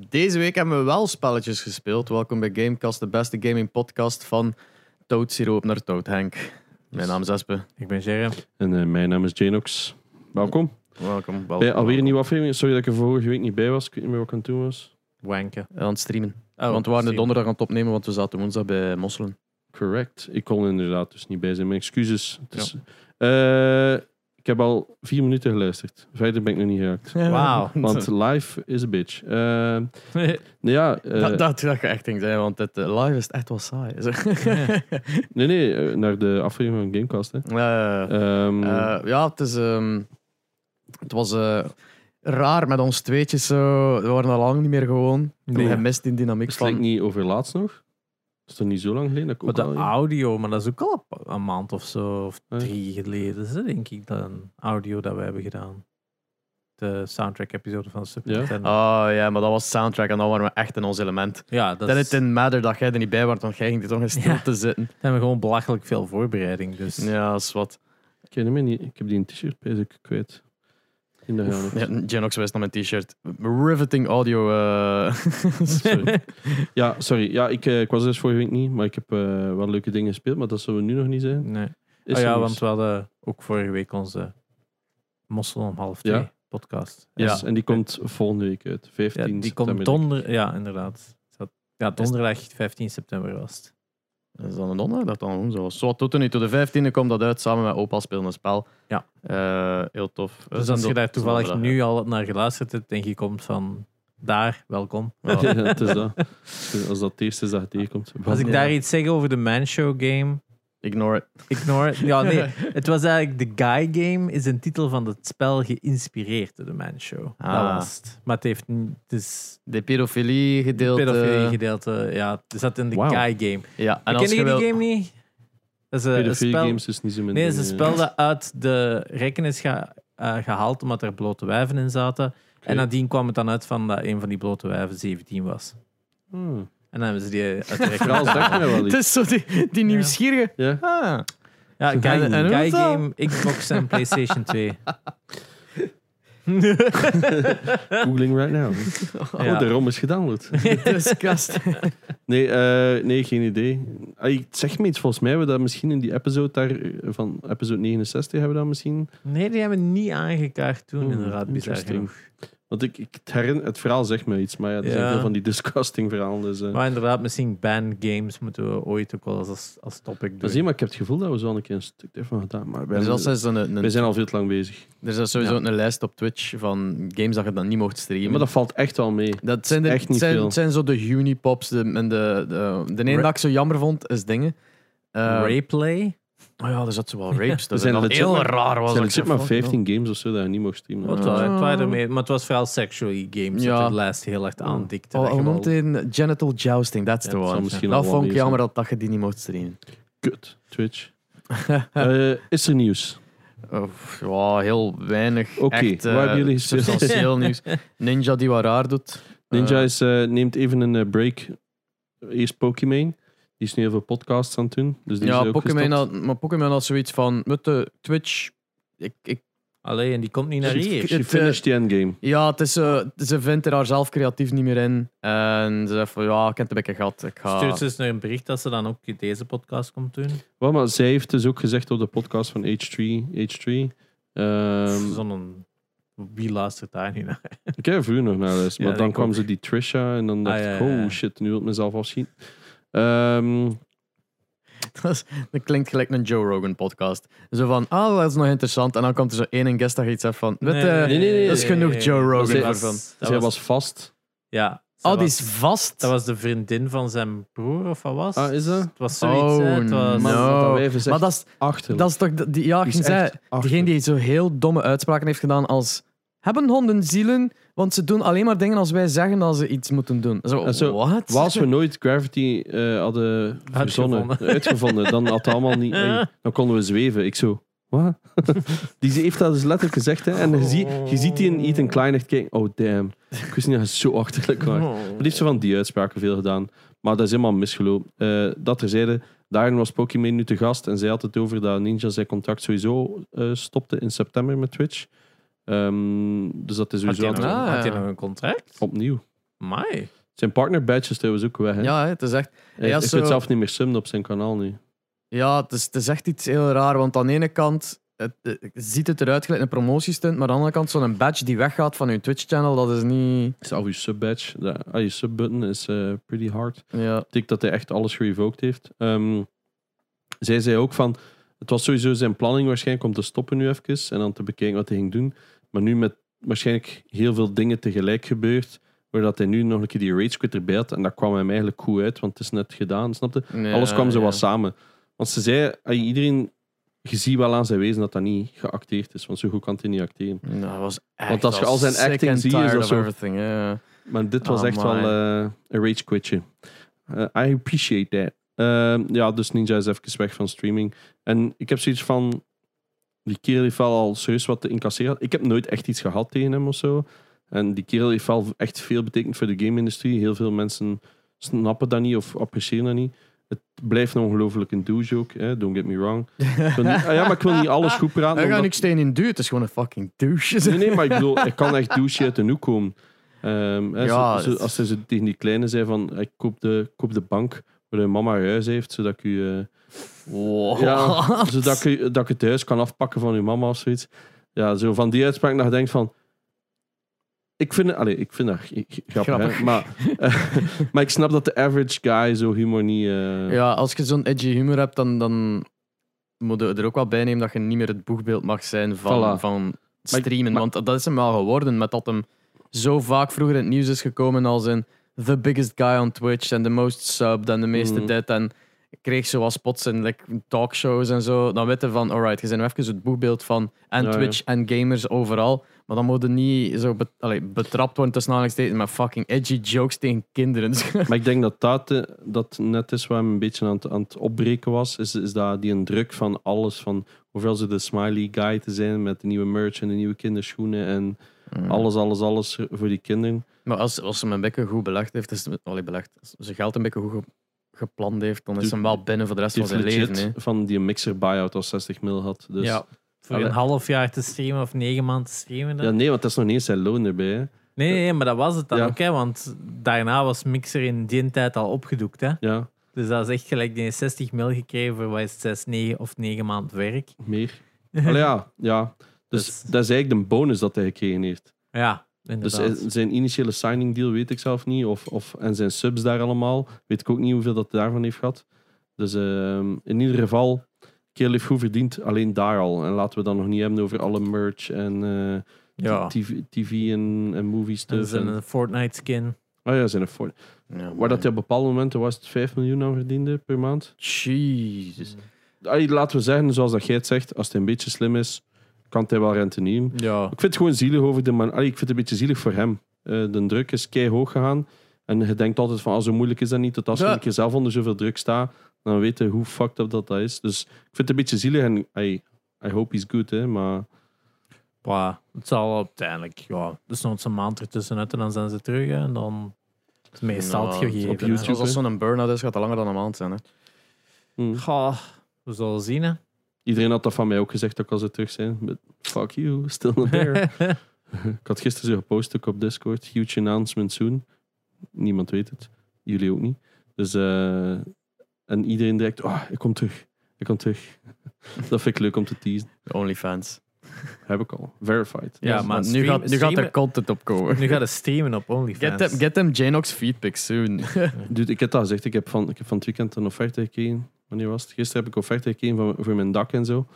Deze week hebben we wel spelletjes gespeeld. Welkom bij Gamecast, de beste gaming podcast van Toad Siroop naar Toad Henk. Mijn naam is Espe. Ik ben Jerem. En eh, mijn naam is Janox. Welkom. Welkom. welkom Bij alweer een nieuwe aflevering. Sorry dat ik er vorige week niet bij was. Ik weet niet meer wat ik aan het doen was. Wanken. Aan het streamen. Oh, want we waren de donderdag aan het opnemen, want we zaten woensdag bij Mosselen. Correct. Ik kon inderdaad dus niet bij zijn. Mijn excuses. Het is- Eh, ik heb al vier minuten geluisterd. Verder ben ik nog niet geraakt. Wauw. Want live is a bitch. Eh, nou ja, eh, dat, dat, dat je echt ging zijn, want het eh, live is echt wel saai. Nee, nee, naar de aflevering van Gamecast. Hè. Eh, ja, het, is, ehm, het was eh, raar met ons tweetjes. Zo. We waren al lang niet meer gewoon. Nee. Je mist die dynamiek het van... niet over laatst nog. Dat is toch niet zo lang geleden? Dat ik Maar ook de al- audio, maar dat is ook al een- een maand of zo, of Ja. drie geleden, is het, denk ik, dat een audio dat we hebben gedaan. De soundtrack-episode van Super Ja? Nintendo. Oh ja, maar dat was soundtrack en dan waren we echt in ons element. ja, dat Dan is, het in matter dat jij er niet bij was, want jij ging er toch in stilte zitten. dan hebben we gewoon belachelijk veel voorbereiding. Dus Ja, dat is wat. Ik ken hem niet. Ik heb die een t-shirt ik kwijt. In de hand. Ja, Genox wijst naar mijn t-shirt. Riveting audio. eh. Sorry. Ja, sorry. Ja, ik, eh, ik was dus vorige week niet, maar ik heb eh, wel leuke dingen gespeeld, maar dat zullen we nu nog niet zijn. nee. Is Oh ja, want we hadden ook vorige week onze Mossel om half twee Ja. podcast. Yes, Ja. En die komt volgende week uit. 15 Ja, die september. komt donder... Ja, inderdaad. Dat- Ja, donderdag 15 september was het. Dat is dan een donderdag dat dan was. Zo, tot nu toe. De 15e komt dat uit samen met Opa spelen een spel. Ja. Eh, heel tof. Dus als je daar toevallig nu al naar geluisterd hebt en je komt van daar, welkom. Ja, het is dat. Als dat het eerste is dat je tegenkomt. Als ik daar iets zeg over de Man Show game, Ignore it. ignore it. Ja, nee. Het was eigenlijk The Guy Game, is een titel van het spel geïnspireerd door de Man Show. Ah. Dat was het. Maar het heeft. Het is De pedofilie gedeelte. pedofilie gedeelte. Ja, het zat in The. Guy Game. Ja, en Ken als je je die game niet? Dat is een, spel... games is niet zo min. Nee, het is een spel dat uit de rekken is ge- eh, gehaald omdat er blote wijven in zaten. En nadien kwam het dan uit van dat een van die blote wijven 17 was. Hmm. En dan hebben ze die uit de rekken Verhaal zegt gehaald. mij wel Het iets. is zo die, die nieuwsgierige. Ja. Ah. Ja, Guy, En- en hoe Guy is dat? Game, Xbox en PlayStation 2. Googling right now. Ja. Oh, de ROM is gedownload. Disgust. Nee, eh, nee, geen idee. Ah, ik- zeg me iets, volgens mij hebben we dat misschien in die episode daar, eh, van episode 69 hebben we dat misschien. Nee, die hebben we niet aangekaart toen, Hmm, inderdaad, bizar interesting. genoeg. Want ik, ik het, herinner, het verhaal zegt me iets, maar ja, er zijn Ja. veel van die disgusting verhalen. Dus, eh. Maar inderdaad, misschien ban games moeten we ooit ook wel als, als topic Dat doen. zie maar ik heb het gevoel dat we zo al een keer een stuk ervan gedaan. Maar wij, Er is zelfs een, een, wij zijn al veel te lang bezig. er is sowieso Ja. een lijst op Twitch van games dat je dan niet mocht streamen. Maar dat valt echt wel mee. Dat zijn, de, echt niet zijn, veel. het zijn zo de Unipops. De, en de, de, de ene Ra- dat ik zo jammer vond, is dingen. Uh, Rayplay? Oh ja, er zat zo wel rapes. Dat Er is zijn dan heel maar- raar. Er Was zijn dat maar zei, fuck, 15 games of zo dat je niet mag streamen. Wat Ja. het waren ermee, maar het was vooral sexually games Ja. dat het lijst heel erg aandikte. Oh, dat noemt hij? Genital jousting, that's the dat one. Dat wel vond ik mee jammer dat, dat je die niet mocht streamen. Kut, Twitch. Eh, is er nieuws? Oh, ja, heel weinig. Oké, echt, waar eh, hebben jullie gespeeld? Substantieel nieuws. Ninja die wat raar doet. Ninja Eh, is, eh, neemt even een eh, break. Eerst Pokémon. Die is nu heel veel podcasts aan het doen. Dus die is ja, ook Pokémon had, maar Pokémon had zoiets van, met de Twitch... Ik, ik, Allee, en die komt niet naar hier. She eh, finished the endgame. ja, het is, eh, ze vindt er haar zelf creatief niet meer in. En ze zegt van, ja, ik heb het een beetje gehad. Ik ga... Stuurt ze eens naar een bericht dat ze dan ook deze podcast komt doen. Wel, maar zij heeft dus ook gezegd op de podcast van H3. H3 ehm, Zo'n... Wie luistert daar niet naar? ik heb er vroeger nog naar luisteren. Ja, Maar dan kwam ook. ze die Trisha en dan dacht Ah, ja, ik, ja, oh shit, nu wil ik mezelf afschieten. Ehm, Dat, is- dat klinkt gelijk een Joe Rogan podcast. Zo van, ah, dat is nog interessant. En dan komt er zo één guest dat je iets hebt van, weet je, nee, nee, dat is genoeg Joe Rogan zij- voor van. dat zij was vast. Ja. Oh, die is vast. Dat was de vriendin van zijn broer, of wat was Ah, is dat? Het was zoiets, Oh, hè. Het was... no. Dat maar dat is, achterlijk. dat is toch, die, ja, Die degene achterlijk. die zo heel domme uitspraken heeft gedaan als, hebben honden zielen? Want ze doen alleen maar dingen als wij zeggen dat ze iets moeten doen. Zo? Als we nooit Gravity eh, hadden verzonnen, Uitgevonden. uitgevonden, dan had het allemaal niet. dan konden we zweven. Ik zo. Wat? die heeft dat dus letterlijk gezegd. Hè? En je, zie, je ziet die in Ethan Klein echt kijken. Oh damn. Ik wist niet dat het zo achterlijk was. Maar die heeft zo van die uitspraken veel gedaan. Maar dat is helemaal misgelopen. Eh, dat terzijde, daarin was Pokémon nu te gast. En zij had het over dat Ninja zijn contract sowieso eh, stopte in september met Twitch. Ehm, dus dat is Had sowieso hij nog, had hij nog een contract? opnieuw. Mai. Zijn partner badges trouwens ook weg. Hè? Ja, het is echt... hij ja, hij zo- kunt zelf niet meer summen op zijn kanaal nu. Ja, het is, het is echt iets heel raar. Want aan de ene kant het, het- ziet het eruit gelijk een promotiestunt, maar aan de andere kant zo'n badge die weggaat van je Twitch-channel, dat is niet... Zelf je sub badge, de, ah, je sub button is eh, pretty hard. Ja, Ik denk dat hij echt alles gerevoked heeft. Ehm, zij zei ook van, het was sowieso zijn planning waarschijnlijk om te stoppen nu even en dan te bekijken wat hij ging doen. Maar nu met waarschijnlijk heel veel dingen tegelijk gebeurd, waardoor hij nu nog een keer die rage quit erbij had. En dat kwam hem eigenlijk goed uit, want het is net gedaan, snapte? Ja, Alles kwam zo ja. wat samen. Want ze zei, iedereen, je ziet wel aan zijn wezen dat dat niet geacteerd is, want zo goed kan hij niet acteren. Nou, dat was echt Want als je al zijn acting ziet, is dat of zo- everything, ja. Maar dit was Oh, echt wel eh, een rage quitje. Eh, I appreciate that. Ehm, ja, dus Ninja is even weg van streaming. En ik heb zoiets van... Die kerel heeft wel al serieus wat te incasseren. Ik heb nooit echt iets gehad tegen hem of zo. En die kerel heeft wel echt veel betekend voor de game-industrie. Heel veel mensen snappen dat niet of appreciëren dat niet. Het blijft een ongelooflijk een douche ook. Hè? Don't get me wrong. Niet- ah ja, maar ik wil niet alles goed praten. Hij gaat niks tegen in duur, het is gewoon een fucking douche. Nee, nee, maar ik bedoel, ik kan echt douche uit de hoek komen. Ehm, hè, Ja, zo- zo- het- als zo tegen die kleine zei van, ik koop de, koop de bank je mama huis heeft, zodat ik eh, Wow. ja, zodat ik, dat ik het huis kan afpakken van uw mama of zoiets. Ja, zo van die uitspraak dat je denkt van... Ik vind, allee, ik vind dat grappig, Grappig. Hè? Maar, maar ik snap dat de average guy zo humor niet... eh, Ja, als je zo'n edgy humor hebt, dan, dan moet je er ook wel bij nemen dat je niet meer het boegbeeld mag zijn van, Voilà. van streamen. maar- want dat is hem wel geworden, met dat hem zo vaak vroeger in het nieuws is gekomen als in the biggest guy on Twitch en the most subbed en de meeste Mhm. dit. En kreeg zo wat spots in like, talkshows en zo. Dan weten van, alright, je bent nu even het boegbeeld van en Ja, ja. Twitch en gamers overal. Maar dan moet je niet zo allee, betrapt worden tussen aanhalingstekens met fucking edgy jokes tegen kinderen. Maar ik denk dat dat, eh, dat net is waar hem een beetje aan het, aan het opbreken was. Is, is dat die een druk van alles. Van hoeveel ze de smiley guy te zijn met de nieuwe merch en de nieuwe kinderschoenen. En alles, alles, alles voor die kinderen. Maar als, als ze hem een beetje goed belegd heeft, is het, allee, belegd, als ze geld een beetje goed ge- gepland heeft, dan is hem wel binnen voor de rest van zijn legit leven. hè. van die mixer buyout als 60 mil had. Dus, ja. Voor Allee. een half jaar te streamen of negen maanden te streamen. dan? Ja, nee, want dat is nog niet eens zijn loon erbij. Hè. Nee, nee, maar dat was het dan Ja. ook. Hè, want daarna was Mixer in die tijd al opgedoekt. Hè. Ja, Dus dat is echt gelijk die 60 mil gekregen voor wat is het, 6, 9 of 9 maanden werk. meer. Allee, ja, ja. Dus Dus- dat is eigenlijk de bonus dat hij gekregen heeft. Ja, inderdaad. eh, zijn initiële signing deal weet ik zelf niet. Of, of, en zijn subs daar allemaal. Weet ik ook niet hoeveel dat hij daarvan heeft gehad. Dus ehm, in ieder geval, Kerel heeft goed verdiend. Alleen daar al. En laten we dan nog niet hebben over alle merch en eh, ja. TV, TV en, en movie En stuff. zijn En, een Fortnite skin. oh ja, zijn er voor. Ja, Waar dat hij op bepaalde momenten was het 5 miljoen aan verdiende per maand. Jezus. Allee, laten we zeggen, zoals dat jij het zegt, als hij een beetje slim is, kan hij wel rentenieren. Ja. Ik vind het gewoon zielig over de man. Allee, ik vind het een beetje zielig voor hem. Eh, de druk is kei hoog gegaan. En je denkt altijd van, ah, zo moeilijk is dat niet. Tot als je Ja. een keer zelf onder zoveel druk staat, dan weet je hoe fucked up dat, dat is. Dus ik vind het een beetje zielig. En I, I hope he's good, hè. Maar Bah, het zal uiteindelijk, ja, dus nog eens een maand ertussenuit en dan zijn ze terug. hè, En dan is het meestal het Nou, gegeven. op hè. YouTube. Als dat zo'n burn-out is, gaat dat langer dan een maand zijn. Hè. hm. Goh, we zullen zien. Hè. Iedereen had dat van mij ook gezegd ook als ze terug zijn. But fuck you, still not there. ik had gisteren zo gepost ook op Discord. Huge announcement soon. Niemand weet het. Jullie ook niet. Dus, eh, en iedereen direct, oh, ik kom terug. Ik kom terug. dat vind ik leuk om te teasen. OnlyFans. Heb ik al. Verified. Ja, Dus, maar nu, gaat, nu gaat er content opkomen. Nu gaat het streamen op OnlyFans. Get them, get them Janox feedback soon. Dude, ik heb dat gezegd. Ik heb van, ik heb van het weekend een offerte gekregen. Wanneer was het? Gisteren heb ik offerte gekregen van, voor mijn dak en zo.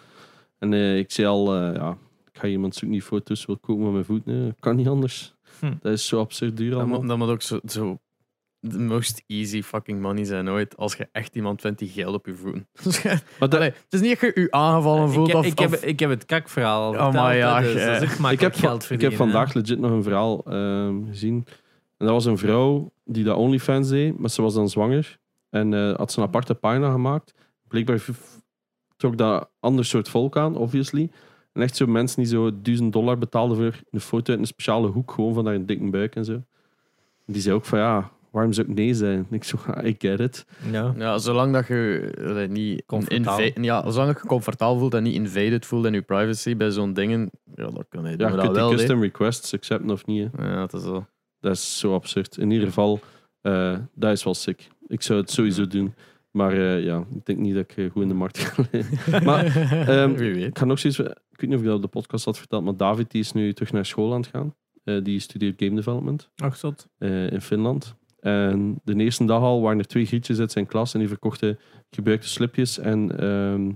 En eh, ik zei al, eh, ja, ik ga iemand zoeken die foto's wil kopen met mijn voeten. Nee, kan niet anders. Hm. Dat is zo absurd duur Dat allemaal. moet, dat moet ook zo, zo the most easy fucking money zijn ooit. Als je echt iemand vindt die geld op je voeten. Maar dat, Allee, het is niet dat je je aangevallen voelt ik, of... ik, heb, of- ik heb het kakverhaal al Oh, verteld, maar ja, dus ik, heb, geld ik heb vandaag legit nog een verhaal ehm, gezien. En dat was een vrouw die dat OnlyFans deed, maar ze was dan zwanger. En eh, had ze een aparte pagina gemaakt. Blijkbaar trok dat ander soort volk aan, obviously. En echt zo mensen die zo 1000 dollar betaalden voor een foto uit een speciale hoek, gewoon van daar een dikke buik en zo. Die zei ook van ja, waarom zou ik nee zijn? Ik zo, I get it. Ja. Ja, zolang dat je niet Comfortabel. ja, zolang je je comfortabel voelt en niet invaded voelt in je privacy bij zo'n dingen, ja, dan kan je Ja, doen je dat kunt die wel. custom requests accepten of niet. hè. Ja, dat is zo. Dat is zo absurd. In ieder geval, eh, dat is wel sick. Ik zou het sowieso doen. Maar eh, ja, ik denk niet dat ik eh, goed in de markt ga liggen. Maar ehm, Wie weet. ik ga nog steeds... Ik weet niet of ik dat op de podcast had verteld, maar David die is nu terug naar school aan het gaan. Eh, die studeert game development Ach, zot. eh, in Finland. En de eerste dag al waren er twee grietjes uit zijn klas en die verkochten gebruikte slipjes en, ehm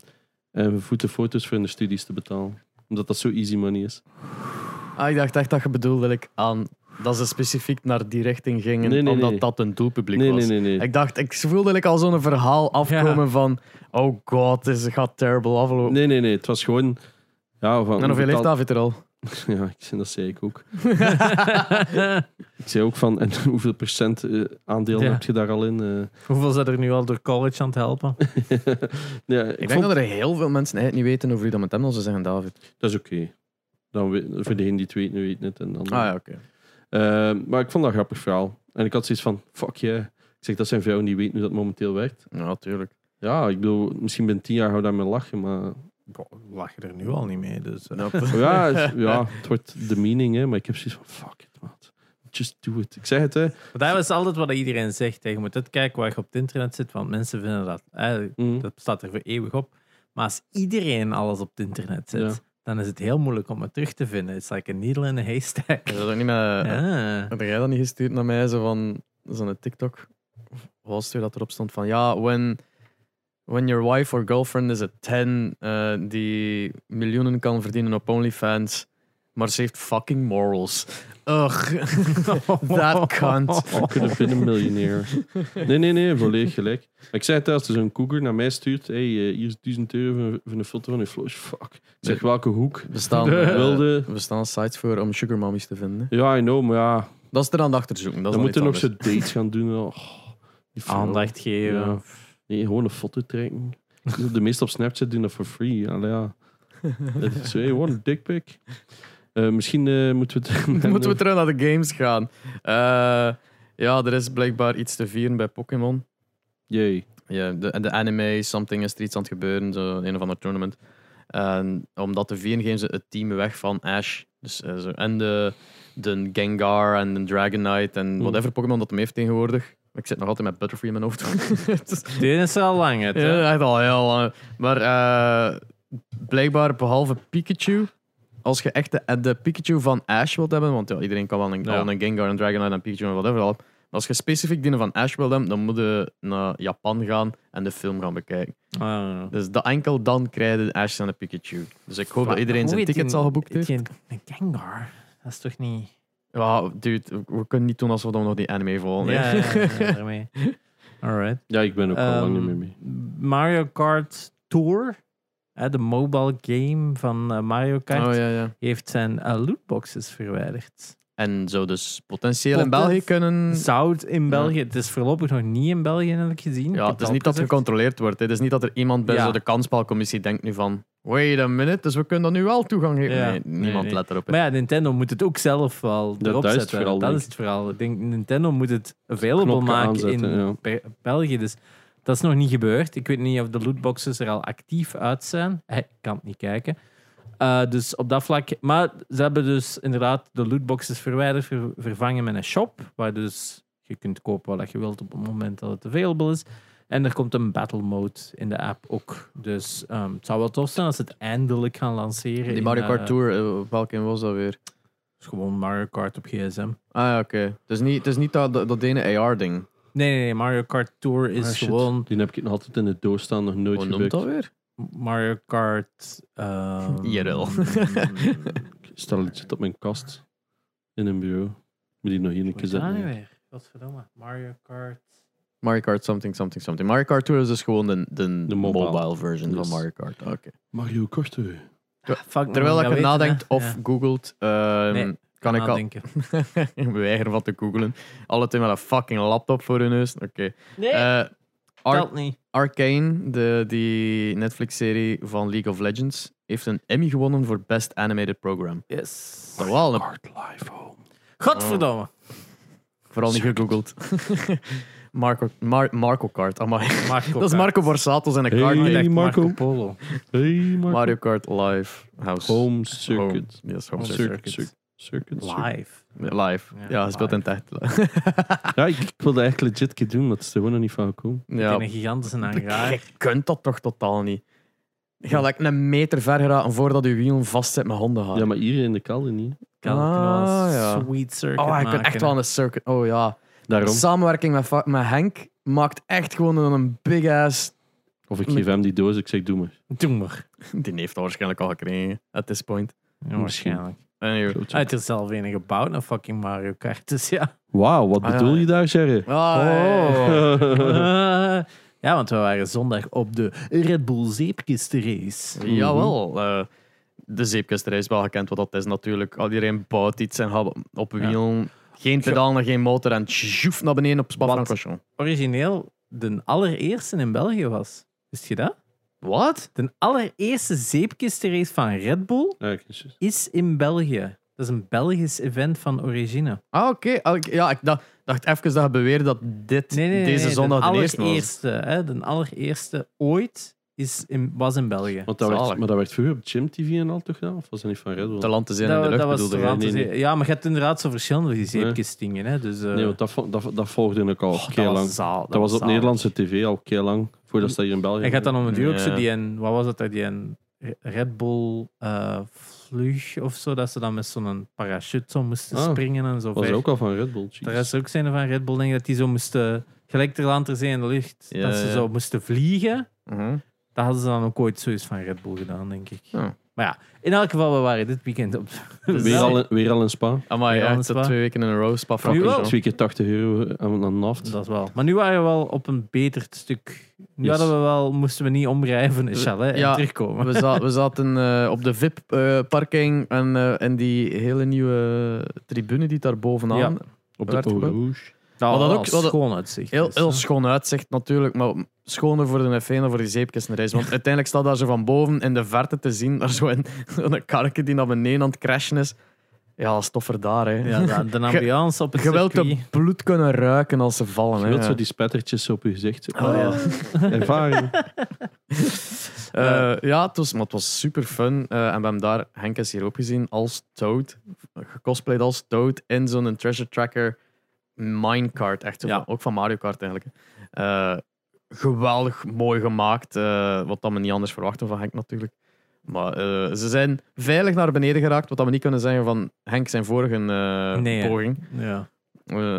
en voetenfoto's voor hun studies te betalen. Omdat dat zo easy money is. Ah, ik dacht echt dat je bedoelde like, aan dat ze specifiek naar die richting gingen, Nee, nee, omdat nee. dat een doelpubliek Nee, was. nee, nee, nee. Ik dacht, ik voelde like, al zo'n verhaal afkomen Ja. van oh god, het gaat terrible aflopen. Nee, nee, nee. Het was gewoon... Ja, van, en hoeveel heeft David er al? Ja, ik dat zei ik ook. Ik zei ook van, en hoeveel procent eh, aandeel Ja. heb je daar al in? eh? Hoeveel zijn er nu al door college aan het helpen? ja, ik, Ik, denk vond, dat er heel veel mensen eigenlijk niet weten over wie dat met hem als ze zeggen David. dat is oké. Dan we- Voor degene die het weten, weten het. En dan, Ah ja, oké. Maar ik vond dat een grappig verhaal. En ik had zoiets van, fuck yeah. Ik zeg, dat zijn vrouwen die weten hoe dat momenteel werkt. Ja, natuurlijk. Ja, ik bedoel, misschien binnen tien jaar gaan we daarmee lachen, maar... Boah, lach je er nu al niet mee. Dus, eh. Ja, het, ja, het wordt de meaning, hè. Maar ik heb zoiets van, fuck it, man. Just do it. Ik zeg het, hè. Maar dat is altijd wat iedereen zegt. hè. Je moet het kijken waar je op het internet zit, want mensen vinden dat. hè, Mm. dat staat er voor eeuwig op. Maar als iedereen alles op het internet zet, Ja. Dan is het heel moeilijk om het terug te vinden. Het is like a needle in a haystack. Is dat ook niet. Ja. Jij dat niet gestuurd naar mij, zo van zo'n TikTok? Was het dat erop stond van ja, when, when your wife or girlfriend is a 10 eh, die miljoenen kan verdienen op OnlyFans, maar ze heeft fucking morals. Ugh, cunt. Could have been a millionaire. Nee, nee, nee, volledig gelijk. Maar ik zei het als er zo'n cougar naar mij stuurt, hey, eh, hier is 1000 euro voor, een foto van je floos. Fuck. Ik zeg, welke hoek? We staan, De- eh, Wilde... we staan sites voor om sugar mommies te vinden. Ja, I know, maar ja, Dat is er aan de achter zoeken. Dat dan moeten nog anders. zo dates gaan doen. Oh. Aandacht geven. Ja. Nee, gewoon een foto trekken. De meeste op Snapchat doen dat for free. Allee, ja. Het is, hey, what a Eh, misschien eh, moeten we het... Moeten we terug naar de games gaan. Eh, ja, er is blijkbaar iets te vieren bij Pokémon. Jee. Ja, de, en de anime, something is er iets aan het gebeuren, zo een of ander tournament. En om dat te vieren geven ze het team weg van Ash. Dus, zo, en de, de Gengar en de Dragonite en whatever Pokémon dat hem heeft tegenwoordig. Ik zit nog altijd met Butterfree in mijn hoofd. Is- Dit is al lang het. hè? ja, echt al heel lang. Maar eh, blijkbaar, behalve Pikachu, als je echt de, de Pikachu van Ash wilt hebben, want ja, iedereen kan wel een, Ja. al een Gengar, een Dragonite en Pikachu en whatever al. Maar als je specifiek die van Ash wilt hebben, dan moet je naar Japan gaan en de film gaan bekijken. Ah. Dus dat, enkel dan krijg je de Ash en de Pikachu. Dus ik hoop dat iedereen zijn tickets die- al geboekt heeft. die- Een Gengar. Dat is toch niet... Ja, dude, we kunnen niet doen alsof we dan nog die anime volgen. Ja, hè. ja, ja, daarmee. Alright. Ja, ik ben ook al lang niet meer Ehm, mee. Mario Kart Tour, de mobile game van eh, Mario Kart, Oh ja, ja. heeft zijn eh, lootboxes verwijderd. En zou dus potentieel in België kunnen... Zou het in België, het is voorlopig nog niet in België, heb ik gezien. Ja, het is niet dat opgezocht. gecontroleerd wordt. hè. Het is niet dat er iemand bij Ja. zo de kansspelcommissie denkt nu van... Wait a minute, dus we kunnen dat nu wel toegang geven. Ja. Nee, niemand nee. let erop. hè. Maar ja, Nintendo moet het ook zelf wel erop dat het zetten. vooral, dat is het verhaal. Ik denk, Nintendo moet het available maken aanzetten, in België. Dus dat is nog niet gebeurd. Ik weet niet of de lootboxes er al actief uit zijn. Ik kan het niet kijken. Eh, dus op dat vlak. Maar ze hebben dus inderdaad de lootboxes verwijderd, ver- vervangen met een shop. Waar dus je kunt kopen wat je wilt op het moment dat het available is. En er komt een battle mode in de app ook. Dus ehm, het zou wel tof zijn als ze het eindelijk gaan lanceren. Die in, Mario Kart eh, Tour, eh, welke was dat weer? is gewoon Mario Kart op gsm. Ah ja, oké. Het is niet, het is niet dat, dat, dat ene AR-ding. Nee, nee, nee, Mario Kart Tour is Ah, gewoon Die heb ik nog altijd in de doos staan, nog nooit Hoe noemt dat gebruikt. weer? Mario Kart. ehm, IRL. Ik stel het op mijn kast in een bureau. Moet die nog hier een keer zetten. weer? Godverdomme. Mario Kart. Mario Kart something, something, something. Mario Kart Tour is dus gewoon de, de, De mobile. mobile. version Yes. van Mario Kart. Oké. Mario Kart. eh. Ah, fuck, Terwijl dat je weten, nadenkt of Ja, googelt, ehm, Nee, kan ik al... nadenken. ik weiger van te googlen. Alle twee met een fucking laptop voor hun neus. Oké. Nee, Eh, Ar- telt niet. Arcane, de, die Netflix-serie van League of Legends, heeft een Emmy gewonnen voor Best Animated Program. Yes. Dat wel, een- Kart Live Home. Godverdomme. vooral niet gegoogeld. Marco, Mar- Marco Kart, amai. Marco Dat is Marco Borsato zijn Hey, kaart. Dacht Marco. Polo. Hey, Marco. Mario Kart Live House. Home Circuit. Home. Yes, home Home circuit. Circuit. Circuit. Circuit. Circuit. Live. Live. Ja, Ja, hij speelt in het echt. Ja, ik, ik wilde eigenlijk legit een keer doen, maar het is er gewoon nog niet van gekomen. Ja. Ja, een gigantische hangar. Je kunt dat toch totaal niet. Je gaat like, een meter ver geraken voordat je wiel vastzit met hondenhaar. Ja, maar hier in de kelder niet. Kan Ah, ja. sweet circuit oh, je maken. kunt echt wel een circuit. Oh ja. Daarom. Samenwerking met, met Henk maakt echt gewoon een big ass. Of ik geef hem die doos, ik zeg doe maar. Doe maar. Die heeft dat waarschijnlijk al gekregen. At this point. Ja, waarschijnlijk. Anyway. Hij heeft er zelf een gebouwd, een fucking Mario Kart. Dus ja. Wauw, wat Ah, ja. bedoel je daar, Jerry? Ah, Eh, ja, want we waren zondag op de Red Bull zeepkistenrace. Jawel. eh, de zeepkisterij is wel gekend wat dat is natuurlijk. Al iedereen bouwt iets en gaat op wielen. Geen pedalen, geen motor en tjoef naar beneden op Spa-Francorchamps. Origineel de allereerste in België was. Wist je dat? Wat? De allereerste zeepkistenrace van Red Bull Ja, is in België. Dat is een Belgisch event van origine. Ah, oké. Ah, ik- Ja, ik dacht, dacht even dat je beweerde dat dit Nee, nee, nee. deze nee, zondag de de, eerste was. allereerste, hè, de allereerste ooit is in, was in België. Want dat werd, Zalig. maar dat werd vroeger op Gym TV en al toch gedaan? Of was dat niet van Red Bull? Te land te zijn in de lucht, was bedoelde te Nee. Ja, maar je hebt inderdaad zo verschillende die zeepkistingen. Hè, dus, eh, Nee, want dat, vo- dat, dat volgde ik al oh, heel lang. zaal, Dat was op zaal. Nederlandse tv al heel lang, voordat ze dat hier in België En had dan om een duur ook zo die een, wat was dat, die een Red Bull eh vlug of zo, dat ze dan met zo'n parachute zo moesten Ah, springen en zo. was ver. ook al van Red Bull. Er is ook zijn van Red Bull, denk ik, dat die zo moesten, gelijk ter land ter zee in de lucht, Ja, dat ze ja. zo moesten vliegen. Mhm. Dat hadden ze dan ook ooit zoiets van Red Bull gedaan, denk ik. Ja. Maar ja, in elk geval, we waren dit weekend op. Weer al, in- weer al in Spa. Amai, Ja, twee weken in een row. Spa Nu wel. Twee keer 80 euro aan aan naft. Dat is wel. Maar nu waren we wel op een beter stuk. Nu Yes. hadden we wel, moesten we niet omrijven, Michel, hè, en Ja. terugkomen. We, za- we zaten eh, op de VIP-parking en, eh, en die hele nieuwe tribune die daar bovenaan. Ja. Op de werd. Rouge. Dat Maar dat was ook- wat- schoon uitzicht. Heel, heel hè. schoon uitzicht natuurlijk, maar schoner voor de F1 dan voor die zeepkistenreis. Want uiteindelijk staat daar zo van boven in de verte te zien, daar zo een, een karretje die naar beneden aan het crashen is. Ja, stoffer daar, hè. Ja, de, de ambiance op het Je wilt het bloed kunnen ruiken als ze vallen. Je Hè. wilt zo die spettertjes op je gezicht. zo. Oh, ja. Ervaring. Eh, ja, het was, maar het was super fun. Eh, en we hebben daar Henk is hier ook gezien als Toad. Gecosplayed als Toad in zo'n treasure tracker minecart. Echt zo Ja. van- ook van Mario Kart eigenlijk. Eh, geweldig mooi gemaakt. eh, wat dan we niet anders verwachten van Henk natuurlijk. Maar eh, ze zijn veilig naar beneden geraakt. Wat dat we niet kunnen zeggen van Henk zijn vorige eh, Nee, poging. Ja.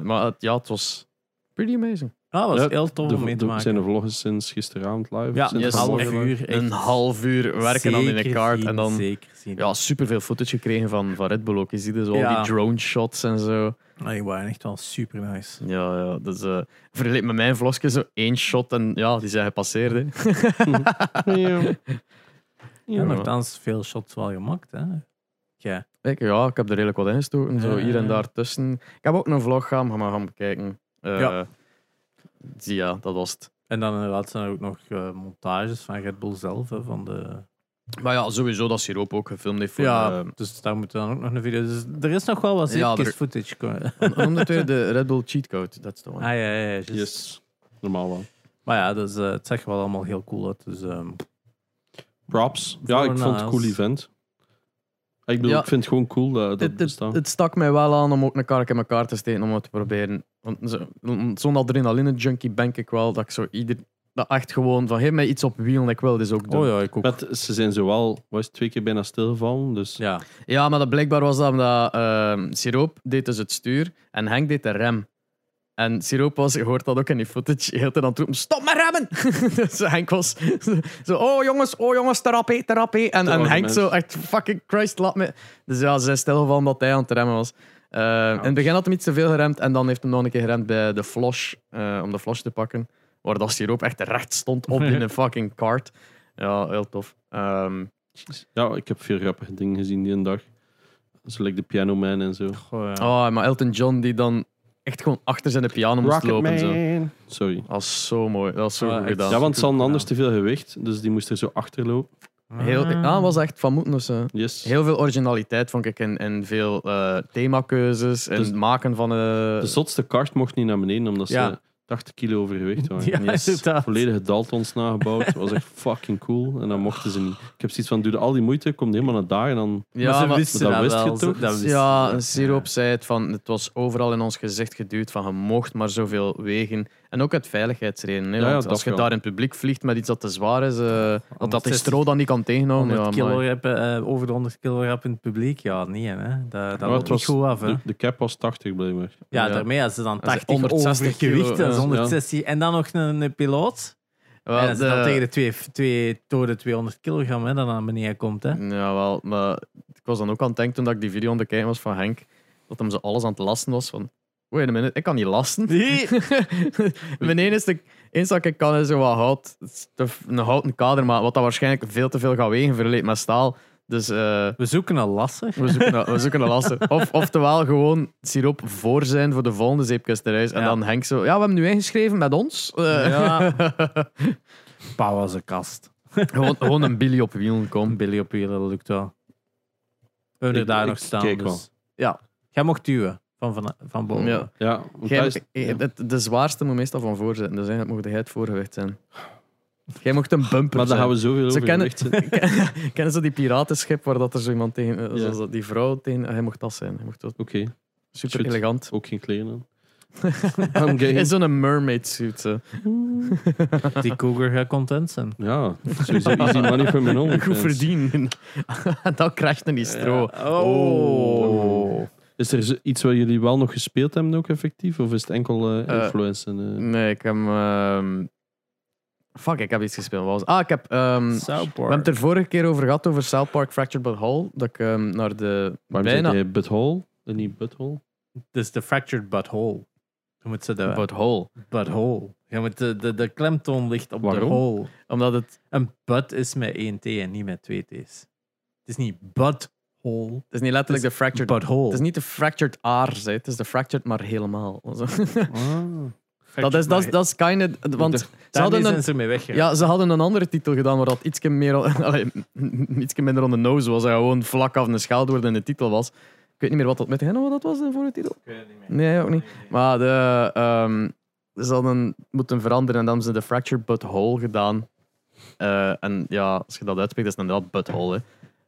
Maar het, ja, het was pretty amazing. Ah, dat was Ja, heel tof De, om mee te de- maken. zijn de vloggen sinds gisteravond live? Ja, een half uur. Een half uur werken dan in een zeker kaart. zien, En dan Zeker zien. ja, superveel footage gekregen van, van Red Bull ook. Je ziet dus al Ja. die drone shots en zo. Ah, die waren echt wel super nice. Ja, ja. Dus uh, vergelijk met mijn vlogje zo één shot en ja, die zijn gepasseerd. Hè. Ja. Ja, Ja. nogthans veel shots wel gemaakt. Hè? Ja. Ik, ja, ik heb er redelijk wat in gestoken. Zo Ja, hier en ja. daar tussen. Ik heb ook een vlog gaan, maar gaan bekijken. Eh, Ja. Ja, dat was het. En dan inderdaad zijn er ook nog eh, montages van Red Bull zelf. Hè, van de... Maar ja, sowieso dat Siroop ook gefilmd heeft voor Ja, eh, dus daar moeten we dan ook nog een video. Dus er is nog wel wat Ja, er- footage. komen. weer? De Red Bull cheat code. Dat is de Ah one. ja, ja, ja. juist. Yes. Normaal wel. Maar ja, dus, eh, het zag er wel allemaal heel cool uit. Dus, ehm, Props. Ja, ik vond het een cool event. Ik, bedoel, Ja. ik vind het gewoon cool dat dat Het, het, bestaat. het stak mij wel aan om ook een kark in elkaar te steken om het te proberen. Want zo- Zo'n adrenaline-junkie ben ik wel dat ik zo ieder. Dat echt gewoon van geef mij iets op wielen, ik wil dit ook doen. oh ja, ik ook. Met, ze zijn zowel het, twee keer bijna stilgevallen. Dus Ja, Ja, maar dat blijkbaar was dat omdat ehm Siroop deed dus het stuur en Henk deed de rem. En Siroop was, je hoort dat ook in die footage, heel tijd aan het roepen, stop met remmen! dus Henk was zo, oh jongens, oh jongens, therapie, therapie. En, en Henk zo, echt fucking Christ, laat me... Dus ja, ze zijn stilgevallen omdat hij aan het remmen was. Eh, in het begin had hij iets te veel geremd en dan heeft hij nog een keer geremd bij de flash, eh, om de flash te pakken. Waar dat Siroop echt recht stond op in een fucking kart. Ja, heel tof. Ehm, ja, ik heb veel grappige dingen gezien die een dag. Zo like de Piano Man en zo. goh, ja. Oh, maar Elton John die dan echt gewoon achter zijn piano moest lopen. Zo. Sorry. Dat was zo mooi. Dat was zo Ah, goed echt. gedaan. Ja, want ze hadden anders te veel gewicht, dus die moest er zo achter lopen. Heel, ja, dat was echt van moeten. Dus, eh, Yes. heel veel originaliteit vond ik in, in veel eh themakeuzes en Dus- het maken van... eh De zotste kart mocht niet naar beneden, omdat Ja. ze 80 kilo overgewicht waren. Ja, Yes. inderdaad. Volledige Daltons nagebouwd. Dat was echt fucking cool. En dan mochten ze niet. Ik heb zoiets van, doe al die moeite, kom helemaal naar daar en dan... Ja, maar ze maar- wisten dat dat, wist je wel. toch? Ja, ze. Siroop zei het van, het was overal in ons gezicht geduwd van je mocht maar zoveel wegen. En ook uit veiligheidsredenen. hè, Ja, ja, want dat als je wel. daar in het publiek vliegt met iets dat te zwaar is, eh, dat dat die 160 stro dan niet kan tegenhouden. 100 Ja, kilo maar- hebben, eh, over de 100 kilo rap in het publiek? Ja, niet hè. Dat, dat Maar loopt het was- niet goed af. Hè. De, de cap was 80 blijkbaar. Ja, Ja. daarmee als ze dan Dat is 80 160 overgewicht, kilo, dat is ja. 160. En dan nog een, een piloot. Wel, en dan de- tegen de twee, twee, door de 200 kilogram hè, dan naar beneden komt. Hè. Ja, wel, maar ik was dan ook aan het denken toen dat ik die video aan het kijken was van Henk, dat hem zo alles aan het lasten was van, wait a minute, ik kan niet lasten. Mijn enige, eens dat ik kan is zo wat hout, een houten kader, maar wat dat waarschijnlijk veel te veel gaat wegen vergeleken met staal. Dus eh, We zoeken een lasser. we zoeken, naar- we zoeken een lasten. Of, oftewel gewoon siroop voor zijn voor de volgende zeepkustereis. En dan Henk zo, ja, we hebben nu ingeschreven met ons. Eh, Ja. Pauw als een kast. gewoon, gewoon een Billy op wielen komen. Billy op wielen, dat lukt wel. We hebben er daar ik nog staan. kijk dus. Ja. Jij mocht duwen van, van, van boven. Ja. Ja, want Jij, dat is- het- de zwaarste moet meestal van voor zitten, dus eigenlijk mocht jij het voorgewicht zijn. Jij mocht een bumper maar daar zijn. gaan we zoveel Ze over kennen, kennen ze die piratenschip waar dat er zo iemand tegen, Ja. zoals dat- die vrouw tegen, hij mocht dat zijn. Hij mocht dat Oké, super Shoot. elegant. ook geen kleren aan. In zo'n mermaid suit. Zo. Die cougar gaat content zijn. Ja, sowieso easy money voor mijn hond. Goed verdienen. dan krijg je die stro. Oh. Is er iets wat jullie wel nog gespeeld hebben ook effectief? Of is het enkel influencen? eh? Nee, ik heb. ehm, Fuck, ik heb iets gespeeld. Was... het? Ah, ik heb. ehm, South we hebben het er vorige keer over gehad, over South Park Fractured But Whole. Dat ik ehm, naar de. Waarom bijna. zeg jij butthole? En niet butthole? Dus de fractured butthole. Je moet ze de But Whole. butthole. Je moet de, de, de klemtoon ligt op Waarom? de hole. Omdat het. Een butt is met één T en niet met twee T's. Het is niet butthole. Het is niet letterlijk de fractured. Butthole. Het is niet de fractured aar, hè. het is de fractured, maar helemaal. Zo. Ah. dat is, dat is, dat is kind of. Want ze hadden, een, ze weggegaan. ja, ze hadden een andere titel gedaan waar dat iets meer. allee, ietsje minder on the nose was. En gewoon vlak af een scheldwoord in de titel was. Ik weet niet meer wat dat met hen wat dat was de vorige titel. Ik weet het niet meer. Nee, ook niet. Maar de, ehm, ze hadden moeten veranderen en dan hebben ze de Fractured Butthole gedaan. Eh, en ja, als je dat uitspreekt, is het inderdaad butthole. Hè.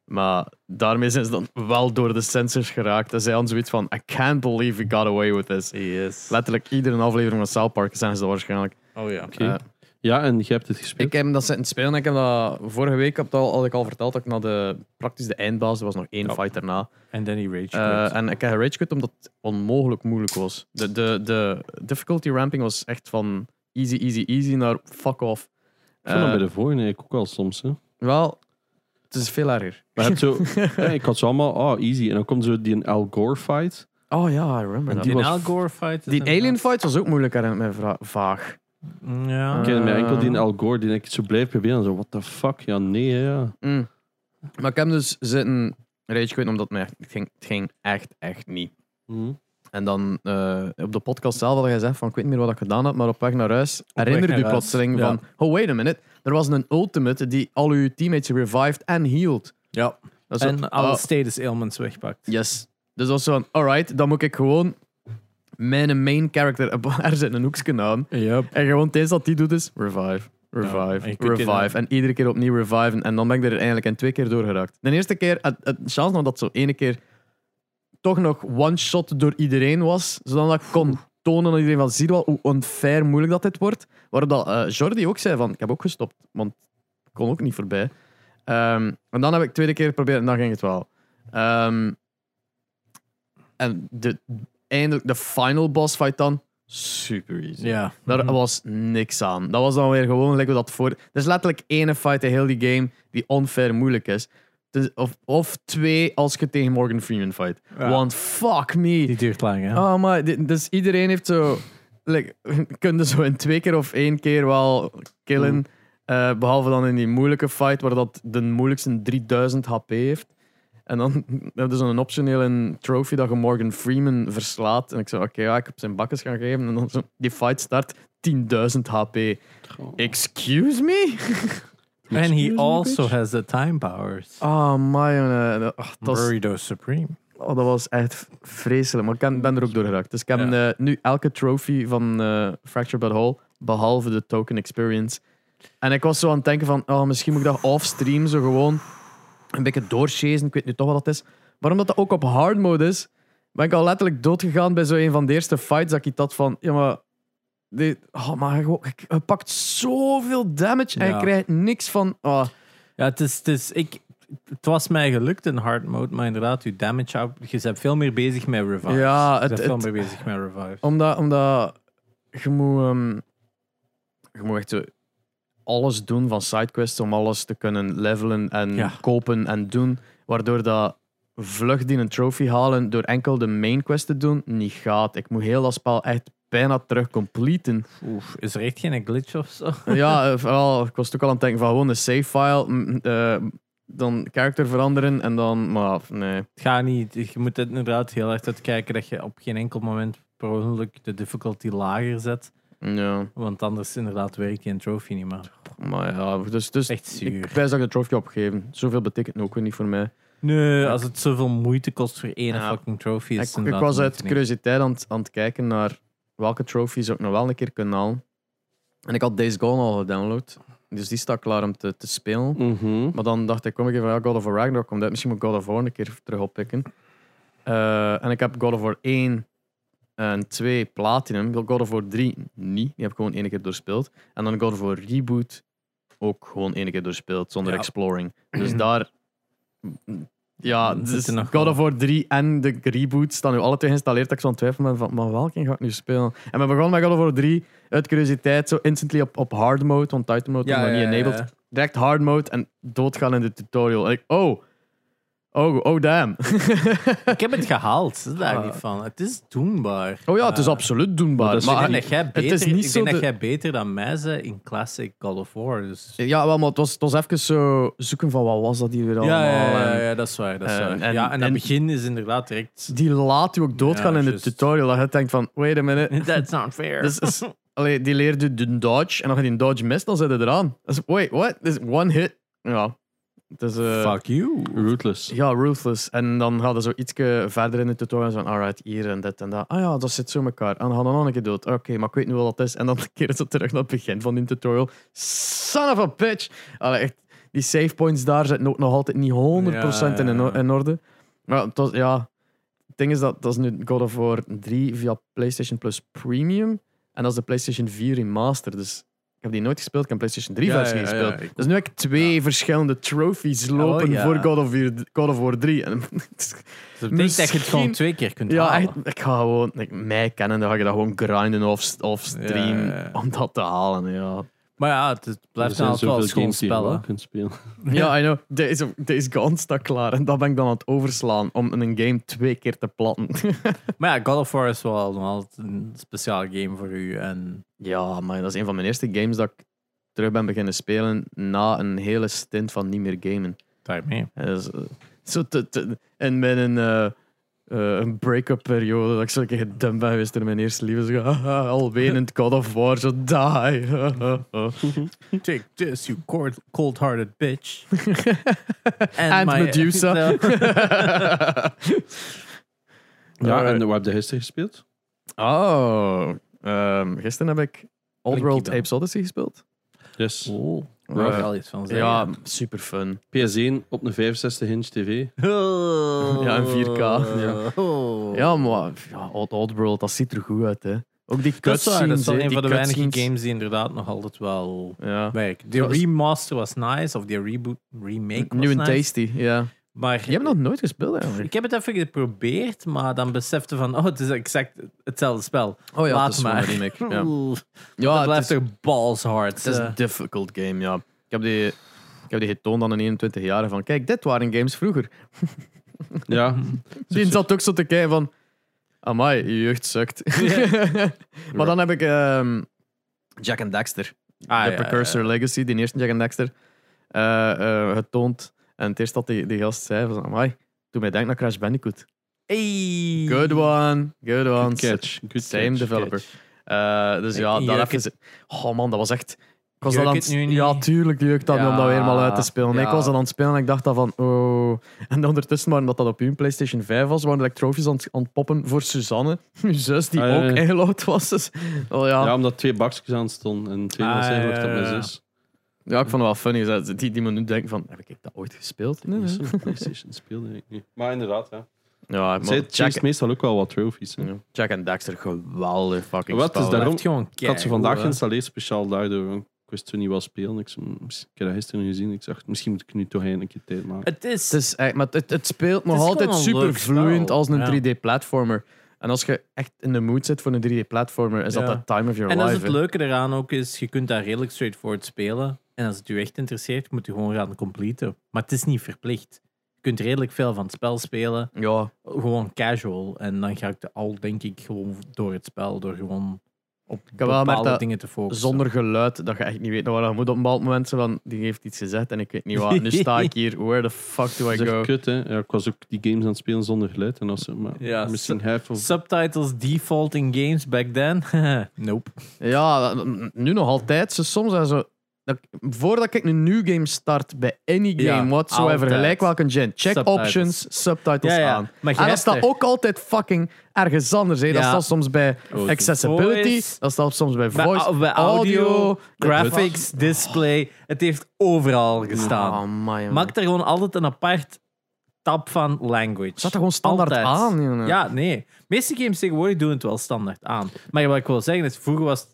Maar daarmee zijn ze dan wel door de censors geraakt. En zij hadden zoiets van: I can't believe we got away with this. Yes. Letterlijk iedere aflevering van South Park zijn ze dat waarschijnlijk. Oh ja. Oké. Eh, Ja, en je hebt het gespeeld? ik heb dat zitten spelen. Ik heb dat vorige week heb dat al, had ik al verteld dat ik naar de praktisch de eindbaas. Er was nog één Ja. fight daarna. En dan die rage Eh, en ik heb rage quit omdat het onmogelijk moeilijk was. De, de, de difficulty ramping was echt van easy, easy, easy naar fuck off. Ik vond dat Eh, bij de vorige eigenlijk ook al soms. Hè. Wel, het is veel erger. Maar je hebt zo, ja, ik had zo allemaal, oh easy. En dan komt zo die Al Gore fight. Oh ja, I remember that. die was- Al Gore fight. is Die alien fight was ook moeilijk herinner ik vra- vaag. Ja. Ik ken mij enkel die Eh. Al Gore, die ik zo blijf proberen. En zo, what the fuck? Ja, nee, hè, ja. Mm. Maar ik heb dus zitten rage quit omdat het, ging, het ging echt, echt niet. Hm. En dan eh, op de podcast zelf had hij gezegd van ik weet niet meer wat ik gedaan heb, maar op weg naar huis herinnerde naar u huis, plotseling ja. van oh wait a minute, er was een ultimate die al uw teammates revived en healed. Ja. Dat is zo, En alle oh, status ailments wegpakt. yes. Dus dat was zo van alright, dan moet ik gewoon mijn main character er zit een hoekje aan Yep. en gewoon het eerste dat die doet is revive. Revive, Ja, en revive. En iedere keer opnieuw reviven. En dan ben ik er eigenlijk in twee keer door geraakt. De eerste keer, het, het chance nog dat zo ene keer toch nog one-shot door iedereen was. Zodat ik kon tonen aan iedereen van, zie je wel hoe unfair moeilijk dat dit wordt. Waarop dat, eh, Jordi ook zei van, ik heb ook gestopt. Want ik kon ook niet voorbij. Ehm, en dan heb ik de tweede keer geprobeerd en dan ging het wel. Ehm, en de, eindelijk de final boss fight dan, super easy. Ja. Daar Mhm. was niks aan. Dat was dan weer gewoon hoe dat voor. Er is letterlijk één fight in heel die game die unfair moeilijk is. Dus of, of twee als je tegen Morgan Freeman fight. Ja. Want fuck me. Die duurt lang, hè? Oh, maar dit- dus iedereen heeft zo. Like, kun je zo in twee keer of één keer wel killen. Mm. Eh, behalve dan in die moeilijke fight waar dat de moeilijkste 3000 HP heeft. En dan heb je zo'n optionele trophy dat je Morgan Freeman verslaat. En ik zei, oké, ja, ik heb zijn bakkes gaan geven. En dan zo, die fight start 10.000 HP. Excuse me? And he me, also bitch. has the time powers. Oh, my. dat is- Burrito Supreme. Oh, dat was echt vreselijk. Maar ik ben, ben er ook door geraakt. Dus ik heb Ja. nu elke trophy van eh Fractured But Whole, behalve de token experience. En ik was zo aan het denken van, oh, misschien moet ik dat off-stream zo gewoon een beetje doorchasen. Ik weet nu toch wat dat is. Maar omdat dat ook op hard mode is, ben ik al letterlijk doodgegaan bij zo een van de eerste fights dat ik had van, ja maar, dit, oh, maar hij, gewoon- hij pakt zoveel damage en Ja. je krijgt niks van, oh, Ja, het is, het is ik, het was mij gelukt in hard mode, maar inderdaad, je damage je bent veel meer bezig met revive. Ja, je het- bent veel het- meer bezig met revive. Omdat, omdat je moet, ehm, je moet echt zo alles doen van sidequests om alles te kunnen levelen en Ja. kopen en doen. Waardoor dat vlug die een trophy halen door enkel de main quest te doen niet gaat. Ik moet heel dat spel echt bijna terug completen. Oef, is er echt geen glitch of zo? ja, eh, vooral, ik was ook al aan het denken van gewoon een save file, mm, eh, dan character veranderen en dan, maar nee. Het gaat niet. Je moet het inderdaad heel erg uitkijken dat je op geen enkel moment per ongeluk de difficulty lager zet. Ja, Want anders inderdaad werkt die een trophy niet meer. maar ja, dus, dus Echt zuur. ik wijs dat ik de trophy opgeven. Zoveel betekent ook weer niet voor mij. Nee, als het zoveel moeite kost voor één Ja. fucking trophy, is Ik, ik was uit curiositeit aan, aan het kijken naar welke trophies ik nog wel een keer kan halen. En ik had Days Gone al gedownload. Dus die staat klaar om te, te spelen. Mhm. Maar dan dacht ik, kom ik even van ja, God of War Ragnarok komt uit. Misschien moet ik God of War een keer terug oppikken. Eh, en ik heb God of War 1 en 2 Platinum. God of War 3 niet. Die heb ik gewoon één keer doorspeeld. En dan God of War Reboot ook gewoon één keer doorspeeld, zonder Ja. exploring. Dus daar... Ja, dus God of War 3 en de reboot staan nu alle twee geïnstalleerd. Dat ik zo aan het twijfelen ben van, maar welke ga ik nu spelen? En we begonnen met God of War 3 uit curiositeit, zo instantly op, op hard mode, want titan mode was nog niet enabled direct hard mode en doodgaan in de tutorial. En ik, oh, oh, oh damn. Ik heb het gehaald, dat is daar Ah. niet van. Het is doenbaar. oh ja, het is Eh, absoluut doenbaar. maar Ik denk dat jij het beter, is niet ik zo denk dat jij beter dan mij bent in Classic God of War. Dus... ja, wel, maar het was, het was even zo zoeken van wat was dat hier weer allemaal. Ja, ja, ja, En ja, dat is waar. Dat is waar. en- ja, en en- het begin is inderdaad direct. Die laat u ook doodgaan Ja, in de juist. tutorial. Dat je denkt van, wait a minute. That's not fair. Dus, is, allee, die leerde de dodge en als je die dodge mist, dan zit je eraan. Wait, what? This is one hit. Ja. Eh, Fuck you. Ruthless. Ja, ruthless. En dan gaat er zo iets verder in de tutorial van, alright, hier en dit en dat. Ah ja, dat zit zo in elkaar. En dan gaan we nog een keer dood. Oké, maar ik weet nu wat dat is. En dan keren ze terug naar het begin van die tutorial. Son of a bitch! Allee, echt, die save points daar zitten ook nog altijd niet 100% in, Ja. in orde. Maar het was, ja, het ding is dat dat is nu God of War 3 via PlayStation Plus Premium. En dat is de PlayStation 4 Remaster. Dus ik heb die nooit gespeeld. Ik heb PlayStation 3 Ja, versie ja, ja, gespeeld. ik- Dus nu heb ik twee verschillende trophies lopen Oh, ja. voor God of, War, God of War 3. En, Dat betekent dat je het gewoon twee keer kunt ja, halen. ik ga gewoon, like, mij kennen, dan ga je dat gewoon grinden off stream om dat te halen. Ja, Maar ja, het, het Er blijft zijn altijd wel zoveel een schoon games die je spel. spelen. ja I know. Deze, deze Gone staat klaar. En dat ben ik dan aan het overslaan om een game twee keer te platten. Maar ja, God of War is wel nog altijd een speciale game voor u. En ja, maar dat is een van mijn eerste games dat ik terug ben beginnen spelen na een hele stint van niet meer gamen. daarmee. Dus, eh, zo te, te- en met een, eh, een break-up periode, dat ik zo een keer gedumpt ben geweest door mijn eerste liefde. Zo, haha, al wenend God of War, zo die. Take this, you cold- cold-hearted bitch. And Medusa. Ja, Eh, en wat heb je gisteren gespeeld? Oh, ehm, gisteren heb ik Old Blinky World. Apes Odyssey gespeeld. Yes. Oh, Ja. daar wil iets van zeggen. Ja, super fun. PS1 op een 65 inch tv. Ja, in 4K. Ja. Oh. Ja, maar ja, Old, Old World, dat ziet er goed uit. Hè. Ook die cutscenes. dat is een van de weinige games die inderdaad nog altijd wel Ja. werken. De remaster was nice, of die reboot, remake was New and nice. tasty, ja. Maar Die hebben nog nooit gespeeld eigenlijk. ik heb het even geprobeerd, maar dan besefte van, oh, het is exact hetzelfde spel. Oh ja, Laat het is maar. remake. Ja, ja dat het blijft toch balls hard. het is eh. een difficult game, ja. Ik heb die, ik heb die getoond aan een 21 jaar van, kijk, dit waren games vroeger. Ja. Die zat ook zo te kijken van, amai, je jeugd sukt. maar dan heb ik ehm, Jack and Daxter. Ah, de ja, Precursor ja. Legacy, die eerste Jack and Daxter, eh, eh, getoond. En het eerste dat die, die gast zei, was, amai, toen mij denken naar Crash Bandicoot. Hey. Good one, good one. Good catch. Good Same catch, developer. catch. Eh, dus ja, dat je even... ze- Oh man, dat was echt... Ik was aan het nu niet? Ja, tuurlijk jeukt dat nu om dat Ja, weer maar uit te spelen. ja. Ik was dat aan het spelen en ik dacht dat van, oh. En ondertussen, maar omdat dat op uw PlayStation 5 was, waren er trophies aan, het- aan het poppen voor Suzanne, uw zus, die Ah, ja, ook ja. ingelogd was. Dus, oh, ja. Ja, Ja. omdat twee bakjes aan stonden en twee Ah, was zijn ja, op mijn ja, ja. ik vond het wel funny. zo, Die, die me nu denken van, heb ik dat ooit gespeeld? Nee, nee. Zo'n PlayStation speelde ik niet. Maar inderdaad, ja. Ja, maar Zij meestal ook wel wat trophies. hè. ja, Jack en Daxter, geweldig fucking Wat is spel. daarom- Blijft gewoon Ik had ze vandaag hè. geïnstalleerd, speciaal daardoor. want Ik wist toen niet wat spelen. Ik, zei, "Ms- ik heb dat gisteren gezien. Ik dacht, misschien moet ik nu toch eindelijk een keer tijd maken. Het is... Het, is, echt- maar het, het speelt nog is altijd gewoon een super leuk spel. vloeiend als een Ja. 3D-platformer. En als je echt in de mood zit voor een 3D-platformer, is dat de time of your En dat is life. het hè. leuke eraan ook is, je kunt daar redelijk straightforward spelen. En als het je echt interesseert, moet je gewoon gaan completen. Maar het is niet verplicht. Je kunt redelijk veel van het spel spelen, Ja, gewoon casual. En dan ga ik de al, denk ik, gewoon door het spel, door gewoon op bepaalde dat dingen te focussen. zonder geluid, dat je echt niet weet waar je moet op een bepaald moment van, die heeft iets gezegd en ik weet niet wat. Nu sta ik hier, where the fuck do I Dat is go? kut, hè. Ja, ik was ook die games aan het spelen zonder geluid. En als ze, maar Ja, misschien half of... Subtitles default in games back then? nope. Ja, nu nog altijd. Soms zijn zo... Dat, voordat ik een new game start bij any game Ja, whatsoever, altijd. gelijk welke gen, check Subtitles. options, subtitles Ja, ja. aan. Maar En dat staat ook altijd fucking ergens anders. Hè. Dat staat soms bij Oh, accessibility, voice. dat staat soms bij voice, bij audio, graphics, display. Het heeft overal gestaan. Oh, man. Maak er gewoon altijd een apart tab van language. Staat er gewoon standaard Altijd. aan. jongen. Ja, nee. De meeste games tegenwoordig doen het wel standaard aan. Maar wat ik wil zeggen is, vroeger was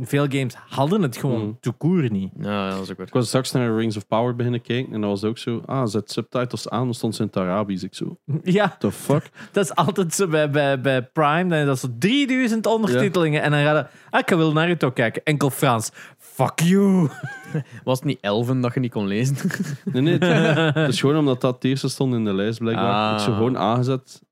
veel games hadden het gewoon Mm. te koer niet. Ja, dat is ook. Ik was straks naar Rings of Power beginnen kijken. En dat was ook zo... Ah, zet subtitles aan. Dan stond ze in het Arabisch. Ik zo... Ja, The fuck? dat is altijd zo bij, bij, bij Prime. Dan is dat zo 3000 ondertitelingen. En dan ga je... Ah, ik wil Naruto kijken. Enkel Frans. Fuck you. Was het niet elven dat je niet kon lezen? Nee, nee. Het het is gewoon omdat dat het eerste stond in de lijst, blijkbaar. Ah. Ik zo gewoon aangezet.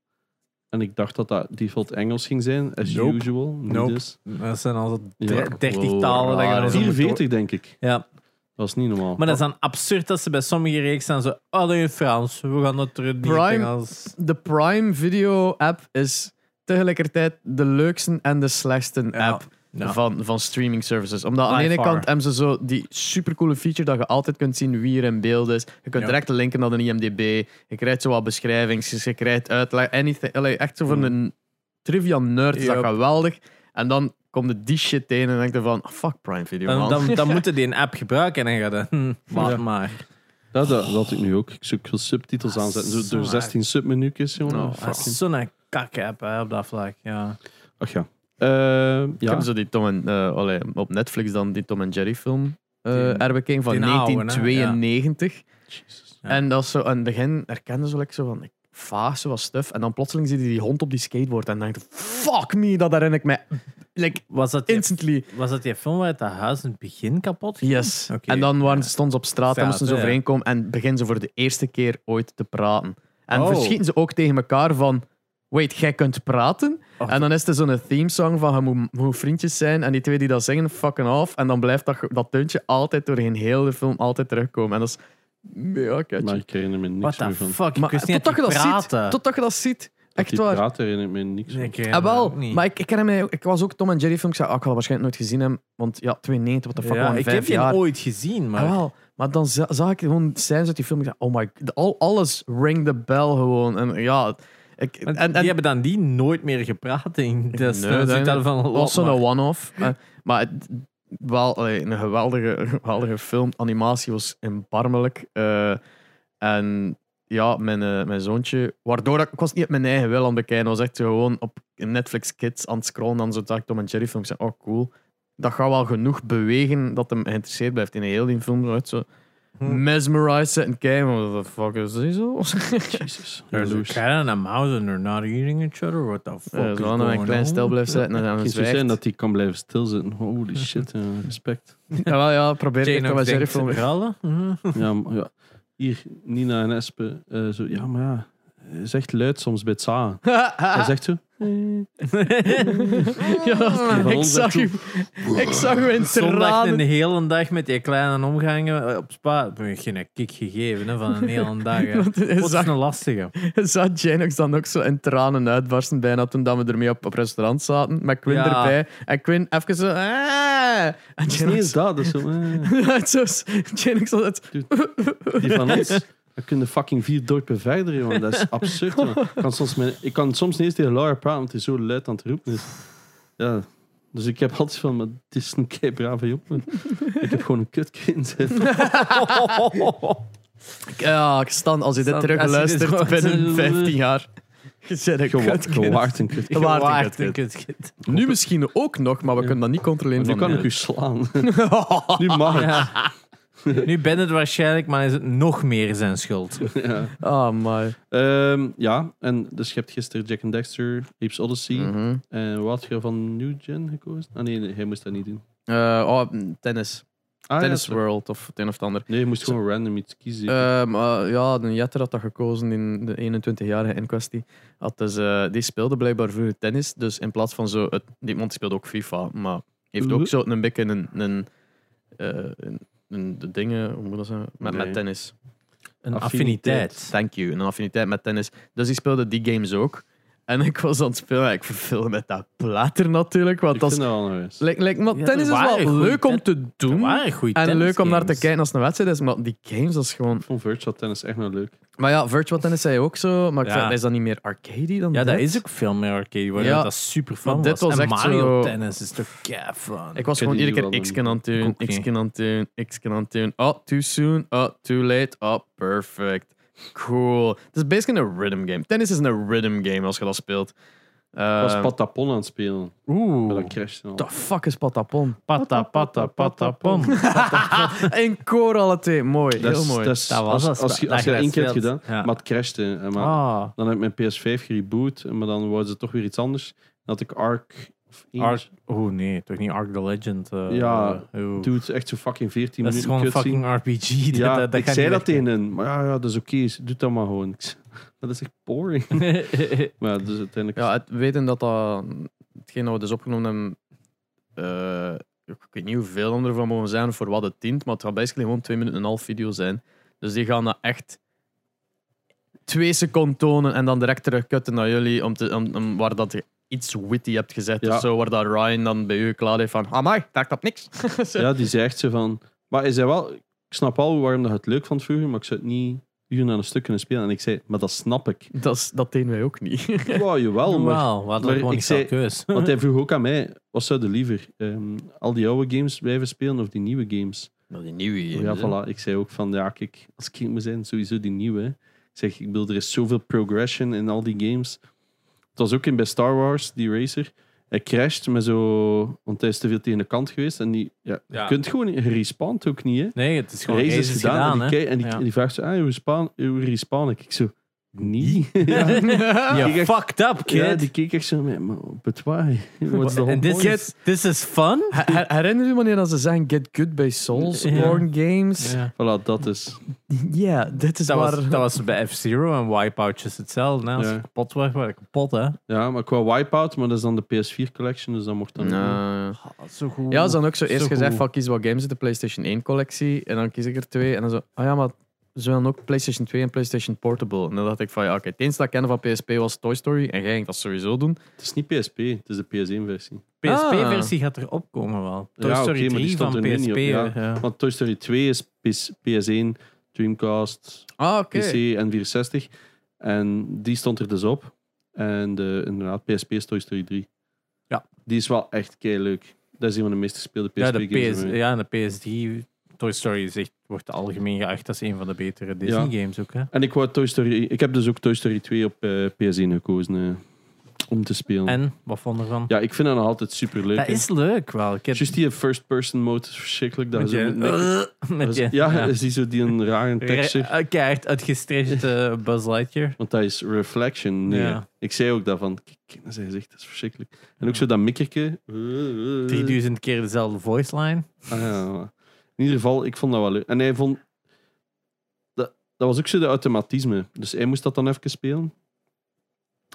En ik dacht dat dat default Engels ging zijn. As Nope. usual. Nope. dus. Dat zijn al zo Ja. 30 Wow, talen. dat je raar, dan zo moet 44, denk ik. Ja, Dat is niet normaal. maar dat is dan absurd dat ze bij sommige reeks staan zo... Oh, dat is in Frans. We gaan dat er niet Prime- als... De Prime Video app is tegelijkertijd de leukste en de slechtste Ja. app Van, van streaming services. Omdat aan de ene far. kant hebben ze zo die supercoole feature dat je altijd kunt zien wie er in beeld is. Je kunt Ja. direct linken naar de IMDb. Je krijgt zo wat beschrijvingen. Je krijgt uitleg. Anything. Allee, echt zo van Mm. een trivia nerd is dat geweldig. En dan komt er die shit tegen en denk je van, ah, fuck Prime Video, Dan, man. dan, dan moeten die een app gebruiken en dan gaat. Hm, Ja. maar. Ja, dat, dat had ik nu ook. Ik zoek veel subtitels Ah, aanzetten. Zo, zo door hard. 16 submenu's, jongen. Oh, Dat is zo'n kak-app hè, op dat vlak. Ja. Ach ja. Eh, Ik ja. heb zo die Tom en, eh, allee, op Netflix dan die Tom en Jerry film eh Die- herbekeken van die oude, hè? 1992. Jezus. Ja. En dat is zo, aan het begin herkende ze like, zo van, zo wat stuff. En dan plotseling zie je die hond op die skateboard en dan denk je, fuck me, dat herinner ik me like, Was, dat die, instantly. was dat die film waar het huis in het begin kapot ging? Yes. En dan waren ze, stonden ze op straat en moesten ze ja. overeenkomen en beginnen ze voor de eerste keer ooit te praten. En Oh. verschieten ze ook tegen elkaar van, wait, jij kunt praten? Oh. En dan is er zo'n themesong van, je moet, je moet vriendjes zijn. En die twee die dat zingen, fucking off. En dan blijft dat, dat deuntje altijd doorheen heel de film altijd terugkomen. En dat is mega catchy. Maar ik herinner me niks meer van. fuck? Maar ik wist niet dat totdat je dat ziet, praten. totdat je dat ziet, echt die waar. praat herinner ik me niks Nee, van. ik Ah, wel, ook niet. maar ik, ik, herinner mij, ik was ook Tom en Jerry film. Ik zei, ah, ik had waarschijnlijk nooit gezien hebben. Want ja, 92, wat de fuck, ja, ik vijf heb jaar. ooit gezien, maar... Ah, wel. Maar dan za- zag ik gewoon scènes uit die film. Ik dacht, oh my god, al, alles ring the bell gewoon. En ja, ik, en, en, die hebben dan die nooit meer gepraat. In. Dat is Nee, dan dat- van, was zo'n one-off. maar het, wel allee, een geweldige, geweldige film. Animatie was erbarmelijk. eh en ja, mijn, eh, mijn zoontje... Waardoor ik, ik was niet op mijn eigen wil aan het bekijken. Ik was echt gewoon op Netflix Kids aan het scrollen. En zo ik Tom en Jerry film. Ik zei, oh cool. Dat gaat wel genoeg bewegen dat hem geïnteresseerd blijft in heel die film. Zo, Hm. mesmerizen en kijken. What the fuck is zo? Jezus. There's a cat and a mouse and they're not eating each other. What the fuck Ja, is aan going een klein on? stel blijft zitten en dan Het zou zijn dat hij kan blijven stilzitten. Holy shit, ja, respect. Ja, wel, ja, probeer ik Jane Tom ook en Jerry denkt, film. verhalen? Mhm. Ja, maar ja. Hier, Nina en Espe. eh, zo, ja, maar ja. Zegt luid soms bij het zagen. Hij zegt zo... ja, ik zag, u, ik zag u in Zondag een hele dag met die kleine omgangen eh, op spa. Ik heb geen kick gegeven hè, van een hele dag. hè. Wat is zag, een lastige. zag Janox dan ook zo in tranen uitbarsten bijna toen dat we ermee op, op restaurant zaten. Met Quinn Ja. erbij. En Quinn even zo... "Ah." En Het is niet eens Janox... dat. dat is zo, eh. Zo, Janox had het... Die van ons, we kunnen fucking vier dorpen verder, jongen. Dat is absurd, jongen. Ik kan soms, mijn, ik kan soms niet eens tegen Laura praten, want hij is zo luid aan het roepen is. Ja. Dus ik heb altijd van, maar het is een kei brave jongen. Ik heb gewoon een kutkind. Ja, ik sta als je dit Stan, terug als je dit luistert hoort, binnen eh, 15 jaar. Je bent een kutkind. Gewaard een kutkind. Een Waard een kutkind. kutkind. Nu misschien ook nog, maar we Ja. kunnen dat niet controleren Maar nu van kan ik u slaan. nu mag het. Nu ben het waarschijnlijk, maar is het nog meer zijn schuld. Ja. Ah, my. Ehm, ja, en dus je hebt gisteren Jack and Dexter, Apes Odyssey. Mhm. En wat had je van New Gen gekozen? Ah nee, nee, hij moest dat niet doen. Eh, oh, tennis. Ah, tennis ja, World of het een of het ander. Nee, je moest gewoon random iets kiezen. Ehm, eh, ja, de Jetter had dat gekozen in de 21-jarige in kwestie. Had dus, eh, die speelde blijkbaar vroeger tennis. Dus in plaats van zo... Het, die man speelde ook FIFA, maar heeft ook zo een beetje een... een, eh, een, een- de dingen, hoe moet dat zeggen? Met, Nee. met tennis. Een Affiniteit. affiniteit. Thank you. Een affiniteit met tennis. Dus die speelde die games ook. En ik was aan het spelen. Ik verveel met dat plater natuurlijk. Want ik dat vind is, dat wel nog eens. lijkt, lijkt, maar Ja, tennis is wel leuk om te doen. En leuk om naar te kijken als het een wedstrijd is. Maar die games, dat is gewoon... Ik vond virtual tennis echt nog leuk. Maar ja, virtual tennis zei je ook zo. Maar ik Ja. vind, is dat niet meer arcade dan Ja, dat is ook veel meer arcade. Waar Ja. dat super fun Maar dit was. was en echt Mario zo- tennis is toch kei fun. Ik was Ik gewoon iedere keer wel X dan. aan het doen, X aan het doen, X aan het doen. Oh, too soon. Oh, too late. Oh, perfect. Cool. Het is basically een rhythm game. Tennis is een rhythm game als je dat speelt. Ik was Ehm, patapon aan het spelen. Maar Oeh. dat crashte al. The fuck is patapon? Pata, pata, patapon. In koor alle twee. Mooi. Dat Heel mooi. dat was als, je, dat als je dat één keer hebt gedaan, Ja. maar het crashte. Maar Ah, Dan heb ik mijn PS5 gereboot, maar dan wouden ze toch weer iets anders. Dan had ik Ark. Of één- Ark. Oh nee, toch niet Ark the Legend. eh, Ja. Dude, echt zo fucking 14 Dat is minuten gewoon een fucking RPG. Ja, dat, dat ik zei dat tegen hen. Maar ja, ja, dat is oké. Doe dat maar gewoon. Dat is echt boring. Maar ja, dus uiteindelijk... Ja, het weten dat dat... Hetgeen dat we dus opgenomen hebben... eh, ik weet niet hoeveel er van mogen zijn voor wat het dient, maar het gaat basically gewoon twee minuten en een half video zijn. Dus die gaan dat echt twee seconden tonen en dan direct terugkutten naar jullie om te, om, om- waar dat iets witty hebt gezet Ja. of zo, waar dat Ryan dan bij u klaar heeft van amai, daar klopt niks. Ja, die zegt ze van... Maar hij zei wel... Ik snap al waarom dat je het leuk vond vroeger, maar ik zou het niet uren aan een stuk kunnen spelen. En ik zei, maar dat snap ik. Dat, is, dat deden wij ook niet. Wow, jawel, maar... Wat maar gewoon ik zei- keus. Want hij vroeg ook aan mij, wat zou je liever? ehm, al die oude games blijven spelen of die nieuwe games? Nou, die nieuwe ja, voilà. Ik zei ook van, ja, kijk, als ik kind moet zijn, sowieso die nieuwe. Ik zeg, ik bedoel, er is zoveel progression in al die games. Het was ook in bij Star Wars, die racer. Hij crasht met zo... Want hij is te veel tegen de kant geweest. En die, ja, Ja. je kunt gewoon... Respawnt ook niet, hè. Nee, het is gewoon Race is gedaan. gedaan, en die, en die, Ja. die vraagt zo, ah, hoe respawn, hoe respawn ik? Ik zo, niet. ja. Ja, echt- fucked up, kid. ja, die keek echt zo, maar, but why? What's the whole this point? is, this is fun? Her- her- Herinner je wanneer dat ze zeggen get good bij Soulsborne games? Ja. Voilà, dat is... Ja, dit is Dat waar... was, dat was bij F-Zero en Wipeoutjes hetzelfde. hè. Als Ja. je kapot werd, werd je kapot, hè. Ja, maar qua Wipeout, maar dat is dan de PS4 collection, dus dat mocht dan... Nou, Zo goed. Ja, ze dan ook zo eerst gezegd van kies wat games uit de PlayStation 1 collectie en dan kies ik er twee en dan zo, ah ja, maar ze willen ook PlayStation 2 en PlayStation Portable. En dan dacht ik van ja, oké, het enige dat ik kende van PSP was Toy Story en jij ging dat sowieso doen. Het is niet PSP, het is de PS1-versie. PSP-versie gaat erop komen wel. Toy Ja, Story oké, maar die 3 van er PSP. op, ja. ja. Want Toy Story 2 is PS, PS1, Dreamcast, Ah. PC en 64. En die stond er dus op. En de, inderdaad, PSP is Toy Story 3. Ja. Die is wel echt kei leuk. Dat is een van de meest gespeelde Ja, de PSP-games. PS, ja, en de PS3 Toy Story is echt, wordt algemeen geacht als een van de betere Disney-games ook. Hè? En ik, wou Toy Story, ik heb dus ook Toy Story 2 op eh, PS1 gekozen eh, om te spelen. En, wat vond je ervan? Ja, ik vind dat nog altijd super leuk. dat is leuk wel. Ik heb Juist die first-person mode is verschrikkelijk. Dat met je met Dat je, is- ja, is die zo die een rare texture. Keihard uitgestretched eh, Buzz Lightyear. Want dat is reflection. Nee. Ja. Ik zei ook daarvan, kijk, zijn gezicht, dat is verschrikkelijk. En ook zo dat mikkerke. 3000 keer dezelfde voice line. Ah, ja. In ieder geval, ik vond dat wel leuk. En hij vond... Dat, dat was ook zo de automatisme. Dus hij moest dat dan even spelen.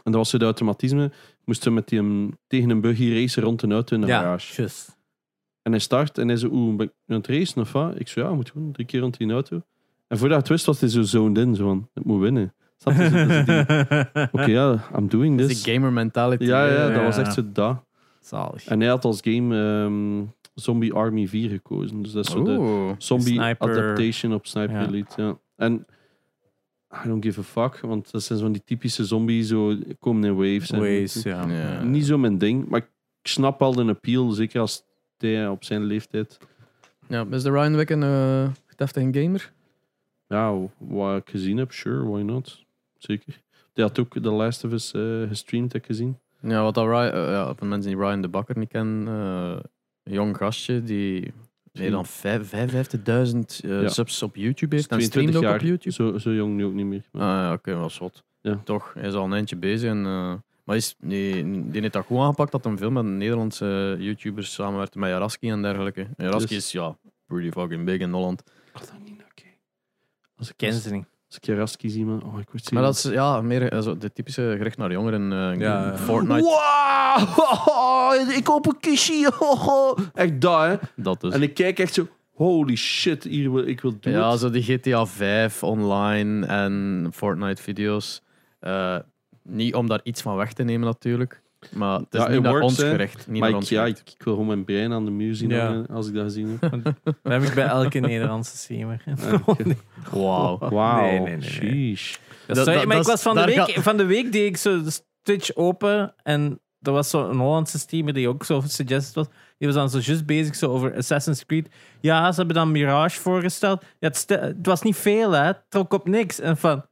En dat was het automatisme. Moesten met die hem tegen een buggy racen rond een auto in de Ja, garage. En hij start en hij zei, oeh, ben ik aan het racen of wat? Ik zei, ja, moet gewoon drie keer rond die auto. En voordat het wist, was hij zo zoned in. Zo van, ik moet winnen. Zo- zo Oké, ja, I'm doing this. is die gamer mentality. Ja, ja, dat was echt zo dat. Zalig. En hij had als game ehm, Zombie Army 4 gekozen. Dus dat is zo de zombie Sniper. adaptation op Sniper Ja. Elite. Ja. En I don't give a fuck, want dat zijn zo van die typische zombies, zo komen in waves. en- ja. Ja. Niet zo mijn ding, maar ik snap al de appeal, zeker als hij op zijn leeftijd. Ja, is de Ryan Wick een eh deftige gamer? Ja, wat ik gezien heb, sure, why not? Zeker. Die had ook The Last of Us eh, gestreamd, heb ik gezien. Ja, wat dat Ryan, eh, ja, voor mensen die Ryan de Bakker niet kennen, eh, een jong gastje die meer dan vijf- 55.000 eh, Ja. subs op YouTube heeft en 22 streamt ook jaar, op YouTube. Zo, zo jong nu ook niet meer. Ah ja, oké, wel zot. Ja. Toch, hij is al een eindje bezig. En, eh, maar is, die, die heeft dat goed aangepakt dat hij veel met Nederlandse YouTubers samenwerkte, met Jaraski en dergelijke. Jaraski Dus- is ja, pretty fucking big in Holland. Ik had dat niet naar kijken. Als ik, Ken ze niet. Als ik Jaraski zie, man, oh, ik word Maar dat is ja, meer eh, zo de typische gericht naar jongeren. eh, Ja, ja. Fortnite, Wow! Ik koop een kistje. Echt dat, hè? dat dus. En ik kijk echt zo, holy shit, hier wil, ik wil doen Ja, zo die GTA 5 online en Fortnite video's. Eh, niet om daar iets van weg te nemen natuurlijk. Maar het is Ja, niet it naar works, ons hè. gericht. Niet Maar naar ik, ons ja, ik, ik wil gewoon mijn brein aan de muur zien Ja. als ik dat gezien heb. Dat heb ik bij elke Nederlandse streamer. Wauw. Wauw, Nee, nee, nee, Dat- sorry, maar ik was van de, week, gaat- van de week die ik zo de Twitch open en er was zo een Hollandse streamer die ook zo suggested was. Die was dan zo juist bezig zo over Assassin's Creed. Ja, ze hebben dan Mirage voorgesteld. Ja, het, stel- het was niet veel, hè. Het trok op niks. En van,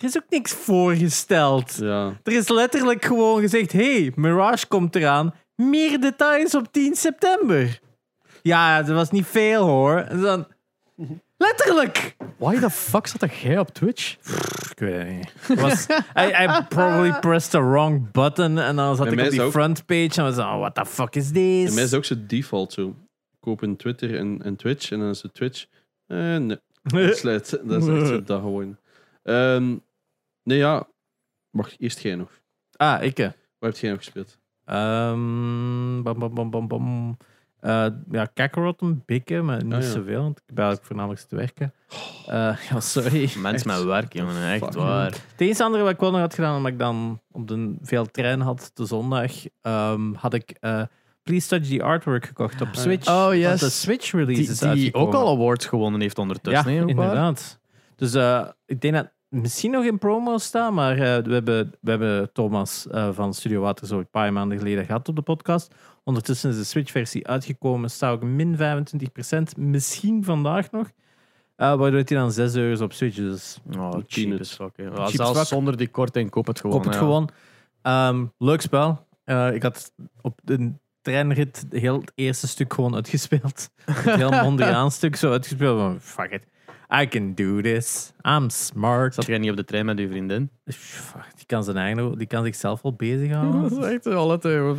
er is ook niks voorgesteld. Ja. Er is letterlijk gewoon gezegd, hey, Mirage komt eraan. Meer details op 10 september. Ja, dat was niet veel, hoor. En dan... Letterlijk! Why the fuck zat dat jij op Twitch? Ik weet het niet. Het Was, I, I probably pressed the wrong button en dan zat ik op die ook- frontpage en was oh, what the fuck is En this? mij is ook zo default zo. Ik koop een Twitter en, en Twitch en dan is het Twitch. Eh, nee, dat is, het- dat is echt zo dat gewoon. Ehm, nee, ja. Mag eerst jij nog? ah, ik. eh. Waar heb jij nog gespeeld? Ehm, bam, bam, bam, bam, bam. Eh, ja, Kakarot een beetje, maar niet Ah, ja. zoveel, want ik heb eigenlijk voornamelijk te werken. Eh, ja, sorry. Mens Echt? met werk, jongen. Echt Fuck. waar. Het enige andere wat ik wel nog had gedaan, omdat ik dan op de veel trein had de zondag, ehm, had ik eh, Please Touch the Artwork gekocht op ja. Switch. Oh, Want yes. De Switch release Die, is die uitgekomen. ook al awards gewonnen heeft ondertussen. ja, inderdaad. Dus eh, ik denk dat misschien nog in promo staat, maar eh, we, hebben, we hebben Thomas eh, van Studio Water zo een paar maanden geleden gehad op de podcast. Ondertussen is de Switch-versie uitgekomen, staat ook min 25%, misschien vandaag nog. Eh, waardoor hij dan 6 euro op Switch is. Oh, cheap. Ja, Cheap as zelfs zonder die korting, koop het gewoon. Koop het ja. gewoon. Ehm, leuk spel. Ik had op de treinrit heel het eerste stuk gewoon uitgespeeld. Het heel Mondriaan stuk zo uitgespeeld. Van, fuck it. I can do this. I'm smart. Zat jij niet op de trein met je vriendin? Fuck, die kan zijn eigen, die kan zichzelf wel dat bezighouden. is echt al het. hè.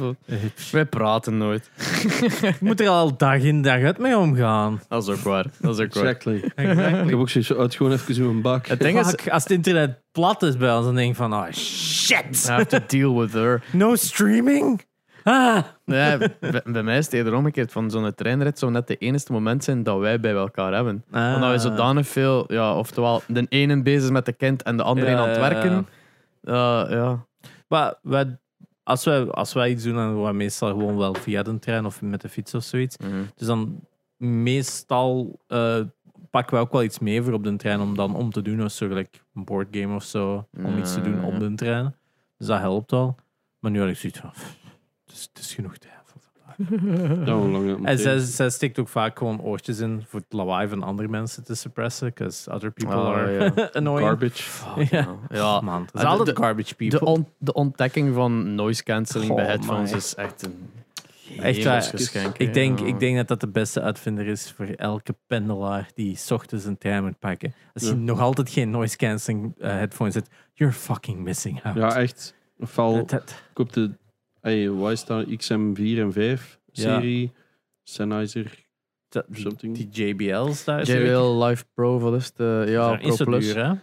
Wij praten nooit. Je moet er al dag in dag uit mee omgaan. Dat is ook waar. Dat is ook waar. Exactly. Ik heb ook zoiets uit gewoon even zo'n bak. Het ding is, als het internet plat is bij ons, dan denk ik van, oh shit. I have to deal with her. No streaming? Ah. Nee, bij, bij mij is het eerder omgekeerd. Van zo'n treinrit zou net de enige moment zijn dat wij bij elkaar hebben. Ah. Omdat we zodanig veel, ja, oftewel de ene bezig met de kind en de andere Ja, aan het ja. werken. Ja. Maar wij, als, wij, als wij iets doen, dan doen we meestal gewoon wel via de trein of met de fiets of zoiets. Mhm. Dus dan meestal eh, pakken we ook wel iets mee voor op de trein om dan om te doen of zo, gelijk een boardgame of zo, om iets te doen op de trein. Dus dat helpt wel. Maar nu had ik zoiets van, pff, het is, genoeg tijd voor vandaag. Ja, lang En zij, zij steekt ook vaak gewoon oortjes in voor het lawaai van andere mensen te suppressen, because other people Oh, are annoying. Garbage. Ja. ja. Man, het is Ah, de- altijd de- garbage people. De, on- de ontdekking van noise cancelling bij headphones my. is echt een Echt waar. geschenk. Ik denk, ik denk dat dat de beste uitvinder is voor elke pendelaar die 's ochtends een trein moet pakken. Als je Ja. nog altijd geen noise cancelling eh, headphones hebt, you're fucking missing out. Ja, echt. Ofwel, Dat- dat- ik op de hey, wat is dat? XM4 en 5 Ja. serie. Sennheiser. dat- Something. die JBL's daar. JBL Live Pro, wat is het? Eh, ja, ja, Pro is Plus. duur, hè?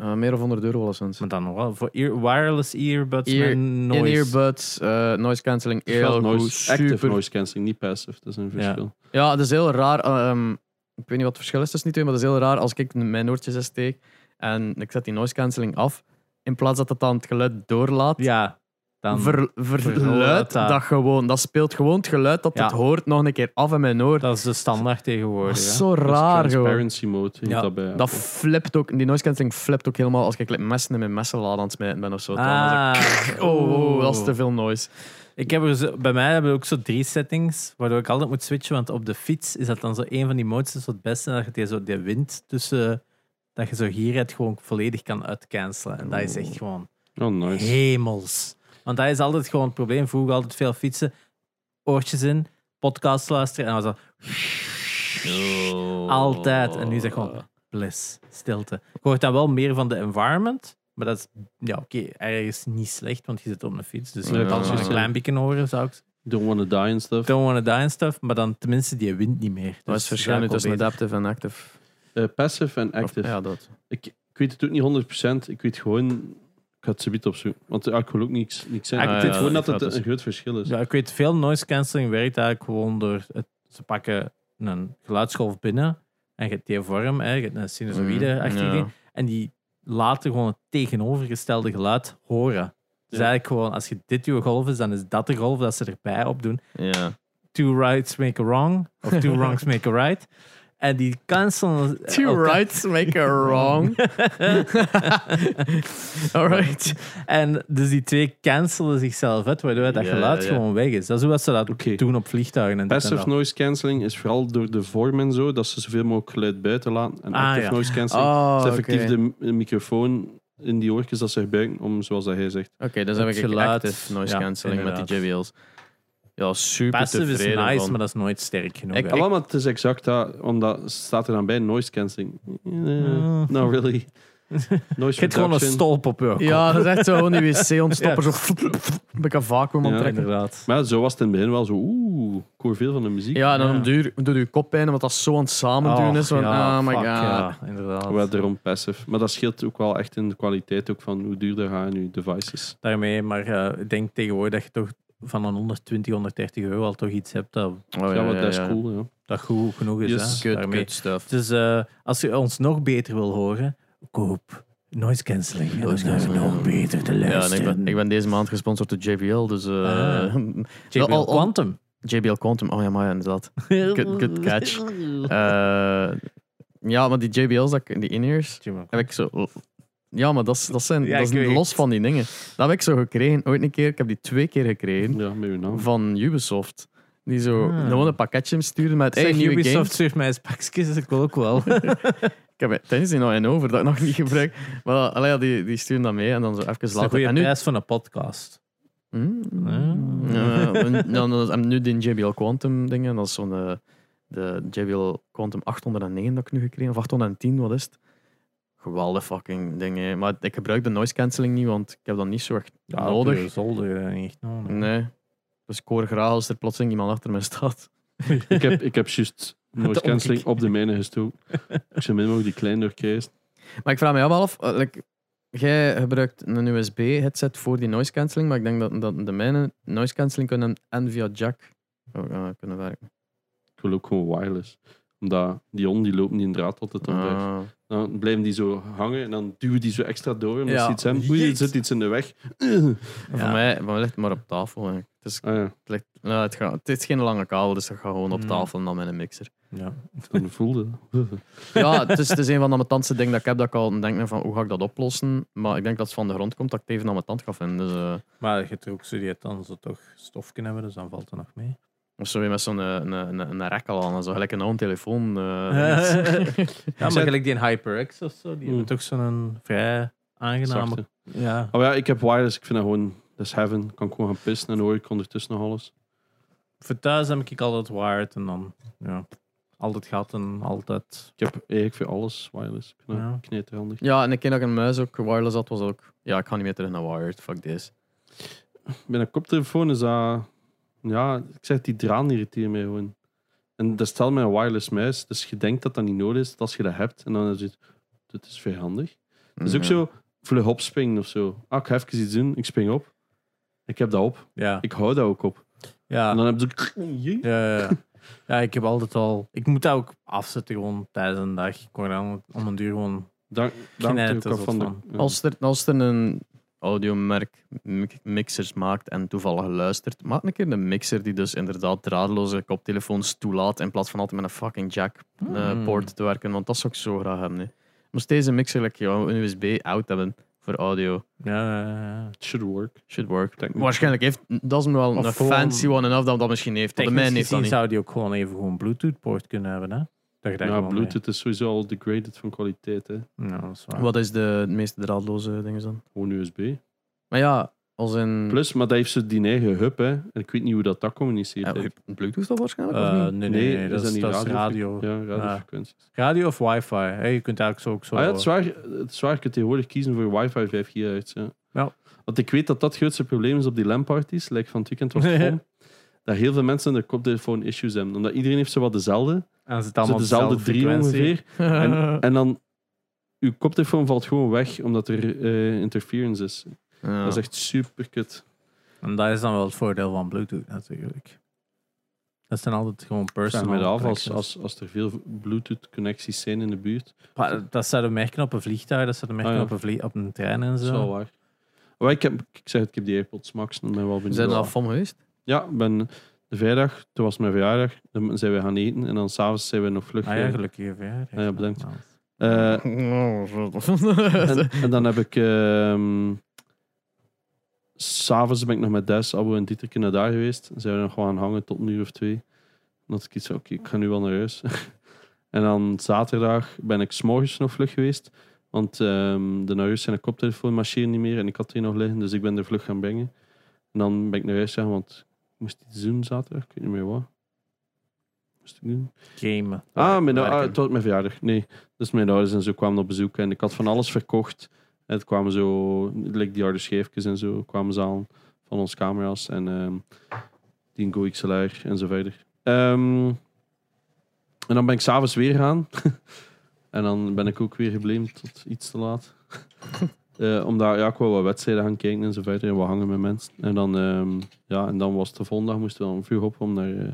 Eh, meer dan 100 euro alleszins. Maar dan nog wel. Voor ear- wireless earbuds Ear- met noise. In-earbuds, eh, noise cancelling, Het goed, noise, active super. noise cancelling, niet passive. Dat is een verschil. Ja, dat is heel raar. ehm, ik weet niet wat het verschil is tussen die twee, maar dat is heel raar als ik mijn oortjes eens steek en ik zet die noise cancelling af, in plaats dat het dan het geluid doorlaat, Ja, dan... ver, verluidt verluidt dat. dat gewoon. Dat speelt gewoon het geluid dat Ja. het hoort nog een keer af in mijn oor. dat is de standaard Dat tegenwoordig. is zo Dat is raar gewoon. transparency mode heet Ja, dat bij Dat Apple. flipt ook, die noise cancelling flipt ook helemaal als ik like, messen in mijn messenlaad aan het smijten ben of zo. Dan is Ah, ik, oh, oh, dat is te veel noise. Ik heb er zo, bij mij hebben we ook zo drie settings, waardoor ik altijd moet switchen. Want op de fiets is dat dan zo een van die modes het beste. Dat je die, zo, die wind tussen, dat je zo hieruit gewoon volledig kan uitcancelen. En dat is echt gewoon Oh, nice. hemels. Want dat is altijd gewoon het probleem. Vroeger altijd veel fietsen, oortjes in, podcast luisteren en dan zo altijd. En nu is dat gewoon bliss, stilte. Je hoort dan wel meer van de environment. Maar dat is, ja, oké, ergens niet slecht, want je zit op een fiets. Dus je Ja, kan altijd een klein beetje horen, zou ik Don't wanna die and stuff. Don't wanna die and stuff, maar dan tenminste die wint niet meer. Wat is het verschil nu tussen adaptive en active? Eh, passive en Of- active. ja, dat. Ik, ik weet het ook niet 100%. Ik weet gewoon... Ik ga het zoiets opzoeken. Want ja, ik wil ook niks, niks zeggen. Ah, ik weet gewoon dat dat het een groot verschil is. Ja, ik weet, veel noise cancelling werkt eigenlijk gewoon door... Het, ze pakken een geluidsgolf binnen en je hebt die vorm, hè, je hebt een sinusoïde Mm, ja. en die laten gewoon het tegenovergestelde geluid horen. Dus Ja. eigenlijk gewoon, als je dit je golf is, dan is dat de golf dat ze erbij opdoen. Ja. Two rights make a wrong, of two wrongs make a right. En die cancelen... Two elkaar- rights make a wrong. Alright. En dus die twee cancelen zichzelf uit, waardoor dat geluid ja. gewoon weg is. Dat is hoe ze dat Oké. doen op vliegtuigen. En Passive dat. noise cancelling is vooral door de vorm en zo, dat ze zoveel mogelijk geluid buiten laten. En Ah, active ja. noise cancelling Oh, is effectief de, microfoon in die oortjes dat ze gebruiken om, zoals dat hij zegt. Oké, dus Het heb ik geluid, active noise ja, cancelling met die. JBL's. Ja, super Passive is tevreden nice, van. maar dat is nooit sterk genoeg. Ik-. Allemaal, het is exact dat, omdat staat er dan bij noise cancelling. Eh, Mm. not really. Noise Je hebt gewoon een stolp op je kop. Ja, dat is echt zo gewoon die wc-ontstopper. Zo een beetje vacuüm Ja, onttrekken. inderdaad. Maar zo was het in het begin wel zo, oeh, ik hoor veel van de muziek. Ja, en dan Ja. duur, doet je kop pijn, omdat dat zo aan het samen doen is. Van, ja, oh my fuck, god. Ja, inderdaad. Wel daarom passive. Maar dat scheelt ook wel echt in de kwaliteit ook van hoe duurder gaan je devices. Daarmee, maar eh, ik denk tegenwoordig dat je toch van een 120, 130 euro al toch iets hebt dat, Oh, ja, dat is cool. Ja. dat goed genoeg is. Yes, hè, Good, daarmee. good stuff. Dus eh, als je ons nog beter wil horen, koop noise cancelling. En Noise is het nog cancelling. beter te Ja, en luisteren. ik ben, ik ben deze maand gesponsord door JBL, dus... eh Ah. JBL Al- al- Quantum. JBL Quantum, oh ja, maar ja, inderdaad. Good, good catch. Eh, ja, maar die JBL's, die in-ears, heb ik zo... Ja, maar dat, is, dat, zijn, Ja, dat is weet. los van die dingen. Dat heb ik zo gekregen, ooit een keer. Ik heb die twee keer gekregen Ja, met uw naam. van Ubisoft. Die zo Ah. gewoon een pakketje sturen met hey, nieuwe Ubisoft games. stuurt mij eens pakjes, dus ik wil ook wel. Ik heb het tijdens die nog in over, dat ik nog niet gebruik. Maar allee, ja, die, die sturen dat mee en dan zo even Dat is een nu, prijs van een podcast. Hmm. Ah. Ja, dan, nu die JBL Quantum dingen. Dat is zo'n eh, de JBL Quantum 809 dat ik nu gekregen of 810, wat is het? Geweldig fucking ding. hè. Maar ik gebruik de noise cancelling niet, want ik heb dat niet zo echt Ja, nodig. zolder eh, echt nodig. Nee. Dus ik hoor graag als er plotseling iemand achter me staat. ik heb, ik heb juist noise cancelling op de mijne gestoken. ik zo min mogelijk die klein doorkrijgen. Maar ik vraag me wel af, eh, like, jij gebruikt een USB-headset voor die noise cancelling, maar ik denk dat, dat de mijne noise cancelling kunnen en via jack eh, kunnen werken. Ik wil ook gewoon wireless. Omdat die on die lopen die in draad altijd omweg. Ah. Dan blijven die zo hangen en dan duwen die zo extra door. Omdat Ja. ze iets hebben. Oei, er zit iets in de weg. Voor, Ja. mij, voor mij ligt het maar op tafel. hè. Het is, Ah ja, het, ligt, nou, het, gaat, het is geen lange kabel, dus dat gaat gewoon op Mm. tafel en dan met een mixer. Ja. dan voelde. Ja, het is, het is een van de tandste dingen dat ik heb, dat ik al denk van hoe ga ik dat oplossen. Maar ik denk dat het van de grond komt dat ik het even aan mijn tand ga vinden. Dus, eh, Maar je hebt ook zo die het dan zo toch stof kunnen hebben, dus dan valt er nog mee. Of zo weer met zo'n een, een, een, een rek al aan, zo gelijk een oude telefoon. eh, ja, maar gelijk die in HyperX of zo, die Mm. hebben toch zo'n vrij aangename... Zachte. Ja. Oh ja, ik heb wireless. Ik vind dat gewoon, dat is heaven. Kan ik gewoon gaan pissen en hoor ik ondertussen nog alles. Voor thuis heb ik altijd wired en dan ja, altijd gehad en altijd... Ik heb eigenlijk voor alles wireless. Ik vind dat Ja. ja, en een keer dat ik een muis ook wireless had, was ook... Ja, ik ga niet meer terug naar wired, fuck this. Bij een koptelefoon is dat... Ja, ik zeg, die draan irriteert mij gewoon. En dat stelt mij een wireless muis. Dus je denkt dat dat niet nodig is, als je dat hebt. En dan is het... Dit is vrij handig. Is ook zo vlug opspringen of zo. Ah, ik ga even iets doen, ik spring op. Ik heb dat op. Ja, Ik hou dat ook op. En ja. dan heb je zo... Ja, ja, ja. ja, ik heb altijd al... Ik moet dat ook afzetten gewoon tijdens een dag. Ik word dan om een duur gewoon... Af zot van de... van. ja. Als er, als er een audiomerk mi- mixers maakt en toevallig luistert, maak een keer een mixer die dus inderdaad draadloze koptelefoons toelaat in plaats van altijd met een fucking jack eh, Hmm. poort te werken, want dat zou ik zo graag hebben. hè. Moest deze mixer like, een USB out hebben voor audio. Ja, ja, ja. It should work. Should work. Waarschijnlijk heeft dat is wel Of een fancy one enough dat dat misschien heeft. De heeft dat niet. zou die ook gewoon even gewoon Bluetooth-poort kunnen hebben, hè? Dat je daar Ja, gewoon mee- Bluetooth is sowieso al degraded van kwaliteit. Hè. Ja, dat is waar. Wat is de meeste draadloze dingen dan? Gewoon USB. Maar ja, als in Plus, maar dat heeft ze die eigen hub. Hè. En ik weet niet hoe dat, dat communiceert. ja. Bluetooth dat waarschijnlijk? of Eh, niet? nee, nee, nee, dat, is, niet dat is radio- radio. Ja, radiofrequenties. Radio of wifi. Hè? Je kunt eigenlijk zo ook zo... Ah, ja, het, is waar, het is waar, je kunt tegenwoordig kiezen voor wifi 5 GHz. Ja. Ja. Want ik weet dat dat het grootste probleem is op die LAN-parties. Like van het weekend was het. Dat heel veel mensen de koptelefoon issues hebben. Omdat iedereen heeft zo wat dezelfde. En ze het Zo allemaal dezelfde drie frequentie. ongeveer. En, en dan... Uw koptelefoon valt gewoon weg omdat er eh, interference is. Ja. Dat is echt super kut. En dat is dan wel het voordeel van Bluetooth natuurlijk. Dat zijn altijd gewoon Ik personal me af als, als, als er veel Bluetooth-connecties zijn in de buurt. Maar dat zouden merken op een vliegtuig, dat zouden merken Ah, ja. op, een vlie- op een trein en wel zo. waar. Maar ik, heb, ik zeg het, ik heb die AirPods Max. en ben wel benieuwd. Zijn er al van geweest? Ja, ben de vrijdag, toen was mijn verjaardag, dan zijn we gaan eten en dan s'avonds zijn we nog vlug. Ah ja, eh, gelukkig verjaardag. Ah ja, bedankt. Eh, en, en dan heb ik... ehm S'avonds ben ik nog met Des, Abu en Dieterke naar daar geweest. Dan zijn we nog gewoon gaan hangen tot een uur of twee. En had ik iets oké, ik ga nu wel naar huis. en dan zaterdag ben ik s'morgens nog vlug geweest. Want ehm, de naar huis zijn koptelefoon marcheerde niet meer en ik had die nog liggen, dus ik ben er vlug gaan brengen. En dan ben ik naar huis gegaan, want moest iets doen zaterdag, ik weet niet meer wat. Moest ik doen? gamen. Ah, mijn, ah, het was mijn verjaardag. Nee, dus mijn ouders en zo kwamen op bezoek en ik had van alles verkocht. En het kwamen zo, like die harde scheefjes en zo, kwamen ze aan van onze camera's en ehm die Go XLR en zo verder. Ehm, en dan ben ik s'avonds weer gaan. en dan ben ik ook weer gebleven tot iets te laat. Eh, omdat ja, ik wou wat wedstrijden gaan kijken en zo verder en wat hangen met mensen. En dan, ehm, ja, en dan was het de volgende dag, moesten we dan vroeg op om naar uh,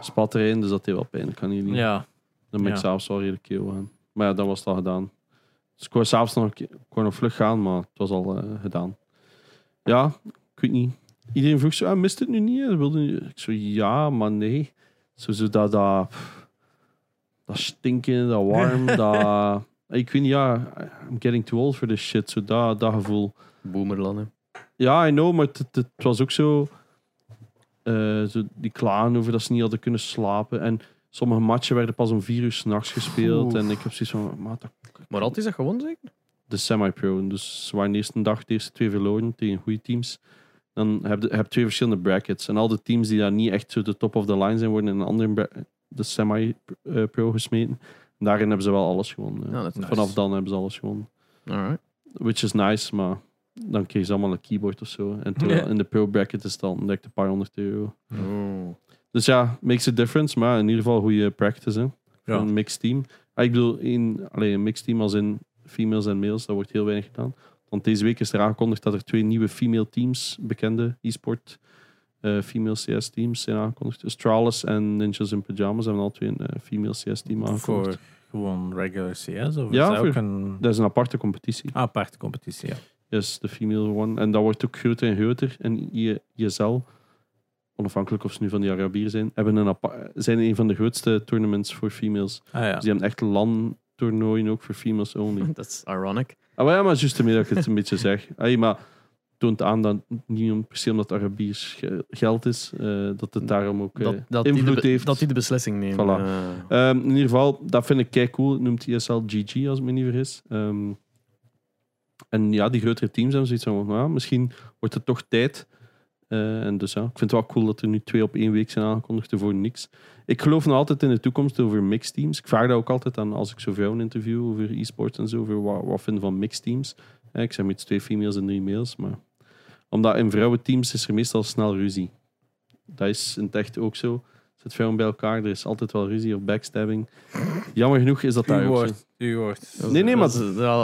Spa te rijden, dus dat deed wel pijn. Ik kan niet liegen. Ja, Dan ben ik Ja. s'avonds wel redelijk keel gaan. Maar ja, dan was het al gedaan. Dus ik wou s'avonds nog, wou nog vlug gaan, maar het was al eh, gedaan. Ja, ik weet niet. Iedereen vroeg zo, ah, mist het nu niet? Wilde Ik zo, ja, maar nee. Zo, zo dat, dat, dat stinken, dat warm, dat... Ik weet niet, ja, I'm getting too old for this shit. Zo dat, dat gevoel. Boomerland, hè. Ja, I know, maar het, was ook zo, eh, zo... Die klagen over dat ze niet hadden kunnen slapen. En sommige matchen werden pas om vier uur s'nachts gespeeld. En ik heb zoiets van... maat, dat- Maar altijd is dat gewoon zeker? de semi-pro. Dus ze waren de eerste dag de eerste twee verloren tegen goede teams. Dan heb je heb twee verschillende brackets. En al de teams die daar niet echt zo de top of the line zijn, worden in een andere de semi-pro gesmeten. Daarin hebben ze wel alles gewonnen. ja. Nice. Vanaf dan hebben ze alles gewonnen. Alright. Which is nice, maar dan kregen ze allemaal een keyboard of zo. En terwijl in de pro bracket is het dan direct een paar honderd euro. Oh. Dus ja, makes a difference. Maar in ieder geval goede practice. Hè. Ja. Een mixed team. Ah, ik bedoel, een, allee, een mixed team als in females en males, dat wordt heel weinig gedaan. Want deze week is er aangekondigd dat er twee nieuwe female teams, bekende e-sport eh, female CS teams, zijn aangekondigd. Astralis en Ninjas in Pyjamas hebben al twee een eh, female CS team aangekondigd. voor gewoon regular CS? Of Ja, is dat ook een Dat is een aparte competitie. aparte competitie? Ja. Yes, de female one. En dat wordt ook groter en groter. En ISL, onafhankelijk of ze nu van die Arabieren zijn, hebben een zijn een van de grootste tournaments voor females. Ah ja. Dus die hebben echt LAN-toernooien ook voor females only. Dat is ironic. Ah, maar ja, maar juist ermee dat ik het een beetje zeg. Ay, maar toont aan dat niet se omdat Arabiers ge- geld is, eh, dat het daarom ook eh, Dat, dat, die de, invloed heeft. dat die de beslissing. Voilà. Eh, Ehm, in ieder geval, dat vind ik kei cool. Het noemt ISL GG, als ik me niet vergis. Ehm, en ja, die grotere teams hebben zoiets van, nou, misschien wordt het toch tijd. Eh, en dus ja, ik vind het wel cool dat er nu twee op één week zijn aangekondigd voor niks. Ik geloof nog altijd in de toekomst over mixed teams. Ik vraag dat ook altijd aan als ik zo vrouwen interview over e-sports en zo, over wat, wat vinden van mixed teams. Eh, ik zeg met twee females en drie males, maar omdat in vrouwenteams is er meestal snel ruzie. Dat is in het echt ook zo. zit veel bij elkaar. Er is altijd wel ruzie of backstabbing. Jammer genoeg is dat daar ook zo. Uw woord. Nee, nee, maar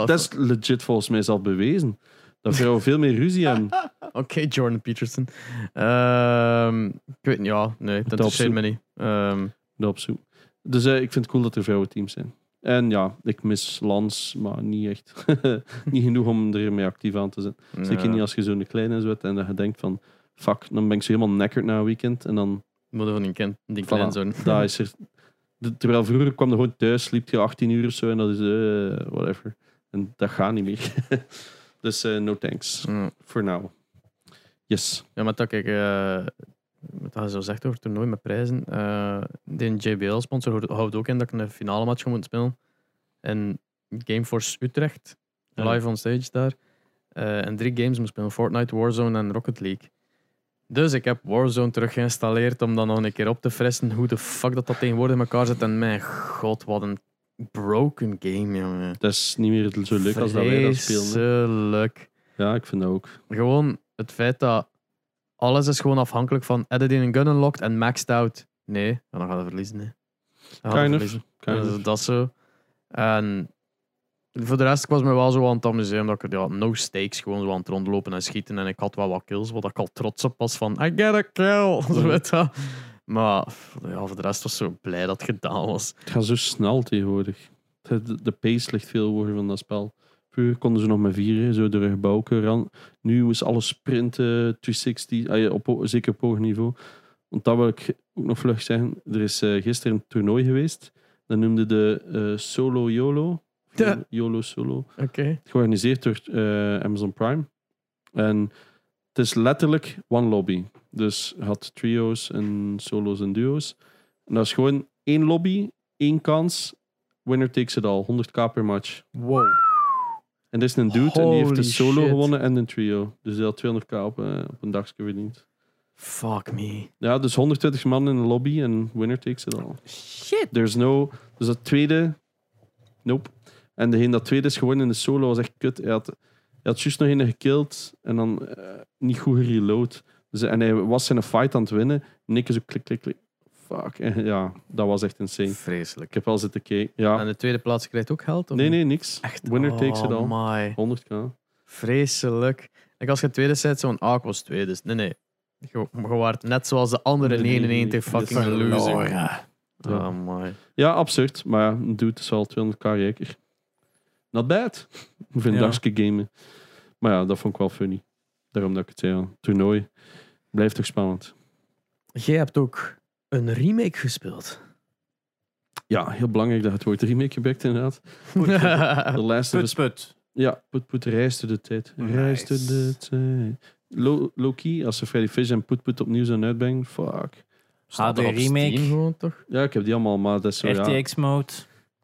Dat is- is legit volgens mij is al bewezen. Dat vrouwen veel meer ruzie hebben. Oké, Jordan Peterson. Ehm, ik weet niet, ja, nee, dat me niet. Ehm, Dat op zoek. Dus eh, ik vind het cool dat er vrouwenteams zijn. En ja, ik mis Lans, maar niet echt. niet genoeg om er mee actief aan te zijn. Zeker ja, niet als je zo'n kleine is en dat je denkt van... Fuck, dan ben ik zo helemaal nekkerd na een weekend. En dan... Moet van die kind, die kleine zoon. daar is er... Terwijl vroeger kwam er gewoon thuis, sliep je 18 uur of zo en dat is... eh whatever. En dat gaat niet meer. dus eh, no thanks. Ja. For now. Yes. Ja, maar dat kijk, eh wat hij zo zegt over toernooi met prijzen. eh de JBL-sponsor houdt- ook in dat ik een finale match ga moeten spelen. En Gameforce Utrecht, Ja. live on stage daar. Eh, en drie games moet spelen: Fortnite, Warzone en Rocket League. Dus ik heb Warzone terug geïnstalleerd om dan nog een keer op te frissen hoe de fuck dat dat tegenwoordig in elkaar zit. En mijn god, wat een broken game, jongen. Dat is niet meer zo leuk als dat wij dat spelen. hè. Vreselijk. Ja, ik vind dat ook. Gewoon het feit dat alles is gewoon afhankelijk van editing en gun unlocked en maxed out. Nee, dan gaan we verliezen. Nee. Dan gaan we verliezen. Dus dat is zo. En voor de rest ik was me wel zo aan het amuseren dat ik ja, no stakes gewoon zo aan het rondlopen en schieten en ik had wel wat kills, wat ik al trots op was van I get a kill. Zo weet dat. Maar ja, voor de rest was ik zo blij dat het gedaan was. Het gaat zo snel tegenwoordig. De, de- de pace ligt veel hoger van dat spel. Konden ze nog met vieren, zo door een gebouw ran. Nu is alles sprinten, 360, ah ja, op, zeker op hoog niveau. Want dat wil ik ook nog vlug zeggen. Er is eh, gisteren een toernooi geweest. Dat noemde de eh, Solo YOLO. Ja. YOLO Solo. Oké. Georganiseerd door eh, Amazon Prime. En het is letterlijk one lobby. Dus had trio's en solo's en duo's. En dat is gewoon één lobby, één kans. Winner takes it all. 100k per match. Wow. En dit is een dude en die heeft een solo shit. gewonnen en een trio. Dus die had 200k op, eh, op een dagje verdiend. Fuck me. Ja, dus 120 man in een lobby en winner takes it all. Shit. There's no... Dus dat tweede... Nope. En degene dat tweede is gewonnen in de solo was echt kut. Hij had, hij had juist nog een gekillt en dan eh, niet goed gereload. Dus, en hij was zijn fight aan het winnen. En ik zo klik, klik, klik. Fuck. En ja, dat was echt insane. Vreselijk. Ik heb al zitten kijken. Ja. En de tweede plaats krijgt ook geld? Of Nee, nee, niks. Echt? Winner takes it all. my. 100k. Vreselijk. Ik als je tweede zit, zo'n ah, ik was tweede. Dus nee, nee. Je, je waart net zoals de andere Nee, nee, 99 nee. fucking loser. Ja. Oh my. Ja, absurd. Maar ja, een dude is wel 200k rijker. Not bad. Voor een Ja. gamen. Maar ja, dat vond ik wel funny. Daarom dat ik het zei. Toernooi. Blijft toch spannend. Jij hebt ook een remake gespeeld. Ja, heel belangrijk dat het woord remake gebruikt inderdaad. The Last of Put, Us. put. Ja, Put Put reis door de tijd. Reis door de tijd. Low- Low-key, als ze Freddy Fish en Put Put opnieuw zijn uitbrengen, fuck. Staat HD er remake. Steam gewoon, toch? Ja, ik heb die allemaal, maar dat is zo, ja. RTX mode.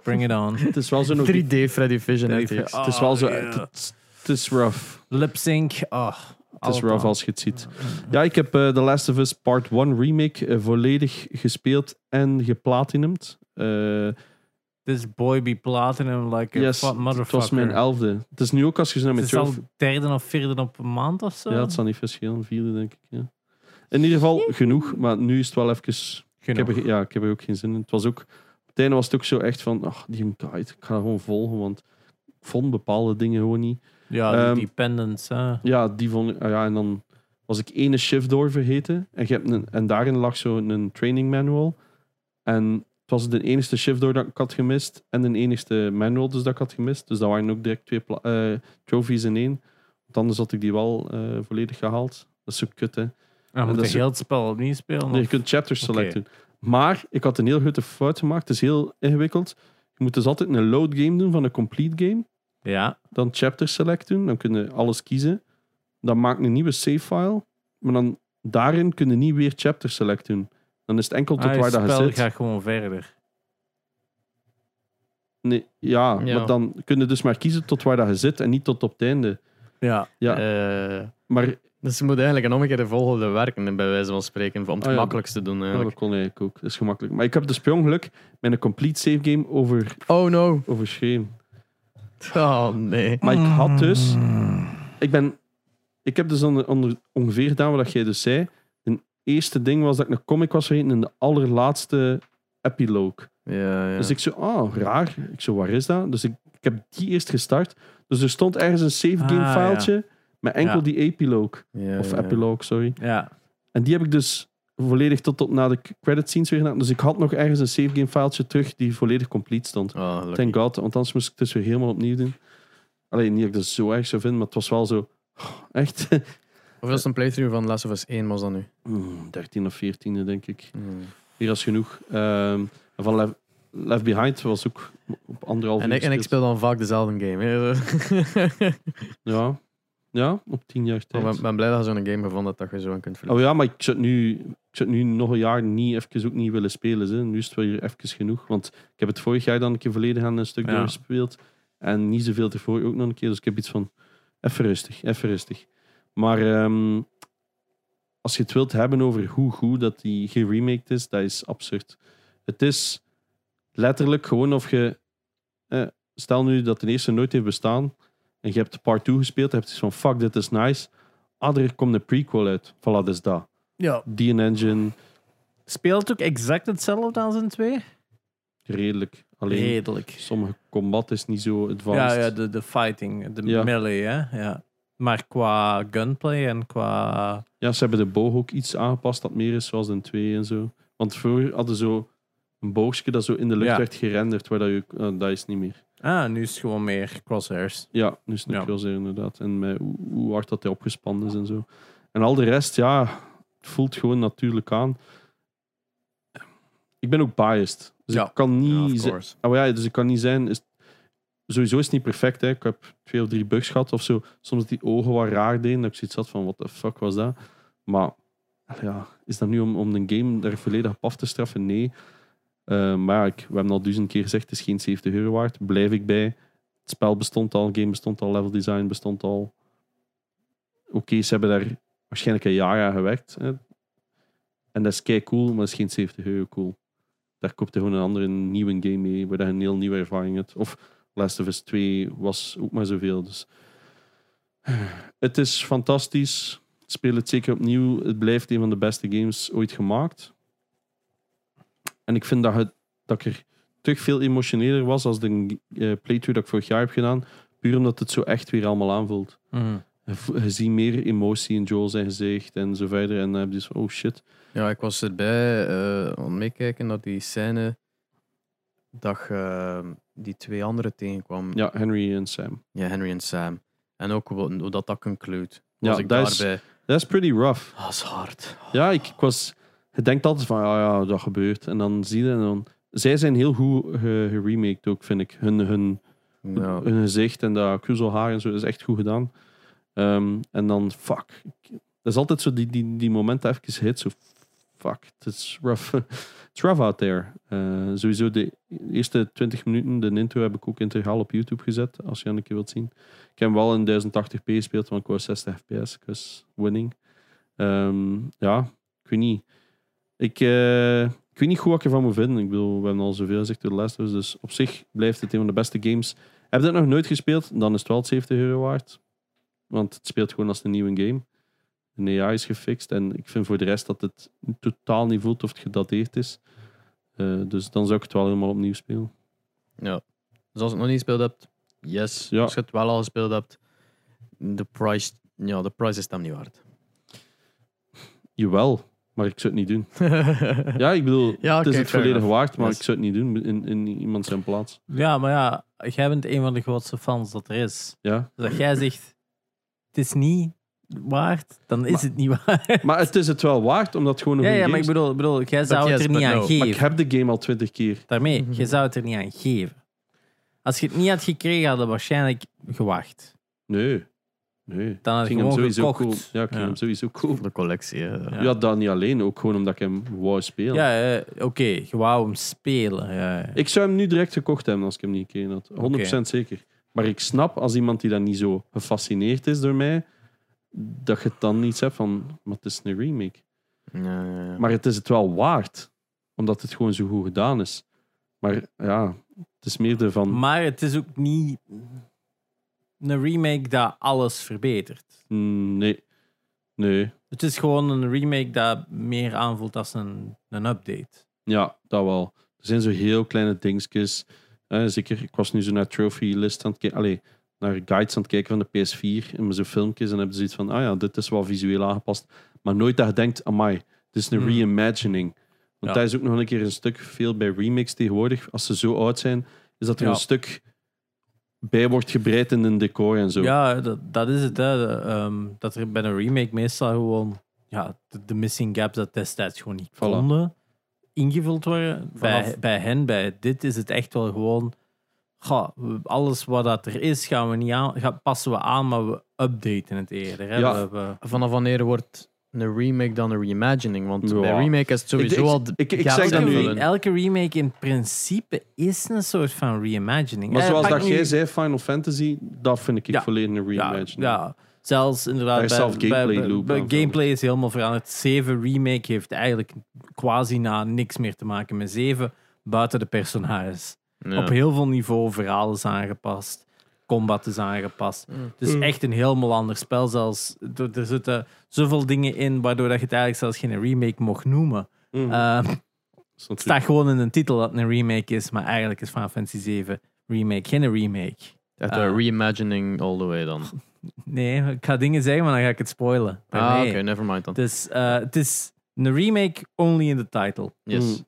Bring it on. Het is wel zo nog... 3D Freddy Fish en 3D RTX. Het is wel zo... Het, het is rough. Lip sync. Oh, Het is rough als je het ziet. Ja, ik heb eh, The Last of Us Part 1 remake eh, volledig gespeeld en geplatinumd. Eh This boy be platinum like a yes, fat het motherfucker. was mijn elfde. Het is nu ook als je naar Het mijn is al derde of vierde op een maand of zo. Ja, het zal niet verschillen. Vierde, denk ik. Ja. In ieder geval genoeg, maar nu is het wel even... Ik heb, er, ja, ik heb er ook geen zin in. Het was ook... Op het einde was het ook zo echt van... Ach, die guide. Ik ga dat gewoon volgen, want ik vond bepaalde dingen gewoon niet. Ja, die Ehm, dependence. hè. Ja, die vond ik... ah ja, en dan was ik ene shift door vergeten. En, je hebt een, en daarin lag zo een training manual. En het was de enige shift door dat ik had gemist. En de enigste manual dus dat ik had gemist. Dus dat waren ook direct twee eh, trophies in één. Want anders had ik die wel eh, volledig gehaald. Dat is zo kut, hè. Moet dat je heel het spel opnieuw spelen. Nee, je kunt chapters Oké. select doen. Maar ik had een heel grote fout gemaakt. Het is heel ingewikkeld. Je moet dus altijd een load game doen van een complete game. Ja. Dan chapter select doen. Dan kun je alles kiezen. Dan maak je een nieuwe save file. Maar dan daarin kun je niet weer chapter select doen. Dan is het enkel tot Ah, waar dat je spel zit. gaat gewoon verder. Nee, ja, Ja. maar dan kun je dus maar kiezen tot waar dat je zit en niet tot op het einde. Ja. Ja, Eh, maar dus je moet eigenlijk een omgekeerde volgorde werken, bij wijze van spreken, om het Ah, ja. te doen. ja, dat kon eigenlijk ook. Dat is gemakkelijk. Maar ik heb dus per ongeluk met een complete save game over, Oh no. overschreven. Oh nee. Maar ik had dus... Ik ben... Ik heb dus onder, onder ongeveer gedaan wat jij dus zei. De eerste ding was dat ik een comic was vergeten in de allerlaatste epilogue. Ja, ja. Dus ik zo, ah, raar. Ik zo, waar is dat? Dus ik, ik heb die eerst gestart. Dus er stond ergens een save game Ah, filetje met enkel die epilogue. Ja, Of ja. epilogue, sorry. Ja. En die heb ik dus volledig tot, tot na de credit scenes weer gedaan. Dus ik had nog ergens een save game filetje terug die volledig complete stond. Oh. Thank god, want anders moest ik het dus weer helemaal opnieuw doen. Alleen niet dat ik dat zo erg zou vinden, maar het was wel zo... oh, echt? Hoeveel is een playthrough van Last of Us 1 was dat nu? Hmm, 13 of 14 denk ik. Hmm. Hier is genoeg. Ehm, van Left, Left Behind was ook op anderhalf En, ik, en ik speel dan vaak dezelfde game. hè. Ja. ja, op 10 jaar ik tijd. ben, ben blij dat je zo'n game gevonden hebt dat je zo aan kunt verliezen. Oh ja, maar ik het nu, ik zou het nu nog een jaar niet even ook niet willen spelen. Hè. Nu is het wel weer even genoeg. Want ik heb het vorig jaar dan een keer volledig aan een stuk Ja. doorgespeeld. En niet zoveel ervoor ook nog een keer. Dus ik heb iets van, even rustig, even rustig. Maar ehm, als je het wilt hebben over hoe goed dat die geremaked is, dat is absurd. Het is letterlijk gewoon of je... Eh, stel nu dat de eerste nooit heeft bestaan en je hebt part 2 gespeeld, je hebt iets van, fuck, dit is nice. Ah, er komt een prequel uit. Voilà, dat is dat. Ja. Die engine, Speelt ook exact hetzelfde als in twee? redelijk. Alleen Redelijk. sommige combat is niet zo Ja, advanced. ja de, de fighting, de Ja. melee, hè? Ja. Maar qua gunplay en qua. Ja, ze hebben de boog ook iets aangepast dat meer is zoals in 2 en zo. Want vroeger hadden ze zo een boogje dat zo in de lucht Ja. werd gerenderd, waar dat je... eh, dat is niet meer. Ah, nu is het gewoon meer crosshairs. Ja, nu is het Ja. zeer inderdaad. En met hoe, hoe hard dat hij opgespannen is en zo. En al de rest, ja, voelt gewoon natuurlijk aan. Ik ben ook biased. Dus Ja. ik kan niet... Oh ja, dus ik kan niet zijn. Is, sowieso is het niet perfect. Hè. Ik heb twee of drie bugs gehad of zo. Soms die ogen wat raar deden. Dat ik zoiets had van: what the fuck was dat? Maar ja, is dat nu om, om een game daar volledig op af te straffen? Nee. Eh, maar ja, ik, we hebben al duizend keer gezegd: het is geen 70 euro waard. Blijf ik bij. Het spel bestond al, game bestond al, level design bestond al. Oké, ze hebben daar waarschijnlijk een jaar gewerkt. Hè. En dat is kei cool, maar dat is geen 70 euro cool. Daar koopt je gewoon een andere nieuwe game mee, waar je een heel nieuwe ervaring hebt. Of Last of Us 2 was ook maar zoveel. Dus. Het is fantastisch. Speel het zeker opnieuw. Het blijft een van de beste games ooit gemaakt. En ik vind dat, het, dat ik er terug veel emotioneler was als de eh, playthrough dat ik vorig jaar heb gedaan. Puur omdat het zo echt weer allemaal aanvoelt. Vo- je ziet meer emotie in Joel zijn gezicht en zo verder. En dan heb je dus oh shit. Ja, ik was erbij eh, aan het meekijken naar die scène dat je eh, die twee anderen tegenkwam. Ja, Henry en Sam. Ja, Henry en Sam. En ook hoe, hoe dat dat conclude. Ja, Was ik dat is- daarbij. Dat is pretty rough. Ah, dat is hard. Ja, ik, ik was... Je denkt altijd van, ja, ja, dat gebeurt. En dan zie je en dan... Zij zijn heel goed ge- geremaked ook, vind ik. Hun, hun, Ja. hun gezicht en dat kruiselhaar en zo is echt goed gedaan. Ehm, en dan, fuck. Dat is altijd zo die, die, die momenten even hit. Zo, fuck, is rough. It's rough out there. Eh, sowieso de eerste 20 minuten, de intro, heb ik ook integraal op YouTube gezet. Als je een keer wilt zien. Ik heb wel in 1080p gespeeld, want ik was 60 fps. Ik winning. Ehm, ja, ik weet niet. Ik, eh, ik weet niet goed wat ik ervan moet vinden. Ik bedoel, we hebben al zoveel gezegd door de Us, Dus op zich blijft het een van de beste games. Heb je dat nog nooit gespeeld? Dan is het wel 70 euro waard. Want het speelt gewoon als een nieuwe game. Een AI is gefixt. En ik vind voor de rest dat het totaal niet voelt of het gedateerd is. Eh, dus dan zou ik het wel helemaal opnieuw spelen. ja. Dus als je het nog niet gespeeld hebt, yes. Ja. Als je het wel al gespeeld hebt, de price, ja, de price is hem niet waard. Jawel, maar ik zou het niet doen. Ja, ik bedoel, Ja, het is het volledig waard, maar Yes. ik zou het niet doen in, in iemand zijn plaats. Ja, maar ja, jij bent een van de grootste fans dat er is. Ja. Dus als jij zegt, het is niet waard, dan is Maar- het niet waard. Maar het is het wel waard, omdat het gewoon een Ja, goede ja, maar game ik bedoel, ik bedoel jij zou yes, het er niet aan no. Maar geven. ik heb de game al twintig keer. Daarmee, Mhm. je zou het er niet aan geven. Als je het niet had gekregen, hadden we waarschijnlijk gewacht. Nee. Nee. Dan had ik hem gewoon sowieso gekocht. cool. Ja, ik ging Ja. hem sowieso cool. Voor de collectie. Ja. Ja. dat niet alleen. Ook gewoon omdat ik hem wou spelen. Ja, eh, oké, je wou hem spelen. Ja, ja. Ik zou hem nu direct gekocht hebben als ik hem niet gekregen had. 100% zeker. Maar ik snap als iemand die dan niet zo gefascineerd is door mij, dat je het dan niet hebt van, maar het is een remake. Ja, ja, ja. Maar het is het wel waard, omdat het gewoon zo goed gedaan is. Maar ja, het is meer ervan, Maar het is ook niet een remake dat alles verbetert. mm, nee, nee. Het is gewoon een remake dat meer aanvoelt als een, een update. Ja, dat wel. Er zijn zo heel kleine dingetjes. Eh, zeker, ik was nu zo naar trophy list aan het kijken. Allee, naar guides aan het kijken van de PS4. En zo'n filmpjes. En hebben ze zoiets van, ah ja, dit is wel visueel aangepast. Maar nooit dat je denkt, amai, dit is een Hmm. reimagining. Want Ja. dat is ook nog een keer een stuk veel bij remakes tegenwoordig. Als ze zo oud zijn, is dat er Ja. een stuk bij wordt gebreid in een decor en zo. Ja, dat, dat is het. Hè. De, ehm, dat er bij een remake meestal gewoon ja, de, de missing gaps dat destijds gewoon niet Voilà. konden ingevuld worden. Bij, Vanaf- bij hen, bij dit is het echt wel gewoon... ga, we- alles wat dat er is, gaan we niet aan, gaan, passen we aan, maar we updaten het eerder. Hè. Ja. We, we- Vanaf wanneer wordt een remake dan een reimagining? Want Ja. bij remake is het sowieso Ik- al... de ik- ik zeg dat elke, nu. elke remake in principe is een soort van reimagining. Maar zoals dat nu- jij zei, Final Fantasy, dat vind ik Ja. volledig een Ja, reimagining. ja, zelfs inderdaad. Bij- zelf gameplay bij- loop bij aan gameplay is helemaal veranderd. 7 Remake heeft eigenlijk quasi na niks meer te maken met 7, buiten de personages. Ja. Op heel veel niveau verhaal is aangepast, combat is aangepast. Mm. Het is echt een helemaal ander spel. Zelfs, er, er zitten zoveel dingen in waardoor dat je het eigenlijk zelfs geen remake mocht noemen. Mhm. Eh, Dat is het staat gewoon in een titel dat het een remake is, maar eigenlijk is Final Fantasy 7 remake geen remake. Echt een reimagining all the way dan. Nee, ik ga dingen zeggen, maar dan ga ik het spoilen. Ah, Nee. oké, never mind dan. Dus eh, het is een remake only in the title. Yes. Mm.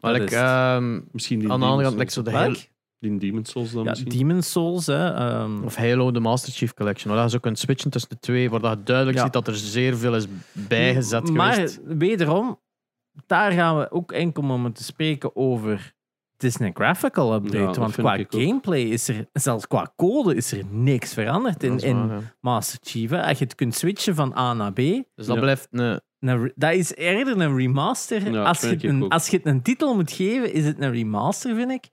Maar Dat like, is ehm, Misschien die aan de andere kant, Demon's like, zo de hele, Die Demon's Souls dan Ja, misschien. Demon's Souls, hè. ehm, of Halo, de Master Chief Collection, waar je zo kunt switchen tussen de twee, waar dat je duidelijk Ja. ziet dat er zeer veel is bijgezet maar geweest. wederom, daar gaan we ook enkel om te spreken over. Het is een graphical update, dat want qua ook. gameplay is er, zelfs qua code, is er niks veranderd in, in ja. Master Chief. hè. Als je het kunt switchen van A naar B, Dus dat Ja. blijft een... een re- dat is eerder een remaster. Ja, als, je een, ook. als je het een titel moet geven, is het een remaster, vind ik.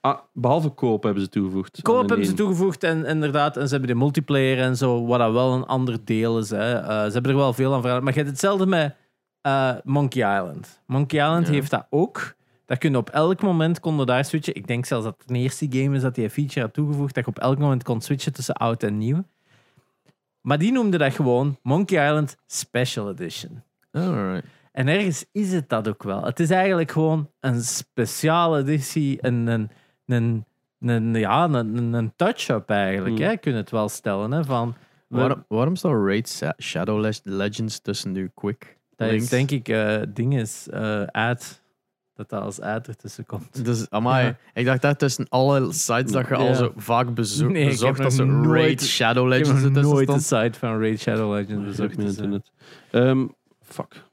Ah, behalve koop hebben ze toegevoegd. Koop hebben ze toegevoegd en inderdaad, en ze hebben de multiplayer en zo, wat dat wel een ander deel is. Hè. Eh, ze hebben er wel veel aan veranderd. Maar je hebt hetzelfde met eh, Monkey Island. Monkey Island Ja. heeft dat ook. Dat kun je op elk moment konden daar switchen. Ik denk zelfs dat het de eerste game is dat die een feature had toegevoegd, dat je op elk moment kon switchen tussen oud en nieuw. Maar die noemde dat gewoon Monkey Island Special Edition. Alright. En ergens is het dat ook wel. Het is eigenlijk gewoon een speciale editie, een, een, een, een, ja, een, een, touch-up eigenlijk. Hmm. Hè? Kun je het wel stellen. Hè? Van, Waarom, waarom staat Raid Shadow Le- Legends tussen nu quick? dat links? is denk ik eh ding is eh ad, dat dat als ad ertussen komt. Dus, amai, Ja. ik dacht dat tussen alle sites dat je al zo vaak bezo Nee, ik bezocht, heb dat ze Raid Shadow Ik heb Legends nog ertussen nooit de stond. site van Raid Shadow Legends Ik heb bezocht. mijn dus, eh. internet. Ehm, fuck.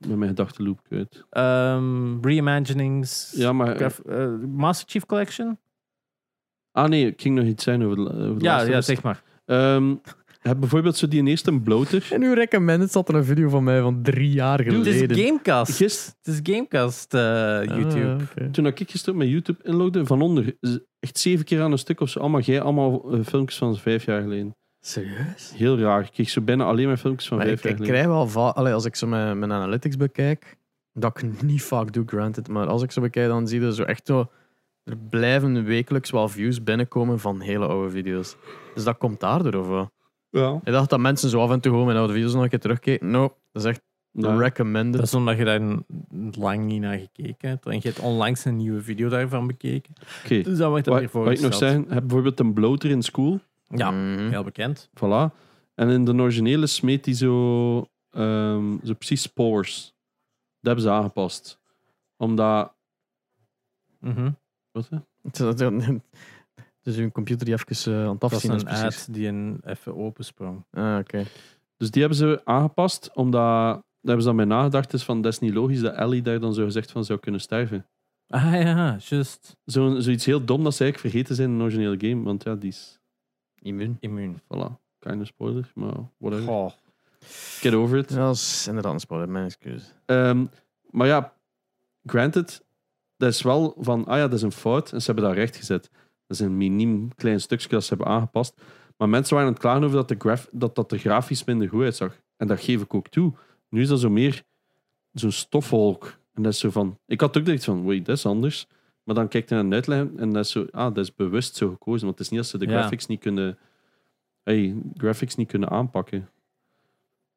Ik ben mijn gedachtenloop kwijt. Ehm, reimaginings. Ja, maar... graf- eh, Master Chief Collection? Ah nee, ik ging nog iets zijn over de, over de Ja, laatste ja, zeg maar. Ehm, heb bijvoorbeeld zo die eerste bloter. En uw recommended zat er een video van mij van drie jaar Het geleden. is Gamecast. Gist, Het is Gamecast eh, YouTube. Ah, oké. toen ik gisteren met YouTube inlogde, van onder, echt zeven keer aan een stuk of zo, allemaal jij, allemaal eh, filmpjes van vijf jaar geleden. Serieus? Heel raar. Ik kreeg zo bijna alleen maar filmpjes van Maar vijf ik, jaar ik geleden. krijg wel vaak, allee, als ik zo mijn, mijn analytics bekijk, dat ik niet vaak doe, granted, maar als ik zo bekijk, dan zie je zo echt zo, er blijven wekelijks wel views binnenkomen van hele oude video's. Dus dat komt daardoor, of wat? Ja. Ik dacht dat mensen zo af en toe gewoon mijn oude video's nog een keer terugkeken. No, dat is echt Ja. recommended. Dat is omdat je daar lang niet naar gekeken hebt. En je hebt onlangs een nieuwe video daarvan bekeken. Oké. Dus dat wordt Wat, weer wat ik nog zeggen, heb bijvoorbeeld een bloter in school. Ja, Mhm. heel bekend. Voilà. En in de originele smeet hij zo, ehm, zo precies spores. Dat hebben ze aangepast. Omdat... Mhm. Wat? hè? Is- Dus uw computer die even eh, aan het Dat afzien is, een precies. ad die een even opensprong. Ah, oké. Dus die hebben ze aangepast, omdat... Daar hebben ze dan bij nagedacht, is van, dat is niet logisch dat Ellie daar dan zo gezegd van zou kunnen sterven. Ah ja, juist. Zo, zoiets heel dom dat ze eigenlijk vergeten zijn in een originele game, want ja, die is... Immuun. Immuun. Voilà. Keine spoiler, maar whatever. Goh. Get over it. Ja, dat is inderdaad een spoiler, mijn excuus. Ehm, maar ja, granted, dat is wel van, ah ja, dat is een fout en ze hebben dat rechtgezet. Dat is een miniem klein stukje dat ze hebben aangepast. Maar mensen waren aan het klagen over dat de, graf, dat, dat de grafisch minder goed uitzag. En dat geef ik ook toe. Nu is dat zo meer zo'n stofwolk. En dat is zo van, ik had ook direct van, wait, dat is anders. Maar dan kijk je naar een uitleg en dat is zo, ah, dat is bewust zo gekozen. Want het is niet dat ze de Ja. graphics niet kunnen, hey, graphics niet kunnen aanpakken.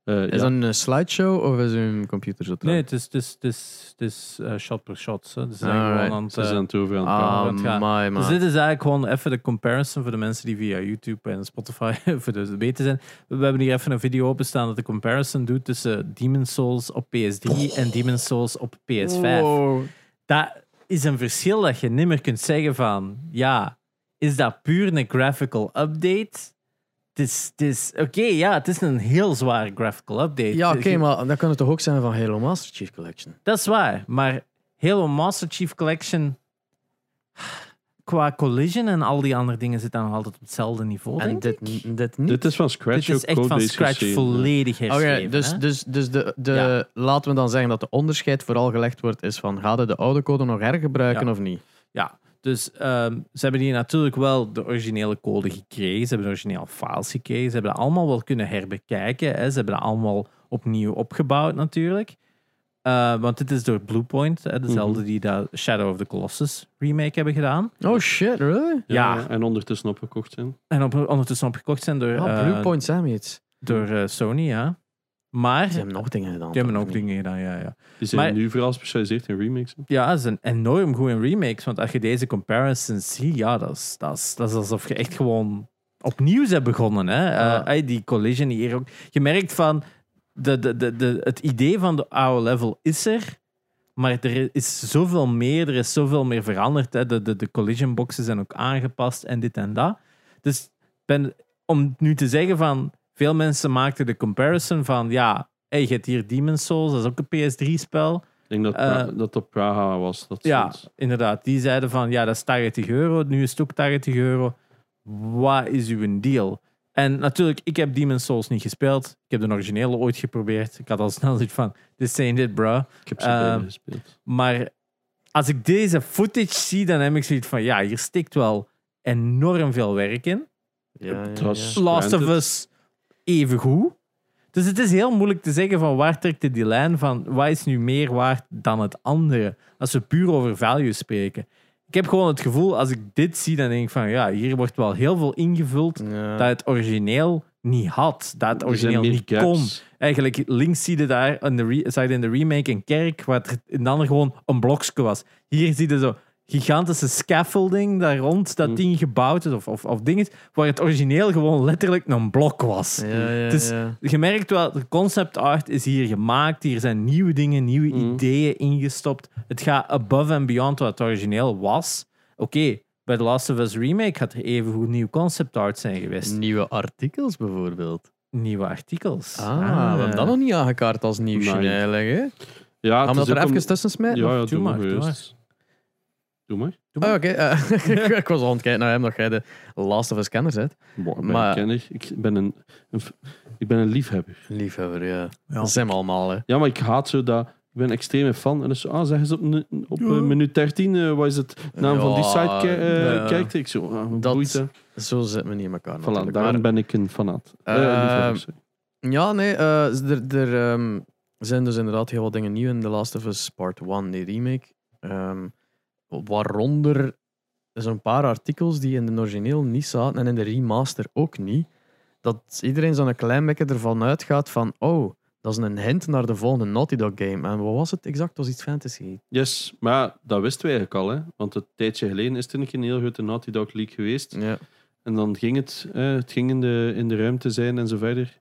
Eh, Is ja. dat een slideshow of is uw computer zo traag? Nee, het is, het is, het is, het is eh, shot per shot. Hè. Dus zijn gewoon aan het, eh, over aan het Ah, my, Dus dit is eigenlijk gewoon even de comparison voor de mensen die via YouTube en Spotify voor de weten zijn. We hebben hier even een video openstaan dat de comparison doet tussen Demon's Souls op PS3 en Demon's Souls op PS5. Wow. Dat is een verschil dat je niet meer kunt zeggen van, ja, is dat puur een graphical update? Het is, het is oké, ja, het is een heel zware graphical update. Ja, oké, maar dat kan het toch ook zijn van Halo Master Chief Collection? Dat is waar, maar Halo Master Chief Collection qua collision en al die andere dingen zit dan nog altijd op hetzelfde niveau, En denk dit, ik. dit niet? Dit is van scratch Dit is ook echt van scratch geschreven, volledig Oké, herschreven. dus, hè? dus, dus de, de, Ja. laten we dan zeggen dat de onderscheid vooral gelegd wordt is van ga je de oude code nog hergebruiken Ja. of niet? Ja, dus ehm, ze hebben hier natuurlijk wel de originele code gekregen. Ze hebben de originele files gekregen. Ze hebben dat allemaal wel kunnen herbekijken. Hè. Ze hebben dat allemaal opnieuw opgebouwd natuurlijk. Eh, want dit is door Bluepoint, hè, dezelfde die dat Shadow of the Colossus remake hebben gedaan. Oh shit, really? Ja, Ja. En ondertussen opgekocht zijn. En op, ondertussen opgekocht zijn door, eh, Bluepoint zijn iets. door eh, Sony, ja. Maar Die hebben nog dingen gedaan. die hebben ook dingen gedaan, ja, ja. Die zijn Maar- nu vooral gespecialiseerd in remakes. hè. Ja, ze zijn enorm goed in remakes. Want als je deze comparisons ziet, ja, dat is, dat is, dat is alsof je echt gewoon opnieuw bent begonnen. Hè? Ja. Eh, die collision hier ook. Je merkt van, de, de, de, de, het idee van de oude level is er. Maar er is zoveel meer, er is zoveel meer veranderd. Hè? De, de, de collision boxen zijn ook aangepast en dit en dat. Dus ben, om nu te zeggen van, veel mensen maakten de comparison van, ja, hey, je hebt hier Demon's Souls, dat is ook een PS3-spel. Ik denk dat, Eh, dat op Praha was. Dat Ja, stond. inderdaad. Die zeiden van, ja, dat is 80 euro. Nu is het ook 80 euro. Wat is uw deal? En natuurlijk, ik heb Demon's Souls niet gespeeld. Ik heb de originele ooit geprobeerd. Ik had al snel zoiets van, this ain't it, bro. Ik heb ze beide gespeeld. Maar als ik deze footage zie, dan heb ik zoiets van, ja, hier stikt wel enorm veel werk in. Ja, ja, Het was- ja. Last of. Us even goed. Dus het is heel moeilijk te zeggen van waar trekt je die lijn van wat is nu meer waard dan het andere. Als we puur over value spreken. Ik heb gewoon het gevoel, als ik dit zie, dan denk ik van ja, hier wordt wel heel veel ingevuld Ja. dat het origineel niet had. Dat het origineel niet gaps. kon. Eigenlijk links zie je daar in de, re- in de remake een kerk, het in de ander gewoon een blokje was. Hier zie je zo gigantische scaffolding daar rond dat Mm. ding gebouwd is, of, of, of ding is, waar het origineel gewoon letterlijk een blok was. Ja, ja, Dus- ja. Je merkt wel, de concept art is hier gemaakt. Hier zijn nieuwe dingen, nieuwe Mm. ideeën ingestopt. Het gaat above and beyond wat het origineel was. Oké, bij The Last of Us Remake had er even goed nieuw concept art zijn geweest. Nieuwe artikels bijvoorbeeld. Nieuwe artikels. Ah, we hebben dat nog niet aangekaart als nieuwsje Nee. eigenlijk. Hè? Ja, Gaan we dat er even tussen smijten? Ja, ja, Doe doe maar, maar. Doe maar. Oh, Oké, eh, ik was al aan het kijken naar hem dat jij de Last of Us kenner bent. Boah, ik ben Maar- een kenner. Ik ben een, een, ik ben een liefhebber. Liefhebber, ja. Ja. Dat zijn we allemaal, hè. Ja, maar ik haat zo dat... Ik ben een extreme fan. En dus, ah, zeggen ze op, nu- op minuut 13, eh, wat is het naam van die site eh, ja. kijkt? Ik zo, ah, Dat- boeit. Zo zitten we niet in elkaar Voilà, daarom Maar- ben ik een fanaat. Eh, Eh, sorry. Ja, nee, eh, er, er ehm, zijn dus inderdaad heel wat dingen nieuw in The Last of Us Part 1, die remake. Ehm, waaronder zo'n paar artikels die in de origineel niet zaten en in de remaster ook niet. Dat iedereen zo'n klein beetje ervan uitgaat van, oh, dat is een hint naar de volgende Naughty Dog game. En wat was het exact? Dat was iets fantasy. Yes, maar dat wisten we eigenlijk al. Hè? Want een tijdje geleden is er een keer een heel grote Naughty Dog leak geweest. Ja. En dan ging het, eh, het ging in de, in de ruimte zijn en zo verder.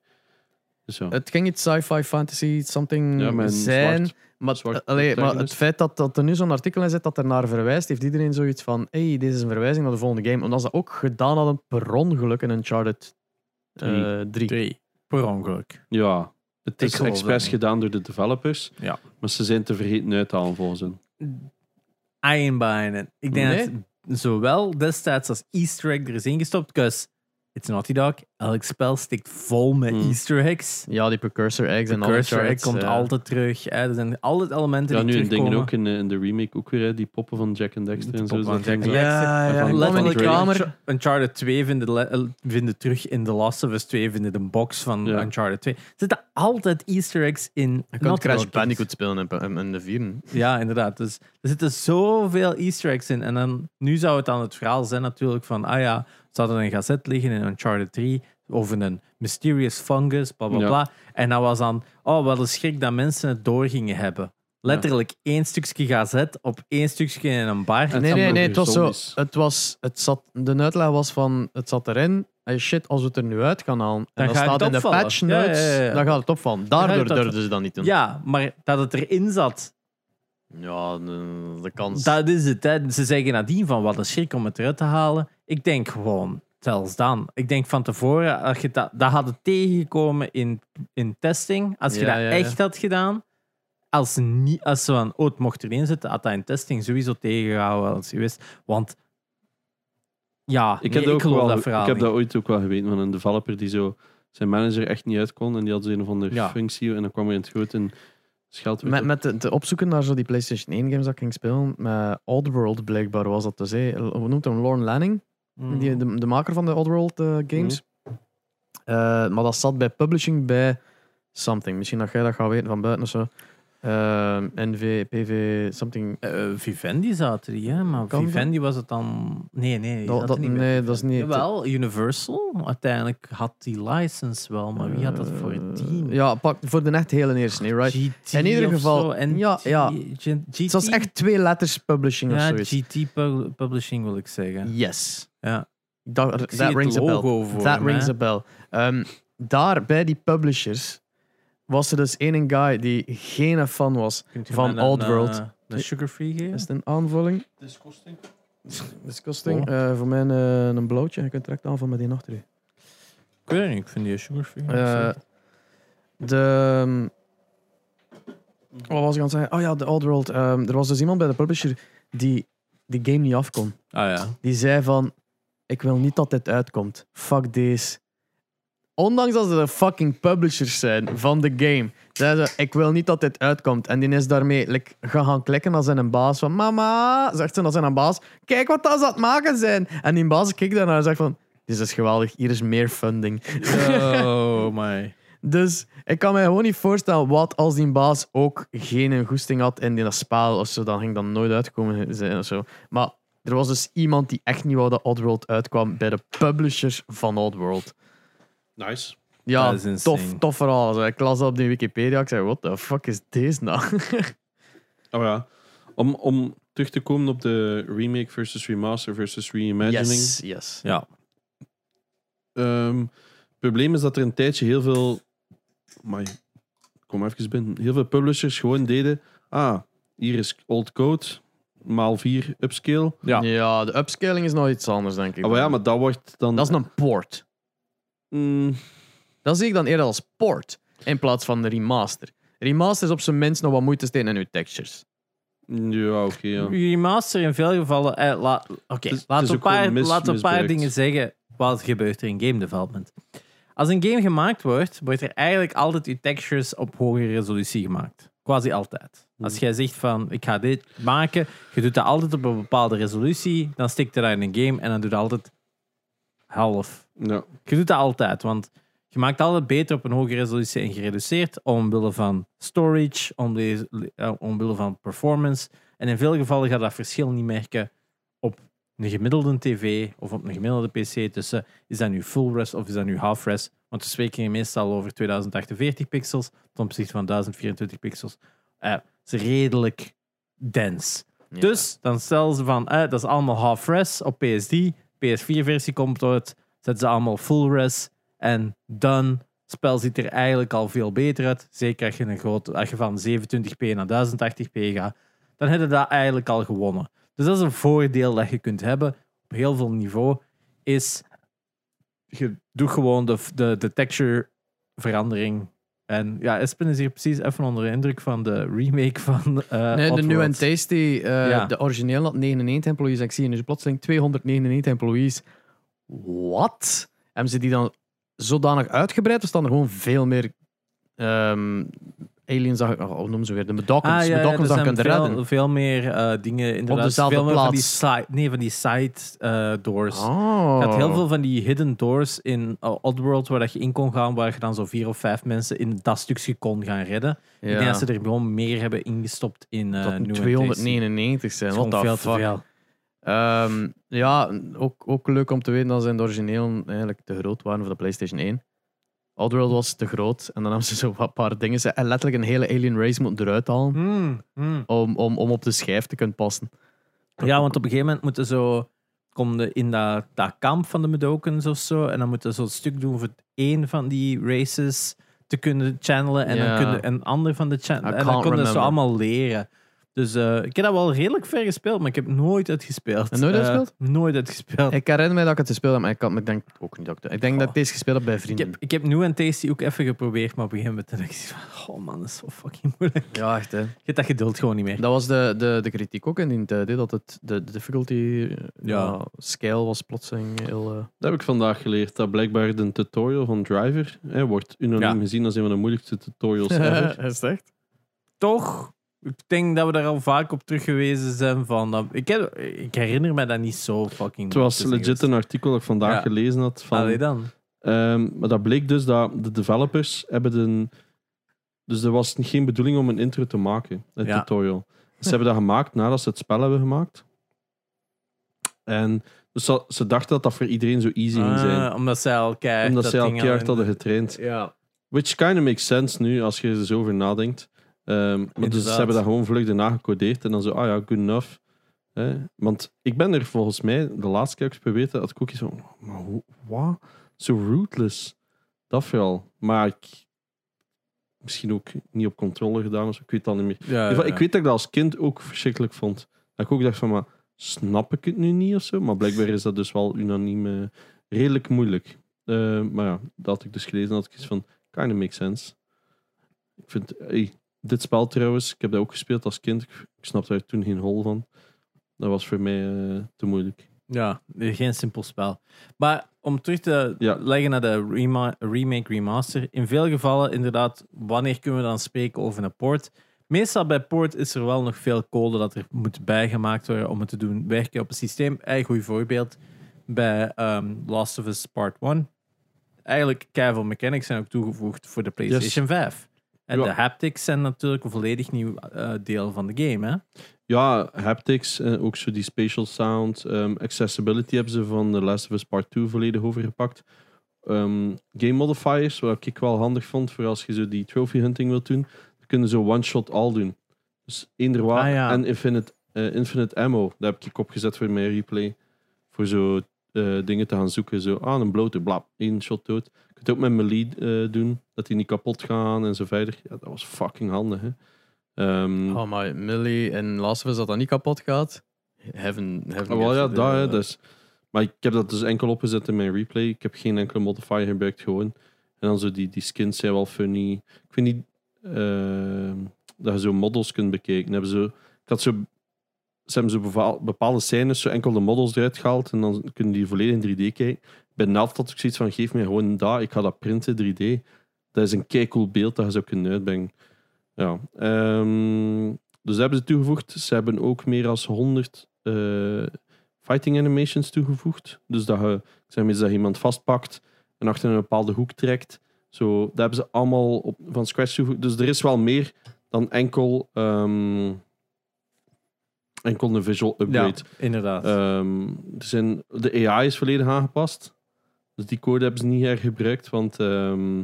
Dus ja. Het ging iets sci-fi, fantasy, something ja, zijn. zwart- Maar, zwart eh, allee, maar het feit dat, dat er nu zo'n artikel in zit dat er naar verwijst, heeft iedereen zoiets van: hey, dit is een verwijzing naar de volgende game. Omdat ze dat ook gedaan hadden per ongeluk in Uncharted eh 3. Drie. Per ongeluk. Ja, het is expres gedaan door de developers. Ja. Maar ze zijn te vergeten uit te halen volgens hen. I ain't buying it. Ik denk Nee? dat zowel destijds als Easter egg er is ingestopt, because it's Naughty Dog. Elk spel stikt vol met Hmm. Easter eggs. Ja, die precursor eggs en Cursor alle egg komt altijd terug. Hè. Er zijn altijd elementen Ja, die nu dingen terugkomen. ook in, de- in de remake ook weer, hè, die poppen van Jack en Dexter en zo. van ding Jack Ja, ja, van- kamer. Unch- Uncharted 2 vinden, eh, vinden terug in The Last of Us 2, vinden de box van Ja. Uncharted 2. Er zitten altijd Easter eggs in. Je kunt Naughty Crash. Bandicoot spelen in, de vieren. Ja, inderdaad. Dus er zitten zoveel Easter eggs in. En dan, nu zou het dan het verhaal zijn natuurlijk van, ah ja, ze hadden een gazet liggen in Uncharted 3. over een mysterious fungus, bla bla Ja. bla. En dat was dan, oh, wat een schrik dat mensen het door gingen hebben. Letterlijk één stukje gazet op één stukje in een bar. Nee, nee, nee, het was zo. Het was, het zat, de uitleg was van, het zat erin. Hey, shit, als we het er nu uit gaan halen. En Dan dat gaat staat het in de patch Ja, notes, ja, ja, ja. dan gaat het opvallen. gaat Daardoor durfden ze dat niet doen. Ja, maar dat het erin zat, Ja, de, de kans. dat is het. Hè. Ze zeggen nadien van wat een schrik om het eruit te halen. Ik denk gewoon, zelfs dan. Ik denk van tevoren, als je dat, dat had het tegengekomen in, in testing. Als je Ja, dat ja, ja. echt had gedaan, als, ze niet, als ze van, oh, het mocht erin zitten, had dat in testing sowieso tegengehouden als je wist. Want ja, Ik, nee, heb dat ook geloof wel, dat verhaal ik heb niet. dat ooit ook wel geweten van een developer die zo zijn manager echt niet uit kon. En die had zo een of andere Ja. functie. En dan kwam er in het groot een scheldwoord Met, met te, te opzoeken naar zo die PlayStation 1 games dat ik ging spelen, met Oddworld blijkbaar was dat dus. hè. Hoe noemt hem? Lorne Lanning, Mm. die, de, de maker van de Oddworld eh, games. Eh, maar dat zat bij publishing bij something. Misschien dat jij dat gaat weten van buiten of zo. Eh, NV, PV, something. Vivendi zaten die, hè? maar Kan dat? Vivendi was het dan. Nee, nee, Dat- niet nee, dat is niet- Jawel, Universal. Uiteindelijk had die license wel, maar wie had dat voor het team? Ja, pak voor de echt hele eerste, nee, right? GT In ieder of geval, zo, en ja, ja. GT? Het was echt twee letters publishing of ja, zoiets. GT pu- Publishing wil ik zeggen. Yes. Ja. Dat, Ik zie that het rings a bell. logo voor That hem, rings hè. a bell. Ehm, daar, bij die publishers, was er dus één guy die geen fan was van mij een, Oddworld. eh, Een sugar free geven? Is het een aanvulling? Disgusting. Disgusting. Oh. Eh, voor mij een, eh, een blauwtje. Je kunt direct aanvullen met die achter u. Ik weet het niet, ik vind die sugar free. De... ehm, Wat was ik aan het zeggen? Oh ja, de Oddworld. Ehm er was dus iemand bij de publisher die die game niet af kon. ah ja. Die zei van, ik wil niet dat dit uitkomt. Fuck deze. Ondanks dat ze de fucking publishers zijn van de game, zeiden ze, ik wil niet dat dit uitkomt. En die is daarmee like, gaan gaan klikken als een baas van, mama, zegt ze als een baas, kijk wat dat ze aan het maken zijn. En die baas kijkt daarnaar en zegt van, dit is geweldig, hier is meer funding. Oh my. Dus ik kan me gewoon niet voorstellen wat als die baas ook geen goesting had in dat spel of zo, dan ging dat nooit uitkomen zijn of zo. Maar er was dus iemand die echt niet wou dat Oddworld uitkwam bij de publishers van Oddworld. Nice. Ja, tof, tof verhaal. Ik las dat op die Wikipedia. Ik zei, what the fuck is deze nou? Oh ja. Om, om terug te komen op de remake versus remaster versus reimagining. Yes, yes. Ja. Ehm, het probleem is dat er een tijdje heel veel. Maar kom even binnen. Heel veel publishers gewoon deden. Ah, hier is old code. Maal 4 upscale. Ja. Ja, de upscaling is nog iets anders, denk ik. Oh ja, maar dat wordt dan. Dat is een port. Mm, Dat zie ik dan eerder als port in plaats van de remaster. Remaster is op zijn minst nog wat moeite steken in uw textures. ja, oké. ja. Remaster in veel gevallen. Eh, la- is we een paar, mis- we een paar dingen zeggen. Wat gebeurt er in game development? Als een game gemaakt wordt, wordt er eigenlijk altijd je textures op hogere resolutie gemaakt. Quasi altijd. Als Hmm. jij zegt van, ik ga dit maken, je doet dat altijd op een bepaalde resolutie, dan stikt je dat in een game en dan doe je altijd half. Ja. Je doet dat altijd, want je maakt altijd beter op een hoge resolutie en gereduceerd omwille van storage, omwille, eh, omwille van performance. En in veel gevallen gaat dat verschil niet merken op een gemiddelde tv of op een gemiddelde pc tussen is dat nu full res of is dat nu half res. Want we spreken meestal over 2048 pixels ten opzichte van 1024 pixels. Het is redelijk dense. Ja. Dus dan stellen ze van, eh, dat is allemaal half res op PSD. PS4-versie komt uit, zetten ze allemaal full res en done. Het spel ziet er eigenlijk al veel beter uit. Zeker als je, een groot, als je van 27p naar 1080p gaat, dan heb je dat eigenlijk al gewonnen. Dus dat is een voordeel dat je kunt hebben op heel veel niveau, is je doet gewoon de, de, de texture verandering. En ja, Espen is hier precies even onder de indruk van de remake van eh Nee, de New and Tasty, eh, Ja. de origineel had 99 employees. Ik zie nu plotseling 299 employees. Wat? Hebben ze die dan zodanig uitgebreid? Of staan er gewoon veel meer ehm, aliens, dat, oh, hoe noemen ze weer? De Medokkens, Ah, ja, ja, Medokkens kunt veel, redden. veel meer eh, dingen inderdaad. dezelfde veel meer van die plaats. side, nee, van die side eh, doors. Oh. Je had heel veel van die hidden doors in uh, Oddworld waar dat je in kon gaan, waar je dan zo vier of vijf mensen in dat stukje kon gaan redden. Ja. Ik denk dat ze er gewoon meer hebben ingestopt in eh moet and 299 zijn. Wat veel fuck? te veel. Ehm, ja, ook, ook leuk om te weten dat ze in de origineel eigenlijk te groot waren voor de PlayStation 1. Oddworld was te groot en dan hebben ze zo wat paar dingen. Ze en letterlijk een hele alien race moeten eruit halen Hmm, hmm. om, om, om op de schijf te kunnen passen. Ja, want op een gegeven moment moeten zo. Kom je in dat, dat kamp van de Medokens of zo. En dan moeten ze zo'n stuk doen voor één van die races te kunnen channelen. En dan kun je een ander van de channel. I En dan can't kon je zo remember. allemaal leren. Dus eh, ik heb dat wel redelijk ver gespeeld, maar ik heb nooit uitgespeeld. En nooit Eh, uitgespeeld? nooit uitgespeeld. Ik herinner me dat ik het gespeeld heb, maar ik, kan, maar ik denk ook niet dat ik het... Ik denk dat ik deze gespeeld heb bij Ik vrienden. heb, ik heb nu en Tasty ook even geprobeerd, maar op een gegeven moment dacht ik van, oh man, dat is zo fucking moeilijk. Ja, echt hè. Je hebt dat geduld gewoon niet meer. Dat was de, de, de kritiek ook in die tijd, hè, dat het, de, de difficulty Ja. scale was plotseling heel... eh, Dat heb ik vandaag geleerd. Dat blijkbaar de tutorial van Driver hè, wordt unaniem Ja. gezien als een van de moeilijkste tutorials ever. is het echt? Toch, ik denk dat we daar al vaak op terug gewezen zijn van, dat, ik, heb, ik herinner me dat niet zo fucking Het was zijn legit een artikel dat ik vandaag Ja. gelezen had. Van, Allee dan. Ehm, maar dat bleek dus dat de developers hebben een... Dus er was geen bedoeling om een intro te maken, een Ja. tutorial. Ze hebben dat gemaakt nadat ze het spel hebben gemaakt. En dus ze, ze dachten dat dat voor iedereen zo easy ging zijn. Ah, omdat zij al keihard omdat al keihard in- hadden getraind. Ja. Which kind of makes sense nu, als je er zo over nadenkt. Ehm, maar dus ze hebben dat gewoon vlug erna gecodeerd. En dan zo, ah ja, good enough. Hè? Want ik ben er volgens mij, de laatste keer dat ik het heb, had ik ook van, maar hoe, wat? Zo rootless. Dat wel. Maar ik... Misschien ook niet op controle gedaan, of zo, ik weet al niet meer. Ja. Ik weet dat ik dat als kind ook verschrikkelijk vond. Dat ik ook dacht van, maar snap ik het nu niet of zo? Maar blijkbaar is dat dus wel unaniem eh, redelijk moeilijk. Eh, maar ja, dat had ik dus gelezen, had ik iets van, kind of makes sense. Ik vind, hey, dit spel trouwens, ik heb dat ook gespeeld als kind. Ik, ik snapte daar toen geen hol van. Dat was voor mij eh, te moeilijk. Ja, geen simpel spel. Maar om terug te Ja. leggen naar de rema- remake, remaster. In veel gevallen, inderdaad, wanneer kunnen we dan spreken over een port? Meestal bij port is er wel nog veel code dat er moet bijgemaakt worden om het te doen werken op het systeem. Een goed voorbeeld bij ehm, Last of Us Part 1. Eigenlijk, keiveel mechanics zijn ook toegevoegd voor de PlayStation 5. En Ja. de haptics zijn natuurlijk een volledig nieuw eh, deel van de game. Hè? Ja, haptics, en ook zo die spatial sound, ehm, accessibility hebben ze van The Last of Us Part 2 volledig overgepakt. Ehm, game modifiers, wat ik wel handig vond voor als je zo die trophy hunting wilt doen, dan kunnen ze one-shot all doen. Dus eender. Ah, ja. En infinite, eh, infinite ammo, dat heb ik opgezet voor mijn replay. Voor zo eh, dingen te gaan zoeken. Zo, ah, een blote, blap, één shot dood. Je kunt het ook met melee eh, doen, dat die niet kapot gaan en zo verder. Ja, dat was fucking handig, hè. Ehm, Oh, maar Millie en Last of Us dat dat niet kapot gaat. Heaven, heaven Ah, wel ja, you hè, dus. Maar ik heb dat dus enkel opgezet in mijn replay. Ik heb geen enkele modifier gebruikt, gewoon. En dan zo die, die skins zijn wel funny. Ik vind niet ehm, dat je zo models kunt bekijken. Hebben ze, ik had zo, ze hebben bepaal- bepaalde scènes, zo enkel de models eruit gehaald en dan kunnen die volledig in 3D kijken. Bij Nalt had ik zoiets van, geef mij gewoon dat, ik ga dat printen 3D. Dat is een kei cool beeld dat je zou kunnen uitbrengen. Ja. ehm, dus dat hebben ze toegevoegd. Ze hebben ook meer dan 100 eh, fighting animations toegevoegd. Dus dat je, ik zeg maar dat iemand vastpakt en achter een bepaalde hoek trekt. Zo, dat hebben ze allemaal op, van scratch toegevoegd. Dus er is wel meer dan enkel, ehm, enkel een visual upgrade. inderdaad. Ehm, er zijn, de AI is volledig aangepast. Dus die code hebben ze niet hergebruikt, want ehm,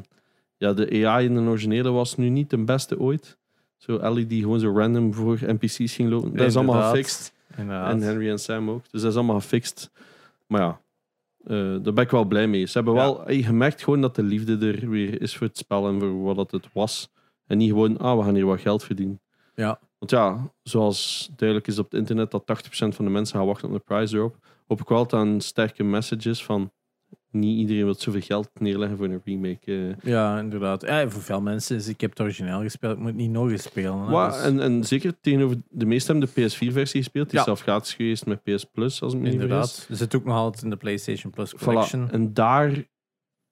ja, de AI in de originele was nu niet de beste ooit. Zo Ellie die gewoon zo random voor NPC's ging lopen. Dat is allemaal gefixt. inderdaad. En Henry en Sam ook. Dus dat is allemaal gefixt. Maar ja, eh, daar ben ik wel blij mee. Ze hebben Ja. wel hey, je merkt gewoon dat de liefde er weer is voor het spel en voor wat het was. En niet gewoon, ah, we gaan hier wat geld verdienen. Ja. Want ja, zoals duidelijk is op het internet dat 80% van de mensen gaan wachten op de prize drop, hoop ik wel dat aan sterke messages van niet iedereen wil zoveel geld neerleggen voor een remake. eh. Ja, inderdaad. Ja, voor veel mensen is, ik heb het origineel gespeeld, ik moet niet nog eens spelen. Dus en, en zeker tegenover de meesten hebben de PS4-versie gespeeld. Die Ja. is zelf gratis geweest met PS Plus, als ik me inderdaad. Er zit ook nog altijd in de PlayStation Plus Voilà. Collection. En daar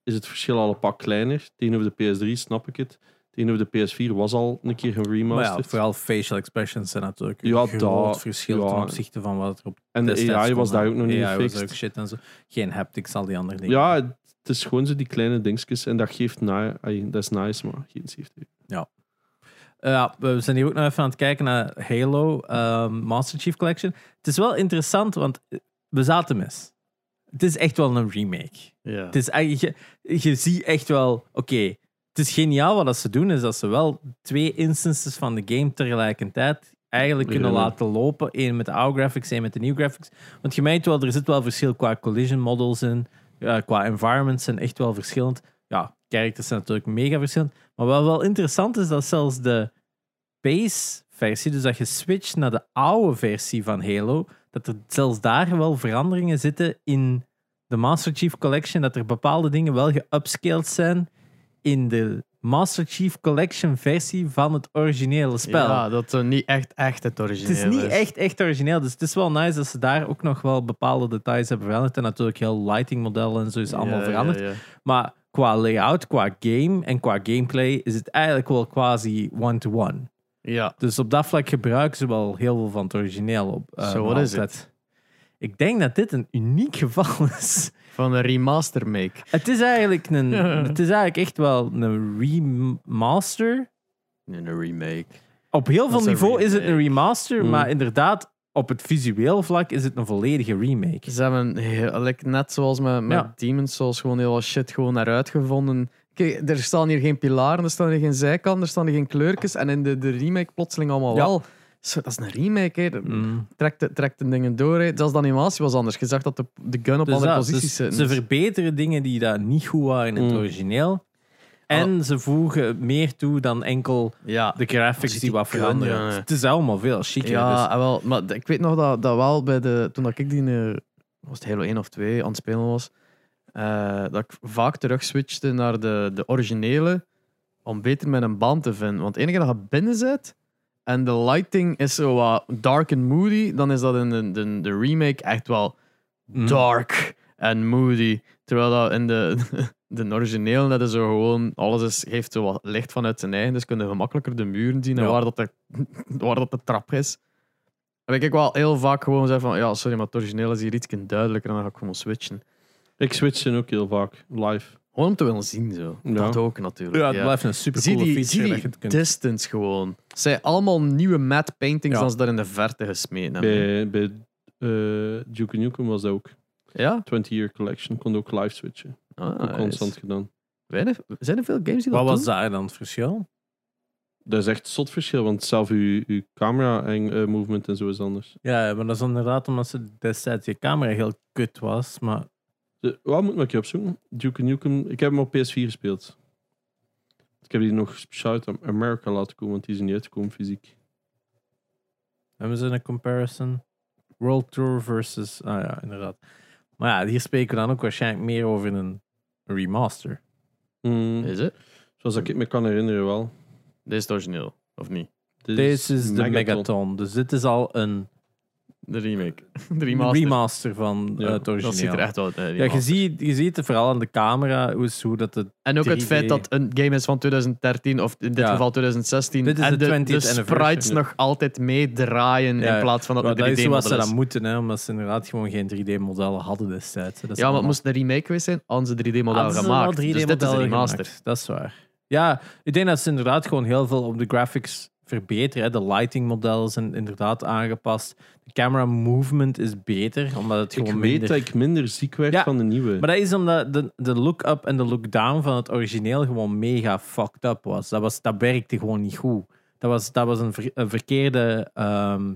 is het verschil al een pak kleiner. Tegenover de PS3 snap ik het. Tegenover de PS4 was al een keer Maar ja, geremasterd. vooral facial expressions zijn natuurlijk Ja, een groot dat- verschil ja. ten opzichte van wat er op en de AI was daar ook nog niet AI was gefixt. ook shit en zo. Geen haptics, al die andere dingen. Ja, het is gewoon zo die kleine dingetjes. En dat geeft na, ai, dat is nice, maar geen safety. Ja, we zijn hier ook nog even aan het kijken naar Halo ehm, Master Chief Collection. Het is wel interessant, want we zaten mis. Het is echt wel een remake. Ja. Het is eigenlijk, je, je ziet echt wel, oké, het is geniaal wat dat ze doen, is dat ze wel twee instances van de game tegelijkertijd eigenlijk kunnen laten lopen. Eén met de oude graphics, één met de nieuwe graphics. Want je merkt wel, er zit wel verschil qua collision models in, ja, qua environments zijn echt wel verschillend. Ja, characters zijn natuurlijk mega verschillend. Maar wat wel interessant is, dat zelfs de base versie, dus dat je switcht naar de oude versie van Halo, dat er zelfs daar wel veranderingen zitten in de Master Chief Collection, dat er bepaalde dingen wel geupscaled zijn in de Master Chief Collection versie van het originele spel. Ja, dat het niet echt, echt het origineel het is niet echt, echt origineel, dus het is wel nice dat ze daar ook nog wel bepaalde details hebben veranderd. En natuurlijk heel lighting modellen en zo is allemaal Ja, veranderd. ja, ja. Maar qua layout, qua game en qua gameplay is het eigenlijk wel quasi one-to-one. Ja, Dus op dat vlak gebruiken ze wel heel veel van het origineel. Op, eh, Zo, nog wat is altijd. Ik denk dat dit een uniek geval is. Van een remaster make. Het is eigenlijk, een, het is eigenlijk echt wel een remaster. Nee, een remake. Op heel veel niveau is het een remaster, Mm. maar inderdaad, op het visueel vlak is het een volledige remake. Ze hebben heel- net zoals met, met Ja. Demon's Souls gewoon heel wat shit gewoon eruit gevonden. Kijk, er staan hier geen pilaren, er staan hier geen zijkanten, er staan hier geen kleurtjes. En in de, de remake plotseling allemaal Ja. wel. Zo, dat is een remake, hè. Mm. Trekt, de- trekt de dingen door. Hè. Zelfs de animatie was anders. Je zag dat de, de gun op Dus andere dat, posities dus zit. ze verbeteren dingen die daar niet goed waren in het Mm. origineel. En ze voegen meer toe dan enkel ja, de graphics die die wat gun, veranderen. Het is allemaal veel chiquer. ja dus- ah, wel, maar ik weet nog dat, dat wel bij de... Toen dat ik die... eh, was het Halo 1 of 2 aan het spelen was... eh, dat ik vaak terug switchte naar de, de originele om beter met een band te vinden. Want enige dat je binnen zit en de lighting is zo wat dark en moody, dan is dat in de, de, de remake echt wel Mm. dark en moody. Terwijl dat in de, de originele, dat is zo gewoon, alles is, geeft zo wat licht vanuit zijn eigen, dus kun je gemakkelijker de muren zien en Ja. waar, dat de, waar dat de trap is. Heb ik wel heel vaak gewoon zeggen van, ja, sorry, maar het origineel is hier iets duidelijker en dan ga ik gewoon switchen. Ik switch ze ook heel vaak live. Gewoon om te willen zien, zo. Ja. Dat ook natuurlijk. ja, het blijft een super Zie coole die, feature zie dat je die kunt. distance gewoon. Het zijn allemaal nieuwe matte paintings Ja. dan ze daar in de verte gesmeten hebben. Bij, bij eh, Duke Nukem was dat ook. Ja? 20 Year Collection. Kon ook live switchen. Ah, ook constant gedaan. Weinig- Zijn er veel games die dat Wat was daar dan het verschil? Dat is echt zot verschil, want zelf uw, uw camera en eh, movement en zo is anders. Ja, maar dat is inderdaad omdat ze destijds je camera heel kut was. Maar De, wat moet ik een keer opzoeken? Duke Nukem. Ik heb hem op PS4 gespeeld. Ik heb die nog speciaal uit Amerika laten komen, want die is niet uitgekomen fysiek. hebben ze een comparison? World Tour versus... Ah ja, inderdaad. Maar ja, hier spreken we dan ook waarschijnlijk meer over een remaster. Mm, Is het? zoals ik me kan herinneren wel. Dit is het origineel, of niet? Dit Deze is de Megaton. Megaton. Dus dit is al een De remake. De remaster. remaster, van Ja, eh, het origineel. Dat ziet er echt wel uit. eh, ja, je ziet, je ziet het vooral aan de camera, hoe, hoe dat het... En ook het 3D. feit dat een game is van 2013, of in dit Ja. geval 2016. Dit is en de de, 20th de sprites nog altijd meedraaien Ja, in plaats van dat dat een is zoals 3D-model ze is. dat moeten, hè, omdat ze inderdaad gewoon geen 3D-modellen hadden destijds. Dat is Ja, maar het allemaal- moest een remake geweest zijn, hadden ze 3D-model Hadden ze gemaakt. wel 3D dus dit is de remaster. gemaakt. Dat is waar. Ja, ik denk dat ze inderdaad gewoon heel veel op de graphics verbeteren. Hè. De lighting modellen zijn inderdaad aangepast. De camera movement is beter, omdat het Ik gewoon weet minder... dat ik minder ziek werd Ja, van de nieuwe. Maar dat is omdat de, de look-up en de look-down van het origineel gewoon mega fucked up was. Dat, was, dat werkte gewoon niet goed. Dat was, dat was een, ver- een verkeerde ehm,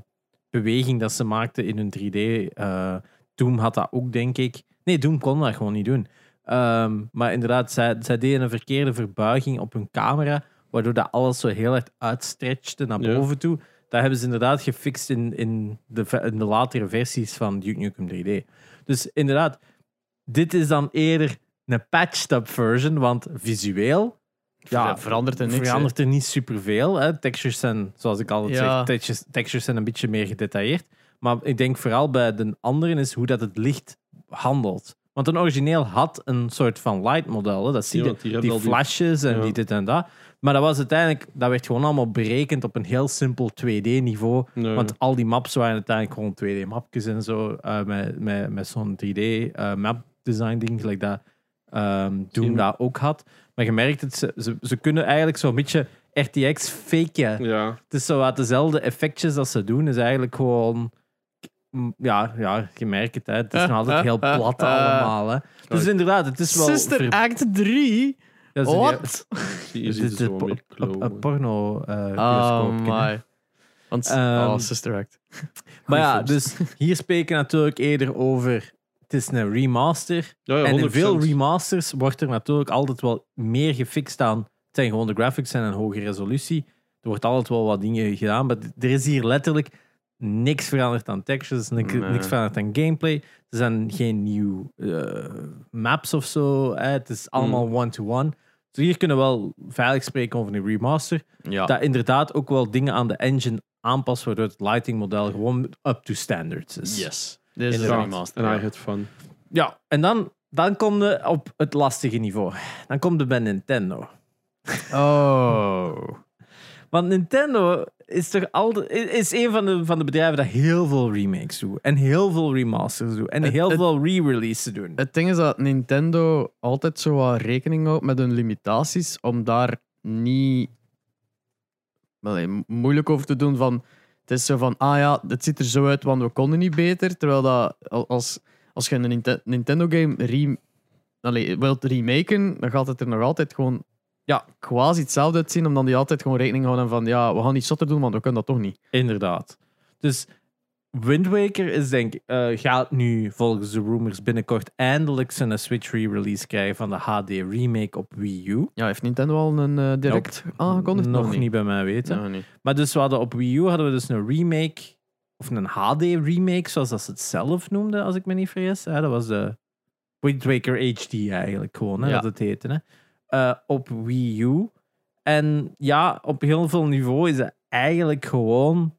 beweging dat ze maakten in hun 3D. eh Doom had dat ook, denk ik. Nee, Doom kon dat gewoon niet doen. Ehm, maar inderdaad, zij, zij deden een verkeerde verbuiging op hun camera, waardoor dat alles zo heel erg uitstretchte naar Ja. boven toe. Dat hebben ze inderdaad gefixt in, in, de, in de latere versies van Duke Nukem 3D. Dus inderdaad, dit is dan eerder een patched-up version, want visueel ja, Ver- verandert er niks. verandert er niet superveel. Hè. Textures zijn, zoals ik altijd Ja. zeg, textures, textures zijn een beetje meer gedetailleerd. Maar ik denk vooral bij de anderen is hoe dat het licht handelt. Want een origineel had een soort van light model. hè. Dat zie je, die flashes en Ja. die dit en dat. Maar dat was uiteindelijk, dat werd gewoon allemaal berekend op een heel simpel 2D-niveau. Nee. Want al die maps waren uiteindelijk gewoon 2D-mapjes en zo. eh, met met, met zo'n 3D-map-design-ding, gelijk dat ehm Doom dat ook had. Maar je merkt het, ze, ze, ze kunnen eigenlijk zo'n beetje RTX fake. Ja. Het is zo wat dezelfde effectjes dat ze doen. is eigenlijk gewoon... Ja, ja, je merkt het. Hè. Het is nog altijd heel plat allemaal. Hè. Dus inderdaad, het is wel... Sister ver- Act 3? is? Zie je Het ziet is zo meer een- klauwen. porno eh Oh my. Want, Ehm, oh, Sister Act. Maar ja, films. dus hier spreken we natuurlijk eerder over... Het is een remaster. Ja, ja, en in 100%. veel remasters wordt er natuurlijk altijd wel meer gefixt aan. Het zijn gewoon de graphics en een hoge resolutie. Er wordt altijd wel wat dingen gedaan. Maar er is hier letterlijk niks veranderd aan textures, niks, Nee. niks veranderd aan gameplay. Er zijn geen nieuwe eh, maps of zo. hè. Het is allemaal one-to-one. Dus hier kunnen we wel veilig spreken over een remaster. Ja. Dat inderdaad ook wel dingen aan de engine aanpast, waardoor het lighting model gewoon up to standards is. Yes. Dit is de remaster. En I ja. had fun. Ja, en dan, dan kom je op het lastige niveau. Dan kom je bij Nintendo. Oh. Want Nintendo is toch altijd is een van de, van de bedrijven dat heel veel remakes doet. En heel veel remasters doet. En Het- heel het- veel re-releases doen. Het ding is dat Nintendo altijd zo wat rekening houdt met hun limitaties om daar niet Allee, mo- moeilijk over te doen van het is zo van ah ja, het ziet er zo uit want we konden niet beter terwijl dat al- als, als je een Ninte- Nintendo game re, wilt remaken dan gaat het er nog altijd gewoon ja, quasi hetzelfde uitzien omdat die altijd gewoon rekening houden van ja, we gaan niet zotter doen want we kunnen dat toch niet. Inderdaad. Dus Wind Waker is denk eh, gaat nu volgens de rumors binnenkort eindelijk zijn Switch re-release krijgen van de HD remake op Wii U. Ja, heeft Nintendo al een eh, direct aangekondigd? Nog niet bij mij weten. Ja. Maar dus we hadden op Wii U hadden we dus een remake, of een HD remake, zoals dat ze het zelf noemden, als ik me niet vergis. Ja, dat was de Wind Waker HD eigenlijk gewoon, hè, Ja. dat het heette. Hè. Eh, op Wii U. En ja, op heel veel niveau is het eigenlijk gewoon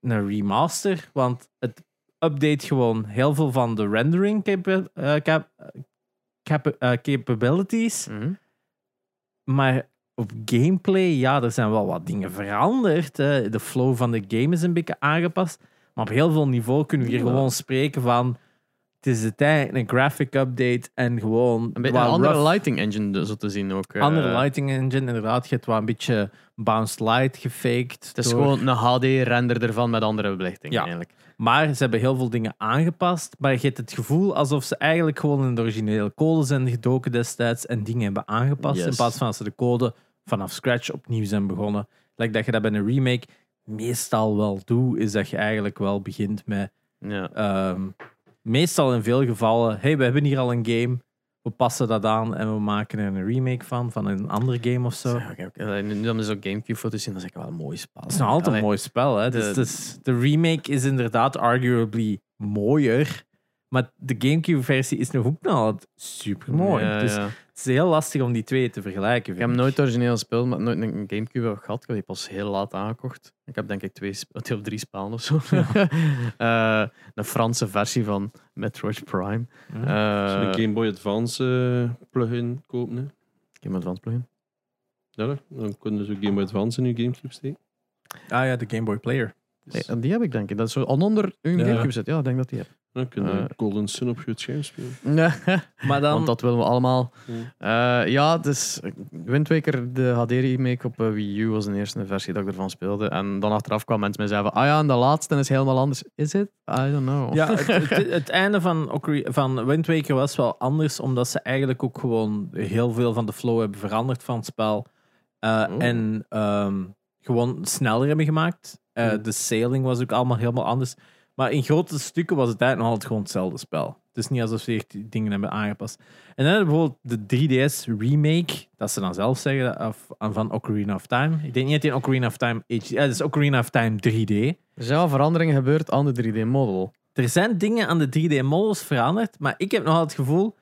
een remaster, want het update gewoon heel veel van de rendering capa- eh, cap- capa- eh, capabilities. Mhm. Maar op gameplay, ja, er zijn wel wat dingen veranderd. Hè. De flow van de game is een beetje aangepast. Maar op heel veel niveau kunnen we hier Ja. gewoon spreken van... Het is uiteindelijk een graphic update en gewoon... Een beetje een andere rough- lighting engine zo te zien ook. eh. andere lighting engine, inderdaad. Je hebt wel een beetje bounced light gefaked. Het is door- gewoon een HD-render ervan met andere belichting Ja. eigenlijk. Maar ze hebben heel veel dingen aangepast. Maar je hebt het gevoel alsof ze eigenlijk gewoon in de originele code zijn gedoken destijds en dingen hebben aangepast. Yes. In plaats van dat ze de code vanaf scratch opnieuw zijn begonnen. Like dat je dat bij een remake meestal wel doet, is dat je eigenlijk wel begint met. Ja. ehm, meestal in veel gevallen, hey, we hebben hier al een game. We passen dat aan en we maken er een remake van, van een andere game of zo. Ja, oké. Nu dan is ook Gamecube-foto's zien, dat is echt wel een mooi spel. Het is nog altijd een mooi spel. Hè? Dus, dus de remake is inderdaad arguably mooier. Maar de Gamecube-versie is nog ook nog altijd super mooi. Ja, dus ja. het is heel lastig om die twee te vergelijken. Ik heb vind nooit origineel gespeeld, maar nooit een Gamecube gehad. Ik heb die pas heel laat aangekocht. Ik heb denk ik twee, of drie spellen of zo. Eh, een Franse versie van Metroid Prime. Eh, Als je een Game Boy Advance eh, plugin kopen, hè. Game Advance plugin. Ja, dan kunnen ze ook Game Boy Advance in je Gamecube steken. Ah ja, de Game Boy Player. Die heb ik denk ik. Dat is zo al onder hun Ja. Gamecube zit. Ja, ik denk dat die heb. Dan kun je Eh. Golden Sun op je scherm spelen. Maar dan... Want dat willen we allemaal. Ja. Eh, ja, dus Wind Waker, de HD-remake op eh, Wii U, was de eerste versie dat ik ervan speelde. En dan achteraf kwam mensen mij zeggen van, ah ja, en de laatste is helemaal anders. Is het? I don't know. Ja, het, het, het einde van, van Wind Waker was wel anders, omdat ze eigenlijk ook gewoon heel veel van de flow hebben veranderd van het spel. Eh, Oh. En ehm, gewoon sneller hebben gemaakt. De sailing was ook allemaal helemaal anders. Maar in grote stukken was het eigenlijk nog altijd gewoon hetzelfde spel. Het is niet alsof ze echt die dingen hebben aangepast. En dan hebben we bijvoorbeeld de 3DS remake, dat ze dan zelf zeggen, of, van Ocarina of Time. Ik denk niet dat die in Ocarina of Time HD... Ja, het is Ocarina of Time 3D. Er zijn wel veranderingen gebeurd aan de 3D-model. Er zijn dingen aan de 3D-models veranderd, maar ik heb nog altijd het gevoel,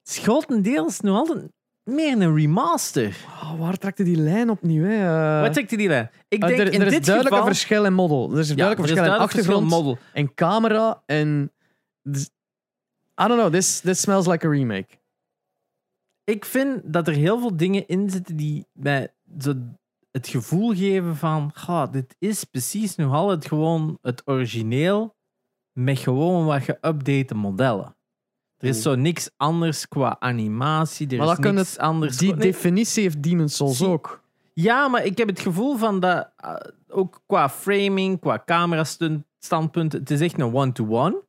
het is grotendeels nog altijd meer een remaster. Oh, waar trekt die lijn opnieuw? Hè? Eh, Wat trekt die lijn? Ik eh, denk er, in er is dit duidelijk geval... een verschil in model. Er is een duidelijk er verschil in duidelijk verschil in achtergrond model. en camera en... dus- I don't know, this, this smells like a remake. Ik vind dat er heel veel dingen in zitten die mij zo het gevoel geven van, "Ga, dit is precies nog altijd gewoon het origineel met gewoon wat geüpdate modellen. Er is zo niks anders qua animatie, er Maar is niks anders. Die Nee, definitie heeft Demon's Souls Zie- ook. Ja, maar ik heb het gevoel van dat, eh, ook qua framing, qua camera-standpunt, het is echt een one-to-one.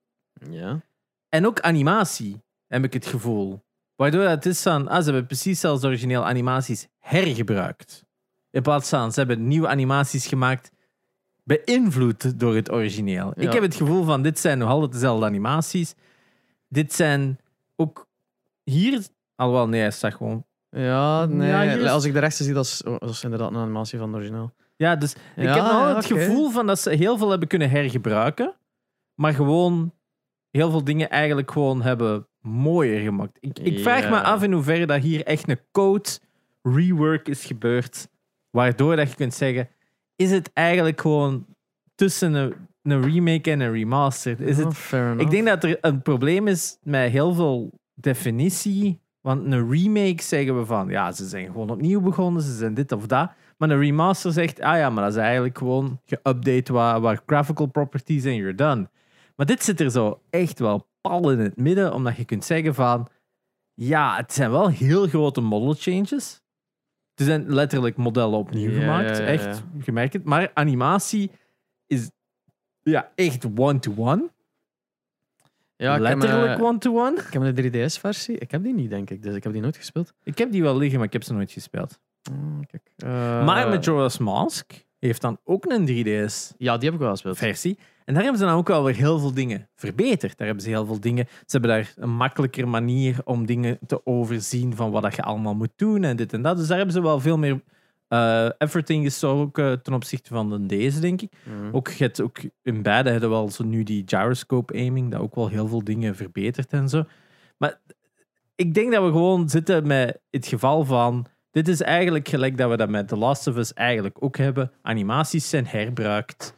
Ja. En ook animatie, heb ik het gevoel. Waardoor het is van, ah, ze hebben precies zelfs origineel animaties hergebruikt. In plaats van, ze hebben nieuwe animaties gemaakt, beïnvloed door het origineel. Ja. Ik heb het gevoel van, dit zijn nog altijd dezelfde animaties. Dit zijn ook hier, alhoewel nee, hij staat gewoon Ja, nee. Ja, hier is- Als ik de rechtse zie, dat is, dat is inderdaad een animatie van het origineel. Ja, dus ik heb ja, altijd het gevoel van dat ze heel veel hebben kunnen hergebruiken, maar gewoon heel veel dingen eigenlijk gewoon hebben mooier gemaakt. Ik, ik vraag me af in hoeverre dat hier echt een code rework is gebeurd, waardoor dat je kunt zeggen, is het eigenlijk gewoon tussen een, een remake en een remaster? Is Oh, het ik denk dat er een probleem is met heel veel definitie. Want een remake zeggen we van, ja, ze zijn gewoon opnieuw begonnen, ze zijn dit of dat. Maar een remaster zegt, ah ja, maar dat is eigenlijk gewoon geüpdate wat, wat graphical properties en you're done. Maar dit zit er zo echt wel pal in het midden, omdat je kunt zeggen van, ja, het zijn wel heel grote model changes. Er zijn letterlijk modellen opnieuw gemaakt, echt, je merkt het. Maar animatie is ja, echt one-to-one. ja, letterlijk eh, one-to-one. ik heb een 3DS-versie. Ik heb die niet, denk ik. Dus ik heb die nooit gespeeld. Ik heb die wel liggen, maar ik heb ze nooit gespeeld. Oh, kijk. Eh, maar Majora's Mask heeft dan ook een 3DS-versie. Ja, die heb ik wel gespeeld. En daar hebben ze dan ook wel weer heel veel dingen verbeterd. Daar hebben ze heel veel dingen... Ze hebben daar een makkelijker manier om dingen te overzien van wat dat je allemaal moet doen en dit en dat. Dus daar hebben ze wel veel meer eh, effort in gestoken ten opzichte van de deze, denk ik. Mhm. Ook, je hebt ook in beide hebben wel zo nu die gyroscope aiming, dat ook wel heel veel dingen verbetert en zo. Maar ik denk dat we gewoon zitten met het geval van. Dit is eigenlijk gelijk dat we dat met The Last of Us eigenlijk ook hebben. Animaties zijn herbruikt,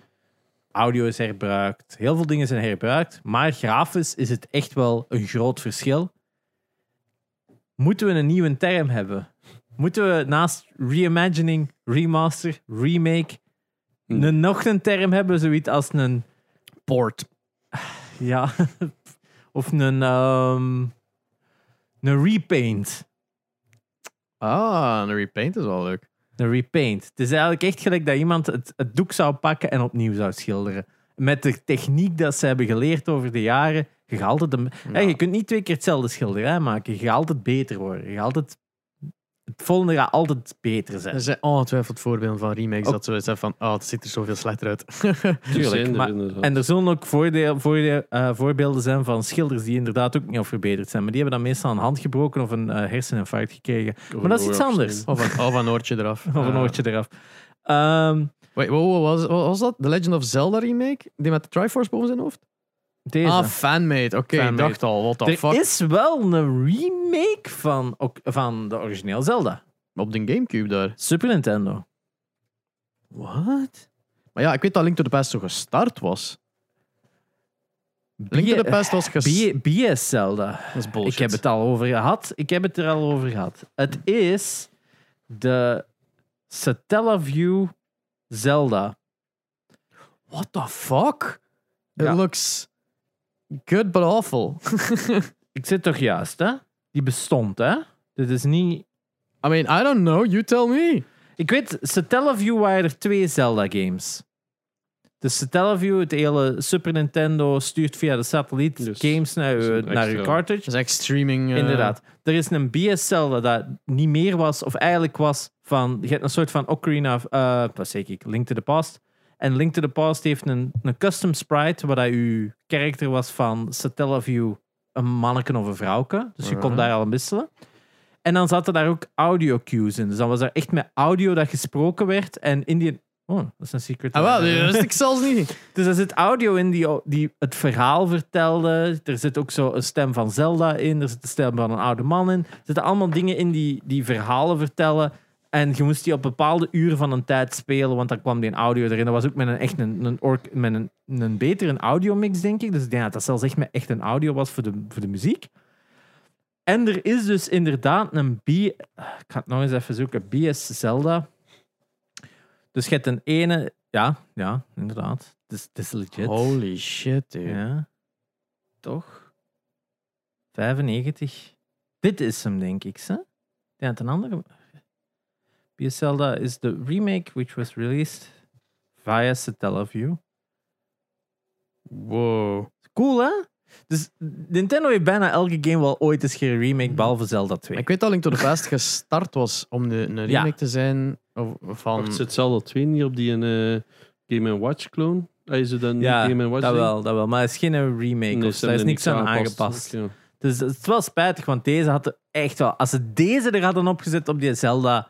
audio is herbruikt, heel veel dingen zijn herbruikt, maar grafisch is het echt wel een groot verschil. Moeten we een nieuwe term hebben? Moeten we naast reimagining, remaster, remake Hm. een, nog een term hebben, zoiets als een Port. ja, of een ehm, een repaint. Ah, een repaint is wel leuk. Een repaint. Het is eigenlijk echt gelijk dat iemand het, het doek zou pakken en opnieuw zou schilderen. Met de techniek dat ze hebben geleerd over de jaren. Je, gaat altijd een, Hey, je kunt niet twee keer hetzelfde schilderij maken. Je gaat altijd beter worden. Je gaat altijd, het volgende gaat altijd beter zijn. Er zijn ongetwijfeld voorbeelden van remakes Ook- dat ze zeggen van, oh, het ziet er zoveel slechter uit. Tuurlijk, maar-. En er zullen ook voordeel, voordeel, eh, voorbeelden zijn van schilders die inderdaad ook niet al verbeterd zijn. Maar die hebben dan meestal een hand gebroken of een eh, herseninfarct gekregen. Of Maar dat is iets anders. of, een, of een oortje eraf. Of een Eh, oortje eraf. Ehm, Wait, wow, wow, was, wat was dat? The Legend of Zelda remake? Die met de Triforce boven zijn hoofd? Deze. Ah, fanmade. Oké, ik dacht al, what the er fuck? is wel een remake van, van de origineel Zelda. Op de Gamecube daar. Super Nintendo. What? Maar ja, ik weet dat Link to the Past zo gestart was. Link to the Past was gestart. BS Zelda. Dat is bullshit. Ik heb het al over gehad. Ik heb het er al over gehad. Het is de Satellaview Zelda. What the fuck? Ja. It looks good but awful. Ik zit toch juist, hè? Die bestond, hè? Dit is niet... I mean, I don't know. You tell me. Ik weet, Satellaview waren er twee Zelda-games. De Satellaview, het hele Super Nintendo, stuurt via de satelliet Dus, games naar, je- een naar je cartridge. Dat is echt streaming. eh, Inderdaad. Er is een BS Zelda dat niet meer was, of eigenlijk was van. Je hebt een soort van Ocarina of. eh wat zeg ik? Link to the Past. En Link to the Past heeft een, een custom sprite waar dat uw karakter was van Satellaview een manneken of een vrouwke. Dus je kon Mhm. daar al wisselen. En dan zaten daar ook audio cues in. Dus dan was er echt met audio dat gesproken werd. En in die. Oh, dat is een secret. Ah, wel, dat wist ik zelfs niet. Dus er zit audio in die, die het verhaal vertelde. Er zit ook zo een stem van Zelda in. Er zit een stem van een oude man in. Er zitten allemaal dingen in die, die verhalen vertellen. En je moest die op bepaalde uren van een tijd spelen, want dan kwam die audio erin. Dat was ook met een echt een, een, ork- met een, een betere audiomix, denk ik. Dus ik denk dat dat zelfs echt met echt een audio was voor de, voor de muziek. En er is dus inderdaad een B... Ik ga het nog eens even zoeken. BS Zelda. Dus je hebt een ene... Ja, ja, inderdaad. Het is, het is legit. Holy shit, dude. Ja. Toch? 95. Dit is hem, denk ik. Hè? Ja, het een andere. PS Zelda is the remake which was released via Satellaview. Wow. Cool, hè? Dus Nintendo heeft bijna elke game wel ooit eens geremake, behalve Zelda 2. Ik weet dat Link to the Past gestart was om de, een remake Ja. te zijn of- van... Wacht, zit Zelda 2 niet op die eh, Game Watch clone? Hij is het dan ja, Game Watch dat ding? wel, dat wel. Maar het is geen remake. Nee, of. Daar is niks aan aangepast. Dus het is wel spijtig, want deze hadden echt wel... Als ze deze er hadden opgezet op die Zelda,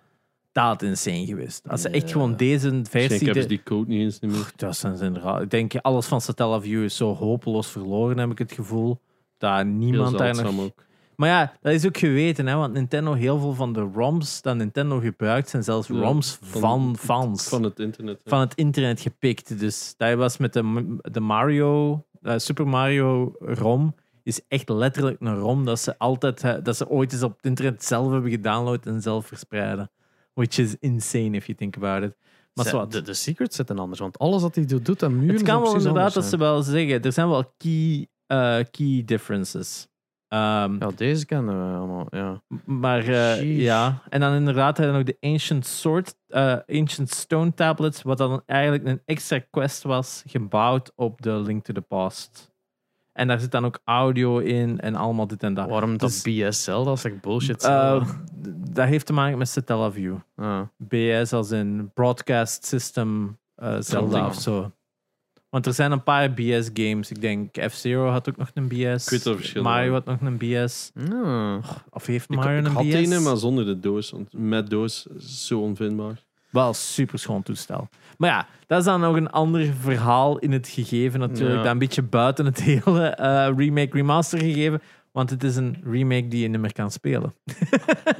dat insane geweest. Als ze echt gewoon deze versie... hebben ze de- die code niet eens niet meer. Dat is inderdaad... Ik denk, alles van Satellaview is zo hopeloos verloren, heb ik het gevoel. Dat niemand daar nog... ook. Maar ja, dat is ook geweten, hè, want Nintendo, heel veel van de ROMs dat Nintendo gebruikt, zijn zelfs Ja, ROMs van- van, fans. Van het internet. hè. van het internet gepikt. Dus dat was met de, de Mario, eh, Super Mario ROM, is echt letterlijk een ROM dat ze altijd, dat ze ooit eens op het internet zelf hebben gedownload en zelf verspreiden. Which is insane if you think about it. Maar de, de secrets zitten anders, want alles wat hij doet, doet aan muren Het kan wel inderdaad dat ze wel zeggen, er zijn wel key, eh, key differences. Ja, deze kennen we allemaal, ja. Maar eh, ja, en dan inderdaad hebben we nog de Ancient Sword, eh, Ancient Stone Tablets, wat dan eigenlijk een extra quest was, gebouwd op de Link to the Past. En daar zit dan ook audio in en allemaal dit en dat. Waarom dat Dus- BS Zelda? Dat is echt bullshit. Eh, d- dat heeft te maken met Satellaview. Ah. BS als in Broadcast System eh, Zelda of zo. Want er zijn een paar BS-games. Ik denk F-Zero had ook nog een BS. Ik weet Mario had nog een BS. Of heeft Ik, Mario ik een had BS? een, maar zonder de doos. Want met doos is zo onvindbaar. Wel super schoon toestel. Maar ja, dat is dan nog een ander verhaal in het gegeven natuurlijk. Ja. Dat een beetje buiten het hele eh, remake remaster gegeven. Want het is een remake die je niet meer kan spelen.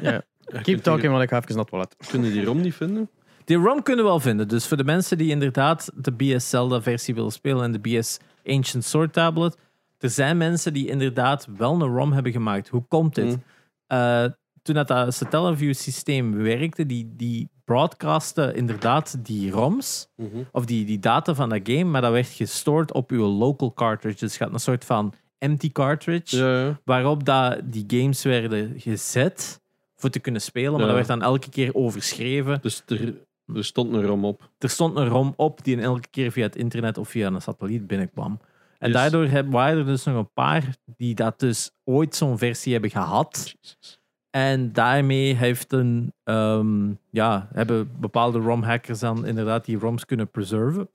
Ja. Keep talking, want ik ga even naar het toilet. Kunnen die ROM niet vinden? Die ROM kunnen we wel vinden. Dus voor de mensen die inderdaad de BS Zelda versie willen spelen en de BS Ancient Sword tablet. Er zijn mensen die inderdaad wel een ROM hebben gemaakt. Hoe komt dit? Hmm. Eh, toen dat, dat Satellaview systeem werkte, die, die broadcasten inderdaad die ROMs. Mhm. of die, die data van dat game, maar dat werd gestoord op uw local cartridge. Dus je had een soort van empty cartridge, Ja, ja. waarop dat die games werden gezet voor te kunnen spelen, maar Ja. dat werd dan elke keer overschreven. Dus er, er stond een ROM op. Er stond een ROM op die elke keer via het internet of via een satelliet binnenkwam. En Dus- daardoor heb- waren er dus nog een paar die dat dus ooit zo'n versie hebben gehad. En daarmee heeft een, ehm, ja, hebben bepaalde ROM-hackers dan inderdaad die ROMs kunnen preserven.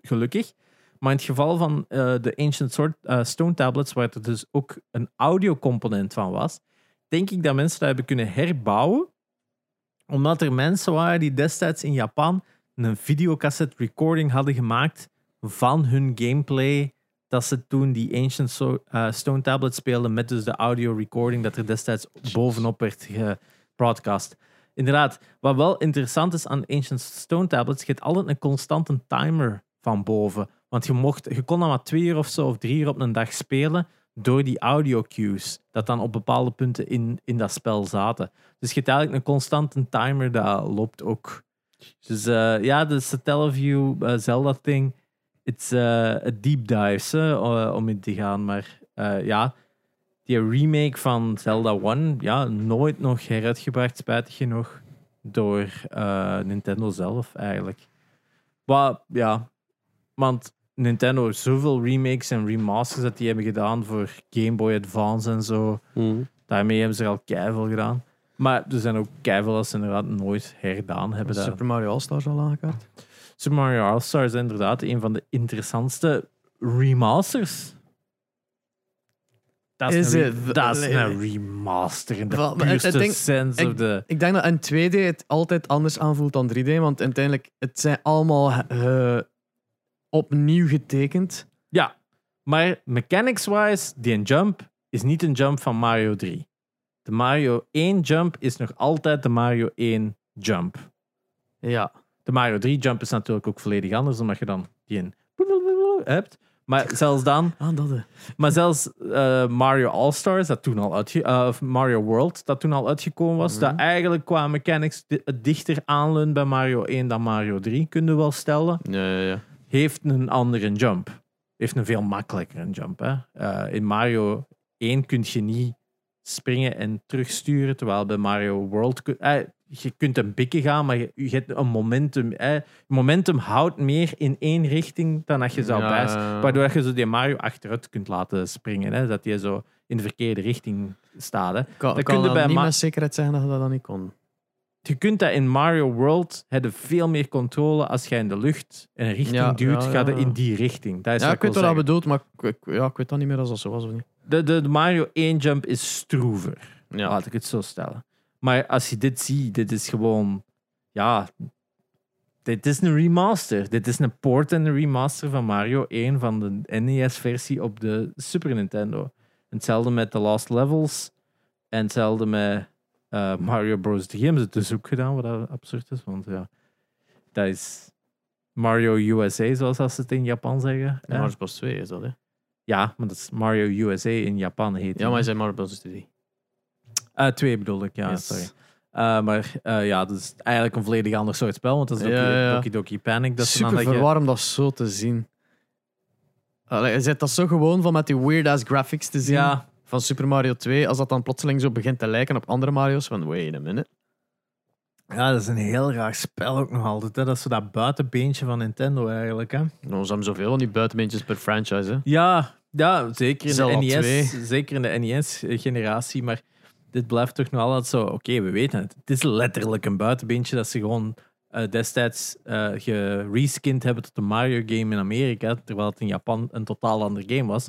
Gelukkig. Maar in het geval van eh, de Ancient Sword, eh, Stone Tablets, waar er dus ook een audiocomponent van was, denk ik dat mensen dat hebben kunnen herbouwen. Omdat er mensen waren die destijds in Japan een videocassette recording hadden gemaakt van hun gameplay. Dat ze toen die Ancient So- eh, Stone Tablet speelden met dus de audio recording dat er destijds bovenop werd gebroadcast. Inderdaad, wat wel interessant is aan Ancient Stone Tablets, je hebt altijd een constante timer van boven. Want je, mocht, je kon dan maar twee uur of zo of drie uur op een dag spelen door die audio cues dat dan op bepaalde punten in, in dat spel zaten. Dus je hebt eigenlijk een constante timer dat loopt ook. Dus eh, ja, de Satellaview eh, Zelda-thing, it's eh, a deep dive hè, eh, om in te gaan. Maar eh, ja, die remake van Zelda 1, ja, nooit nog heruitgebracht, spijtig genoeg, door eh, Nintendo zelf eigenlijk. Maar ja, want Nintendo heeft zoveel remakes en remasters dat die hebben gedaan voor Game Boy Advance en zo. Mhm. Daarmee hebben ze er al keiveel gedaan. Maar er zijn ook keiveel dat ze inderdaad nooit herdaan hebben. dat. Super Mario All-Stars al aangekaart? Super Mario All-Stars is inderdaad een van de interessantste remasters. Dat is, dat is een remaster in de Wel, maar het- puurste het ding- sense of the... Ik denk dat een 2D het altijd anders aanvoelt dan 3D, want uiteindelijk, het zijn allemaal eh, opnieuw getekend. Ja, maar mechanics-wise, die jump is niet een jump van Mario 3. De Mario 1 jump is nog altijd de Mario 1 jump. Ja. De Mario 3 jump is natuurlijk ook volledig anders, omdat je dan die een hebt. Maar zelfs dan, Ah, maar zelfs eh, Mario All-Stars, dat toen al uitge eh, of Mario World, dat toen al uitgekomen was, Mhm. dat eigenlijk qua mechanics dichter aanleunt bij Mario 1 dan Mario 3, kunnen we wel stellen, Ja, ja, ja. heeft een andere jump. Heeft een veel makkelijkere jump. Hè? Eh, in Mario 1 kun je niet springen en terugsturen, terwijl bij Mario World eh, je kunt een bikken gaan, maar je, je hebt een momentum. Hè. Momentum houdt meer in één richting dan dat je zou Ja. Waardoor je zo die Mario achteruit kunt laten springen. Hè. Dat je zo in de verkeerde richting staat. Hè. Kan, Dat kan dat bij niet met zekerheid zeggen dat je dat dan niet kon. Je kunt dat in Mario World hebben veel meer controle als jij in de lucht een richting Ja, duwt, ja, gaat het in die richting. Dat is Ja, wat ik weet wat dat bedoelt, maar ik, ik- ja, ik weet dan niet meer als dat zo was of niet. De, de, Mario 1 jump is stroever. Ja. Laat ik het zo stellen. Maar als je dit ziet, dit is gewoon. Ja. Dit is een remaster. Dit is een port en een remaster van Mario 1 van de NES-versie op de Super Nintendo. En hetzelfde met The Lost Levels. En hetzelfde met eh, Mario Bros. 3 hebben ze dus ook gedaan, wat absurd is. Want ja, dat is Mario USA, zoals ze het in Japan zeggen. Mario Bros 2 is dat, hè? Ja, maar dat is Mario USA in Japan heet Ja, maar hij zei Mario Bros 3. Eh, twee bedoel ik, ja, Yes. sorry. Eh, maar eh, ja, dat is eigenlijk een volledig ander soort spel, want dat is Doki, Ja, ja. Doki Doki Panic. Dat is Super dan dat je- verwarm dat zo te zien. Allee, je zit dat zo gewoon van met die weird-ass graphics te zien Ja, van Super Mario 2, als dat dan plotseling zo begint te lijken op andere Mario's, van wait a minute. Ja, dat is een heel raar spel ook nog altijd. Hè. Dat is zo dat buitenbeentje van Nintendo eigenlijk. Hè. Nou, ze hebben zoveel van die buitenbeentjes per franchise, hè. Ja, ja, zeker in Zelda de 2. NES, zeker in de NES-generatie. Maar dit blijft toch nog altijd zo. Oké, we weten het. Het is letterlijk een buitenbeentje dat ze gewoon eh, destijds eh gereskind hebben tot een Mario-game in Amerika, terwijl het in Japan een totaal ander game was.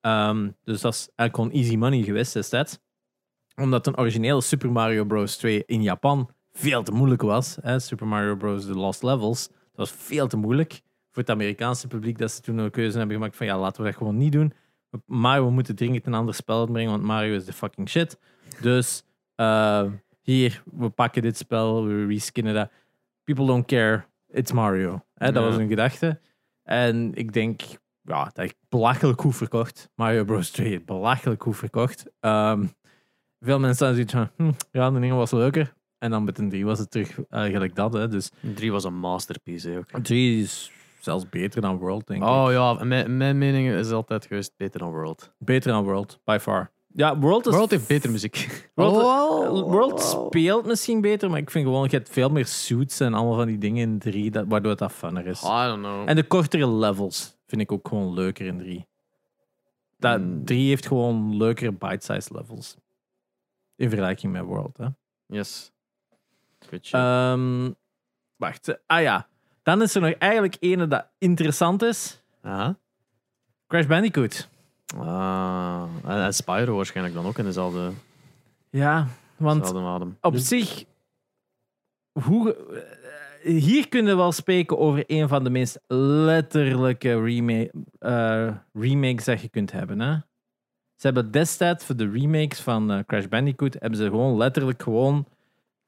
Ehm, dus dat is eigenlijk gewoon easy money geweest destijds. Omdat een originele Super Mario Bros. 2 in Japan veel te moeilijk was. Hè? Super Mario Bros. The Lost Levels. Dat was veel te moeilijk voor het Amerikaanse publiek. Dat ze toen een keuze hebben gemaakt van ja, laten we dat gewoon niet doen. Maar we moeten dringend een ander spel uitbrengen, want Mario is de fucking shit. Dus eh, hier, we pakken dit spel, we reskinnen dat. People don't care, it's Mario. Hè? Dat Ja. was een gedachte. En ik denk, ja, dat heeft belachelijk goed verkocht. Mario Bros. 2 heeft belachelijk goed verkocht. Ehm, veel mensen zijn zoiets van, hm, ja, de ene was leuker. En dan met een 3 was het terug eh, gelijk dat. Hè. Dus 3 was een masterpiece, hè, ook. 3 is zelfs beter dan World, denk ik. Oh ja, mijn, mijn mening is altijd geweest beter dan World. Beter dan World, by far. Ja, World is... World heeft beter muziek. World, Oh, World speelt misschien beter, maar ik vind gewoon, je hebt veel meer suits en allemaal van die dingen in 3, dat, waardoor dat funner is. I don't know. En de kortere levels vind ik ook gewoon leuker in 3. Dat, Mm. 3 heeft gewoon leukere bite-sized levels. In vergelijking met World. Hè. Yes. Ehm, wacht. Ah ja. Dan is er nog eigenlijk ene dat interessant is. Aha. Crash Bandicoot. Ah, en, Spyro waarschijnlijk dan ook in dezelfde, Ja, want adem. op zich... Hoe, hier kunnen we wel spreken over een van de meest letterlijke remake, eh, remakes dat je kunt hebben. Hè? Ze hebben destijds voor de remakes van eh, Crash Bandicoot hebben ze gewoon letterlijk gewoon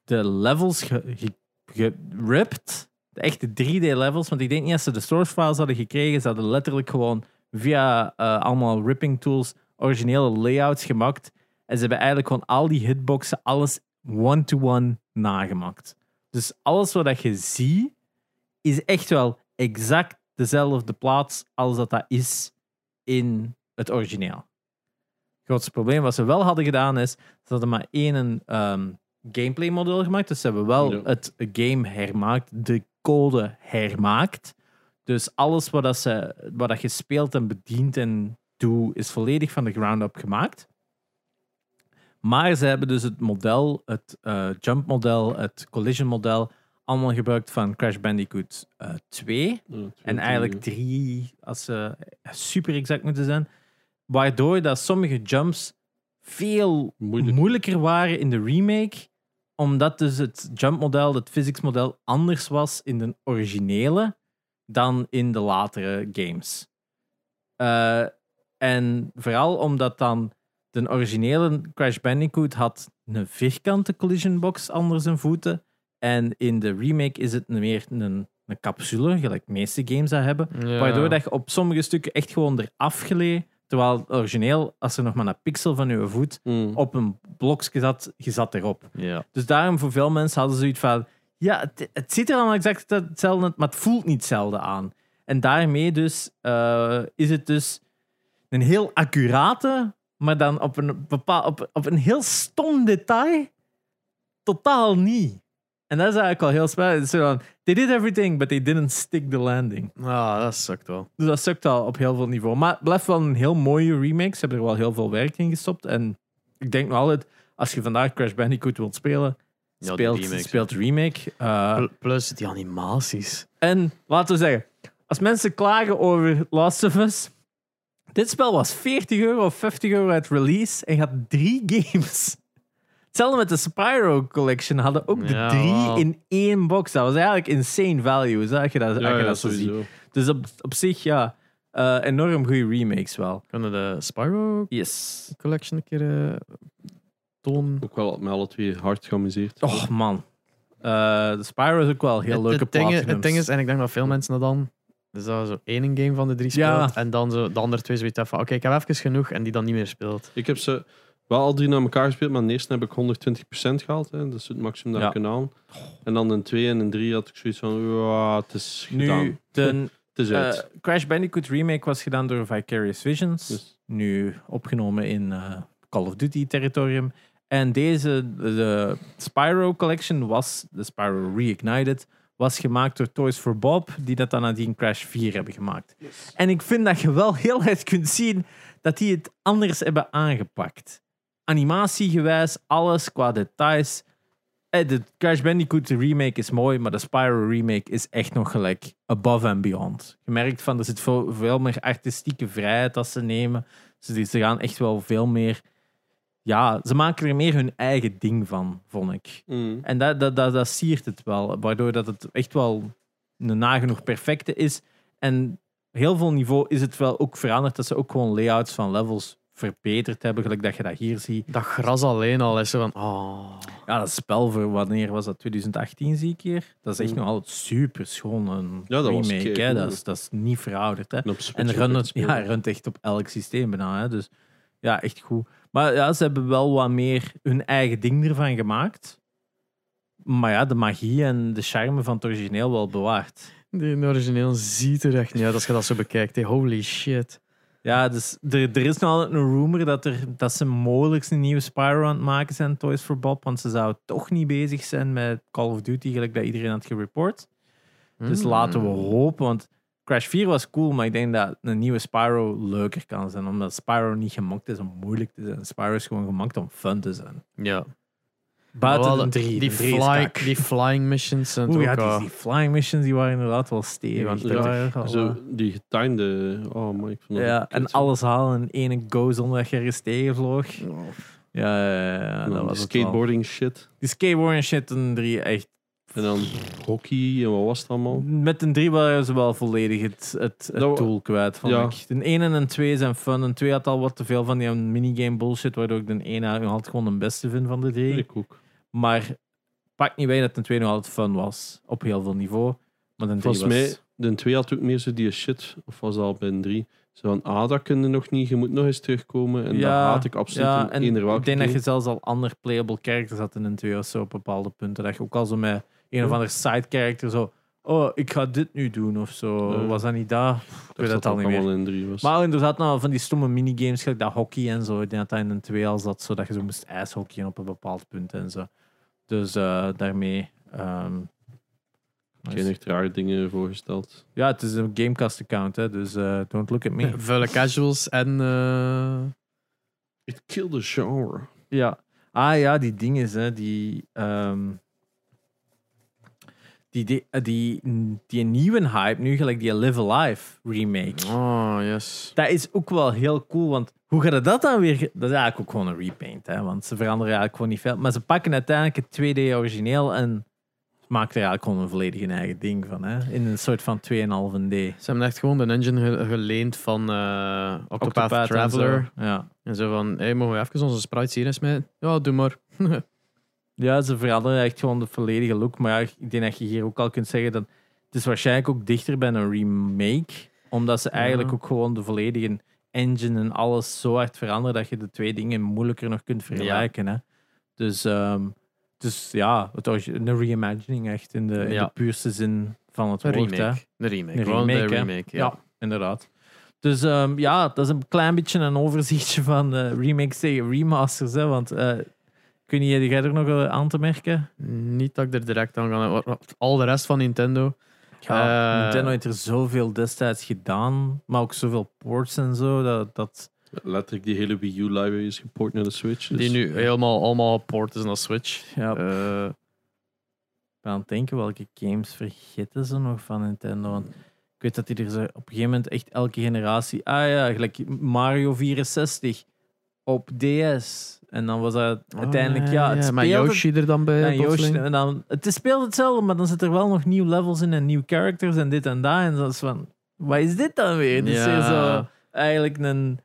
de levels ge- ge- geript. De echte 3D-levels. Want ik denk niet dat ze de source files hadden gekregen. Ze hadden letterlijk gewoon via eh, allemaal ripping tools originele layouts gemaakt. En ze hebben eigenlijk gewoon al die hitboxen, alles one-to-one nagemaakt. Dus alles wat je ziet, is echt wel exact dezelfde plaats als dat dat is in het origineel. Het grootste probleem wat ze wel hadden gedaan is, ze hadden maar één ehm, gameplay model gemaakt. Dus ze hebben wel Ja. het game hermaakt, de code hermaakt. Dus alles wat, dat ze, wat dat je speelt en bedient en doet, is volledig van de ground up gemaakt. Maar ze hebben dus het model, het eh, jump model, het collision model, allemaal gebruikt van Crash Bandicoot eh 2. En eigenlijk drie, als ze super exact moeten zijn. Waardoor dat sommige jumps veel Moeilijk. moeilijker waren in de remake. Omdat dus het jumpmodel, het physics model, anders was in de originele dan in de latere games. Eh, en vooral omdat dan de originele Crash Bandicoot had een vierkante collision box onder zijn voeten. En in de remake is het meer een, een capsule, gelijk de meeste games dat hebben. Ja. Waardoor dat je op sommige stukken echt gewoon eraf gleed. Terwijl het origineel, als er nog maar een pixel van je voet Mm. op een blokje zat, je zat erop. Ja. Dus daarom voor veel mensen hadden ze zoiets van... Ja, het, het ziet er allemaal exact hetzelfde maar het voelt niet hetzelfde aan. En daarmee dus eh, is het dus een heel accurate, maar dan op een, bepaal, op, op een heel stom detail totaal niet. En dat is eigenlijk al heel zo van, They did everything, but they didn't stick the landing. Ah, dat sukt wel. Dus dat sukt al op heel veel niveau. Maar het blijft wel een heel mooie remake. Ze hebben er wel heel veel werk in gestopt. En ik denk nog altijd, als je vandaag Crash Bandicoot wilt spelen, Ja, speelt, remake, speelt remake. Uh, Pl- Plus die animaties. en laten we zeggen, als mensen klagen over Last of Us, dit spel was 40 euro of 50 euro uit release en had drie games. Hetzelfde met de Spyro Collection hadden ook de drie in één box. Dat was eigenlijk insane value, zeg je dat, als Ja, je ja, dat zo ziet. Dus op, op zich, ja, eh, enorm goede remakes wel. Kunnen de Spyro Yes. Collection een keer eh, tonen? Ook wel met alle twee hard geamuseerd. Och man. Eh, de Spyro is ook wel heel het, leuke platinums. het ding is, en ik denk dat veel mensen dat dan... Dus dat zo één game van de drie speelt. Ja. En dan zo de andere twee zoiets hebben van... Oké, ik heb even genoeg. En die dan niet meer speelt. Ik heb ze wel al drie naar elkaar gespeeld, maar in de eerste heb ik 120% gehaald. Hè. Dat is het maximum dat Ja. ik kan halen. En dan in twee en in drie had ik zoiets van, het is gedaan. nu, de Het is uit. eh, Crash Bandicoot remake was gedaan door Vicarious Visions. Dus- Nu opgenomen in eh, Call of Duty territorium. En deze, de Spyro Collection was, de Spyro Reignited, was gemaakt door Toys for Bob, die dat dan nadien Crash 4 hebben gemaakt. En ik vind dat je wel heel erg kunt zien dat die het anders hebben aangepakt. Animatiegewijs, alles qua details. Eh, De Crash Bandicoot remake is mooi, maar de Spyro remake is echt nog gelijk above and beyond. Je merkt van, er zit veel, veel meer artistieke vrijheid dat ze nemen. Ze, gaan echt wel veel meer... Ja, ze maken er meer hun eigen ding van, vond ik. Mm. En dat, dat, dat, dat siert het wel, waardoor dat het echt wel een nagenoeg perfecte is. En heel veel niveau is het wel ook veranderd dat ze ook gewoon layouts van levels verbeterd hebben, gelijk dat je dat hier ziet. Dat gras alleen al is zo van... Oh. Ja, dat spel voor wanneer was dat? 2018 zie ik hier. Dat is echt Mm. nog altijd super schoon. Een Ja, dat was remake, hè. keigoed. Dat is, dat is niet verouderd. Hè. En runt, ja, runt echt op elk systeem bijna. Hè. Dus ja, echt goed. Maar ja, ze hebben wel wat meer hun eigen ding ervan gemaakt. Maar ja, de magie en de charme van het origineel wel bewaard. Die origineel ziet er echt niet uit als je dat zo bekijkt. hè. Holy shit. Ja, dus er, er is nog altijd een rumor dat, er, dat ze mogelijk een nieuwe Spyro aan het maken zijn, Toys for Bob. Want ze zouden toch niet bezig zijn met Call of Duty, gelijk dat iedereen had gereport. Dus Hmm. laten we hopen, want Crash 4 was cool, maar ik denk dat een nieuwe Spyro leuker kan zijn. Omdat Spyro niet gemaakt is om moeilijk te zijn. Spyro is gewoon gemaakt om fun te zijn. Ja. Buiten de drie. Die, de drie die flying missions zijn Oeh, ook... ja, die, die flying missions die waren inderdaad wel stevig. Die waren Zo, eh, die getimede... Oh, man, ik vond dat ja, en alles halen in ene go zonder dat je ergens tegenvloog. Ja, ja, ja, ja, En dat was skateboarding shit. Die skateboard en shit, een drie echt. En dan hockey en wat was het allemaal? Met een drie waren ze wel volledig het, het, het Dat- tool kwijt, vond ja. ik. De 1 en een 2 zijn fun. Een 2 had al wat te veel van die minigame bullshit, waardoor ik de 1 nog altijd gewoon de beste vind van de drie. Ik ook. Maar pak niet bij dat de 2 nog altijd fun was, op heel veel niveau. Maar de 3 Volgens was... mij, de 2 had ook meer zo die shit, of was dat al bij een 3? Zo van, ah, dat kun je nog niet, je moet nog eens terugkomen. En dat haat ik absoluut ja, in en ik denk dat je zelfs al ander playable characters had in een 2 of zo op bepaalde punten. Dat je ook al zo met een of ander side character zo... Oh, ik ga dit nu doen of zo. Ja. Was dat niet dat? Ik weet dat al niet meer. in 3 was. Maar inderdaad, nou, van die stomme minigames, gelijk dat hockey en zo. Ik denk dat dat in een 2 al zat, zodat je zo moest ijshockeyen op een bepaald punt en zo. Dus eh, daarmee... ehm, Geen echt rare dingen voorgesteld. ja, het is een Gamecast-account, hè, dus eh, don't look at me. Vuile casuals en... eh, It killed the genre. Ja. Ah ja, die dingen, hè, die, ehm, die, die, die, die nieuwe hype nu, gelijk die Live Alive remake. Oh, yes. Dat is ook wel heel cool, want hoe gaat dat dan weer? Dat is eigenlijk ook gewoon een repaint, hè, want ze veranderen eigenlijk gewoon niet veel. Maar ze pakken uiteindelijk het 2D origineel en maken er eigenlijk gewoon een volledig een eigen ding van, hè, in een soort van 2,5D. Ze hebben echt gewoon de engine ge- geleend van eh Octopath, en Traveler. zo. Ja. En zo van, hey, mogen we even onze sprites hier eens mee? Ja, doe maar. Ja, ze veranderen echt gewoon de volledige look. Maar ja, ik denk dat je hier ook al kunt zeggen dat het is waarschijnlijk ook dichter bij een remake. Omdat ze eigenlijk Ja. ook gewoon de volledige engine en alles zo hard veranderen dat je de twee dingen moeilijker nog kunt vergelijken. Hè? Dus, ehm, dus ja, het een reimagining echt in de, in Ja. de puurste zin van het Een woord. Hè? remake. De remake. Een remake, de hè. remake, Ja, ja. inderdaad. Dus ehm, ja, dat is een klein beetje een overzichtje van eh, remakes tegen remasters. Hè, want weet niet, heb jij er nog eh, aan te merken? Niet dat ik er direct aan ga. Al de rest van Nintendo. Ja, Eh, Nintendo heeft er zoveel destijds gedaan, maar ook zoveel ports en zo. Dat, dat, Letterlijk die hele Wii U library is geport naar de Switch. dus- Die nu helemaal allemaal port is naar Switch. ja, Eh, Ik ben aan het denken welke games vergeten ze nog van Nintendo. Want ik weet dat die er zo op een gegeven moment echt elke generatie. Ah ja, gelijk Mario 64 op DS. En dan was dat uiteindelijk, ja, het maar speelde. Yoshi er dan bij. Ja, Yoshi, en dan, het speelt hetzelfde, maar dan zit er wel nog nieuwe levels in en nieuwe characters en dit en dat. En dat is van, wat is dit dan weer? Is Ja. weer zo eigenlijk een,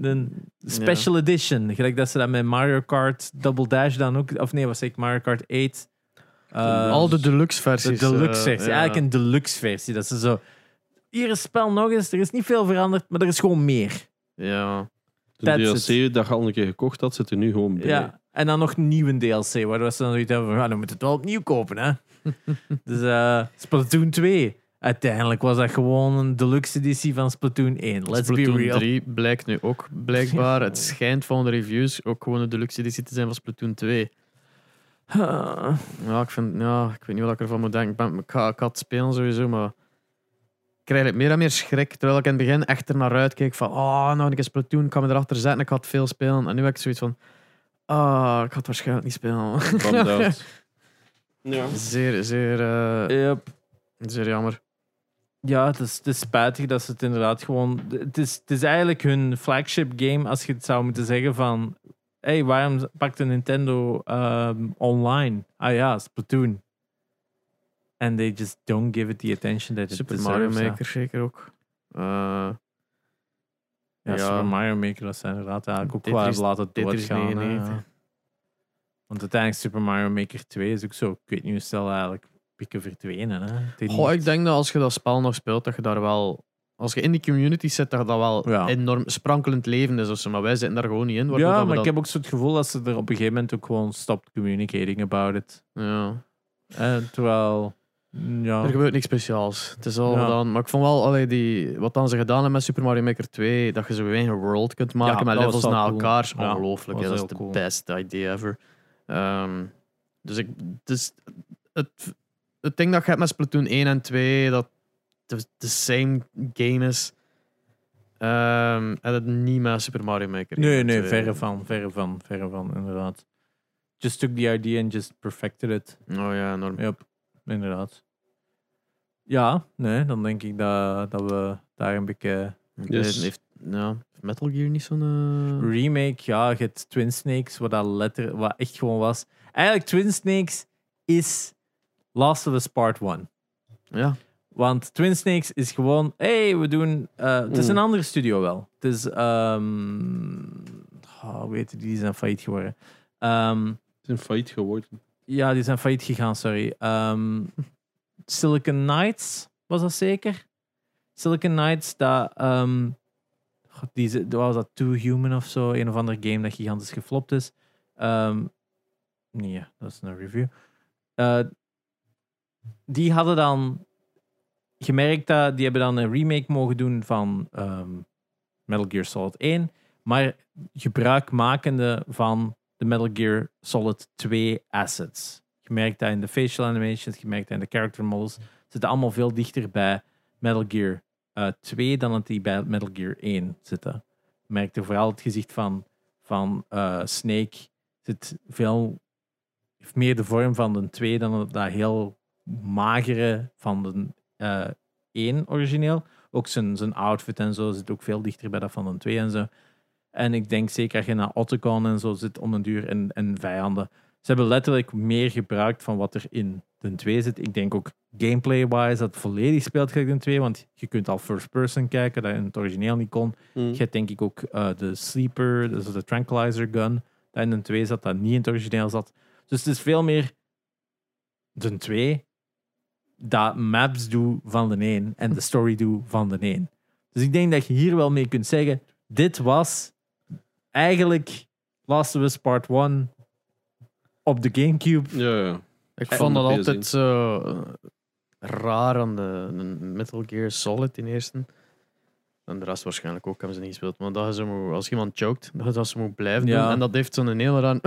een special edition. Gelijk dat ze dat met Mario Kart Double Dash dan ook, of nee, was ik Mario Kart 8. Uh, Al de deluxe de versies. deluxe eh, versie. ja. Eigenlijk een deluxe versie. Dat ze zo. Hier is het spel nog eens. Er is niet veel veranderd, maar er is gewoon meer. Ja. De That's DLC dat je al een keer gekocht had, zit er nu gewoon bij. Ja. En dan nog een nieuwe DLC, waardoor ze dan zoiets hebben van, ja, dan moet het wel opnieuw kopen, hè. dus eh Splatoon 2. Uiteindelijk was dat gewoon een deluxe editie van Splatoon 1. Let's Splatoon be real. 3 blijkt nu ook blijkbaar. Het schijnt van de reviews ook gewoon een deluxe editie te zijn van Splatoon 2. Ah. Ja, ik, vind, ja, ik weet niet wat ik ervan moet denken. Ik, ben, ik, ga, ik ga het spelen sowieso, maar krijg eigenlijk meer en meer schrik. Terwijl ik in het begin echt er naar uitkeek van, oh, nou, ik is Splatoon, ik kan me erachter zetten, ik het veel spelen. En nu heb ik zoiets van, ah, ik het waarschijnlijk niet spelen. Ja. zeer, zeer, eh, Yep. zeer jammer. Ja, het is, het is spijtig dat ze het inderdaad gewoon... Het is, het is eigenlijk hun flagship game, als je het zou moeten zeggen van... hey, waarom pakte Nintendo ehm, online? Ah ja, Splatoon. And they just don't give it the attention that it Super deserves. Mario ja. Maker zeker ook. Eh, Ja. Super Mario Maker, dat zijn inderdaad eigenlijk ook wel laten doodgaan. hè, 99. ja. Want uiteindelijk Super Mario Maker 2 is ook zo... Ik weet niet hoe snel eigenlijk pikken verdwenen. Hè. Goh, ik denk dat als je dat spel nog speelt, dat je daar wel... Als je in die community zit, dat dat wel Ja. enorm sprankelend leven is. of zo, Maar wij zitten daar gewoon niet in. Ja, maar ik heb ook zo het gevoel dat ze er op een gegeven moment ook gewoon stopt communicating about it. Ja. Eh, terwijl, ja, Er gebeurt niks speciaals. Het is al Ja. gedaan. Maar ik vond wel, allee, die, wat dan ze gedaan hebben met Super Mario Maker 2, dat je zo eigen world kunt maken met levels na elkaar, ongelooflijk. Dat is de cool. best idea ever. Ehm, dus ik, dus het, het ding dat je hebt met Splatoon 1 en 2, dat de, de same game is, ehm, en het niet met Super Mario Maker 1 nee, nee, 2. verre van, verre van, verre van, inderdaad. Just took the idea and just perfected it. Oh ja, enorm. Yep, inderdaad. Ja, nee, dan denk ik dat, dat we daar een beetje... Yes. Heeft, ja, Metal Gear niet zo'n... eh, Remake, ja, je hebt Twin Snakes, wat dat letter, wat echt gewoon was. Eigenlijk, Twin Snakes is Last of Us Part 1. Ja, Want Twin Snakes is gewoon, hey, we doen. eh, het is Mm. een andere studio wel. Het is, ehm oh, hoe heet die, zijn failliet geworden. Ehm, Het is een failliet geworden. Ja, die zijn failliet gegaan, sorry. Ehm, Silicon Knights was dat zeker? Silicon Knights, dat, god, die, was dat Too Human of zo? Een of ander game dat gigantisch geflopt is. Ehm, nee, dat is een review. Eh, die hadden dan gemerkt dat die hebben dan een remake mogen doen van Metal Gear Solid 1, maar gebruikmakende van Metal Gear Solid 2 assets. Je merkt dat in de facial animations, je merkt dat in de character models, zitten allemaal veel dichter bij Metal Gear eh, 2 dan dat die bij Metal Gear 1 zitten. Je merkte vooral het gezicht van, van eh, Snake zit veel heeft meer de vorm van de 2 dan dat heel magere van de eh 1 origineel. Ook zijn, zijn outfit en zo zit ook veel dichter bij dat van de 2 en zo. En ik denk zeker als je naar Otacon en zo zit om een duur en, en vijanden. Ze hebben letterlijk meer gebruikt van wat er in de 2 zit. Ik denk ook gameplay-wise dat volledig speelt gelijk de 2, want je kunt al first person kijken, dat in het origineel niet kon. Mm. Je hebt denk ik ook eh, de sleeper, dus de tranquilizer gun, dat in de 2 zat, dat niet in het origineel zat. Dus het is veel meer de 2 dat maps doe van de 1 en de story doe van de 1. Dus ik denk dat je hier wel mee kunt zeggen, dit was eigenlijk Last of Us Part 1 op de Gamecube. Ja, ja. Ik vond dat PS1. altijd zo eh, raar aan de, de Metal Gear Solid in eerste. En de rest waarschijnlijk ook hebben ze niet gespeeld. Maar dat zo moet, als iemand choked, dat, dat ze moet blijven Ja. doen. En dat heeft zo'n hele raar...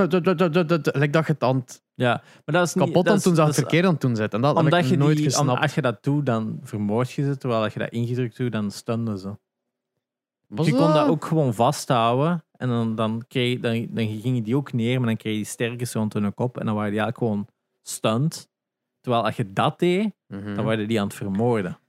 Lijkt dat je het aan het Ja, maar dat is niet... kapot aan is- toen ze het is- verkeerd aan het doen zit. En dat heb ik je nooit die, gesnapt. als je dat doet, dan vermoord je ze. Terwijl als je dat ingedrukt doet, dan stunden ze. Was je kon dat ook gewoon vasthouden. En dan, dan, kreeg, dan, dan ging je die ook neer, maar dan kreeg je die sterkens rond hun kop. En dan waren die eigenlijk gewoon stunt. Terwijl als je dat deed, Mhm. dan waren die aan het vermoorden.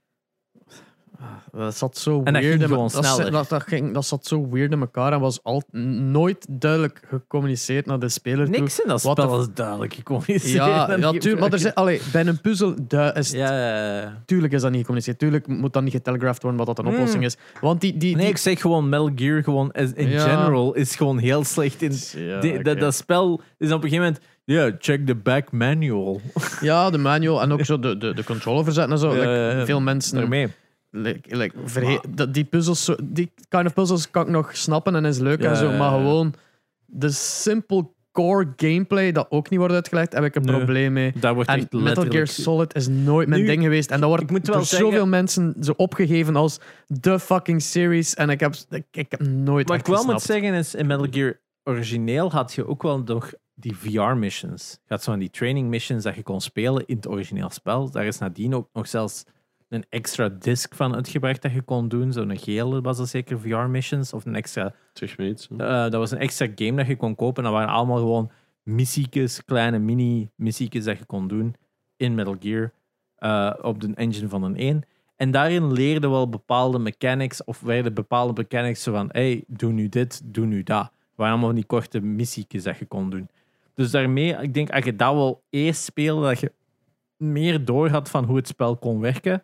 Dat zat zo En dat weird. ging dat, sneller. Dat, dat, ging, dat zat zo weird in elkaar en was al, nooit duidelijk gecommuniceerd naar de speler toe. Niks in dat spel is duidelijk gecommuniceerd. Ja, ja tuurlijk, maar er zijn, allee, bij een puzzel is, Ja, ja, ja. tuurlijk is dat niet gecommuniceerd. Tuurlijk moet dat niet getelegraphed worden wat dat een Mm. oplossing is. Want die... die, Nee, die ik zeg gewoon Metal Gear gewoon in general is gewoon heel slecht in... ja, Die- dat, dat spel is op een gegeven moment... Ja, check the back manual. ja, de manual en ook zo de, de, de controller verzetten en zo. Like, veel mensen... Daarmee. Like, like, verhe- dat, die puzzels, die kind of puzzels kan ik nog snappen en is leuk Ja, en zo, ja, maar gewoon de simple core gameplay dat ook niet wordt uitgelegd, heb ik een Nee. probleem mee. Wordt En echt Metal Gear. Solid is nooit mijn Nu, ding geweest. En dat wordt ik moet wel door zeggen- zoveel mensen zo opgegeven als de fucking series. En ik heb, ik, ik heb nooit Wat ik wel moet zeggen is, in Metal Gear origineel had je ook wel nog die VR-missions. Je had zo van die training missions dat je kon spelen in het origineel spel. Daar is nadien ook nog zelfs een extra disc van uitgebracht dat je kon doen. Zo'n gele was dat zeker VR-missions. Of een extra... Zeg iets. eh, dat was een extra game dat je kon kopen. En dat waren allemaal gewoon missiekes, kleine mini-missiekes dat je kon doen in Metal Gear. eh, op de engine van een 1. En daarin leerden wel bepaalde mechanics, of werden bepaalde mechanics zo van, hey, doe nu dit, doe nu dat. Het waren allemaal die korte missiekes dat je kon doen. Dus daarmee, ik denk, als je dat wel eerst speelde, dat je meer door had van hoe het spel kon werken.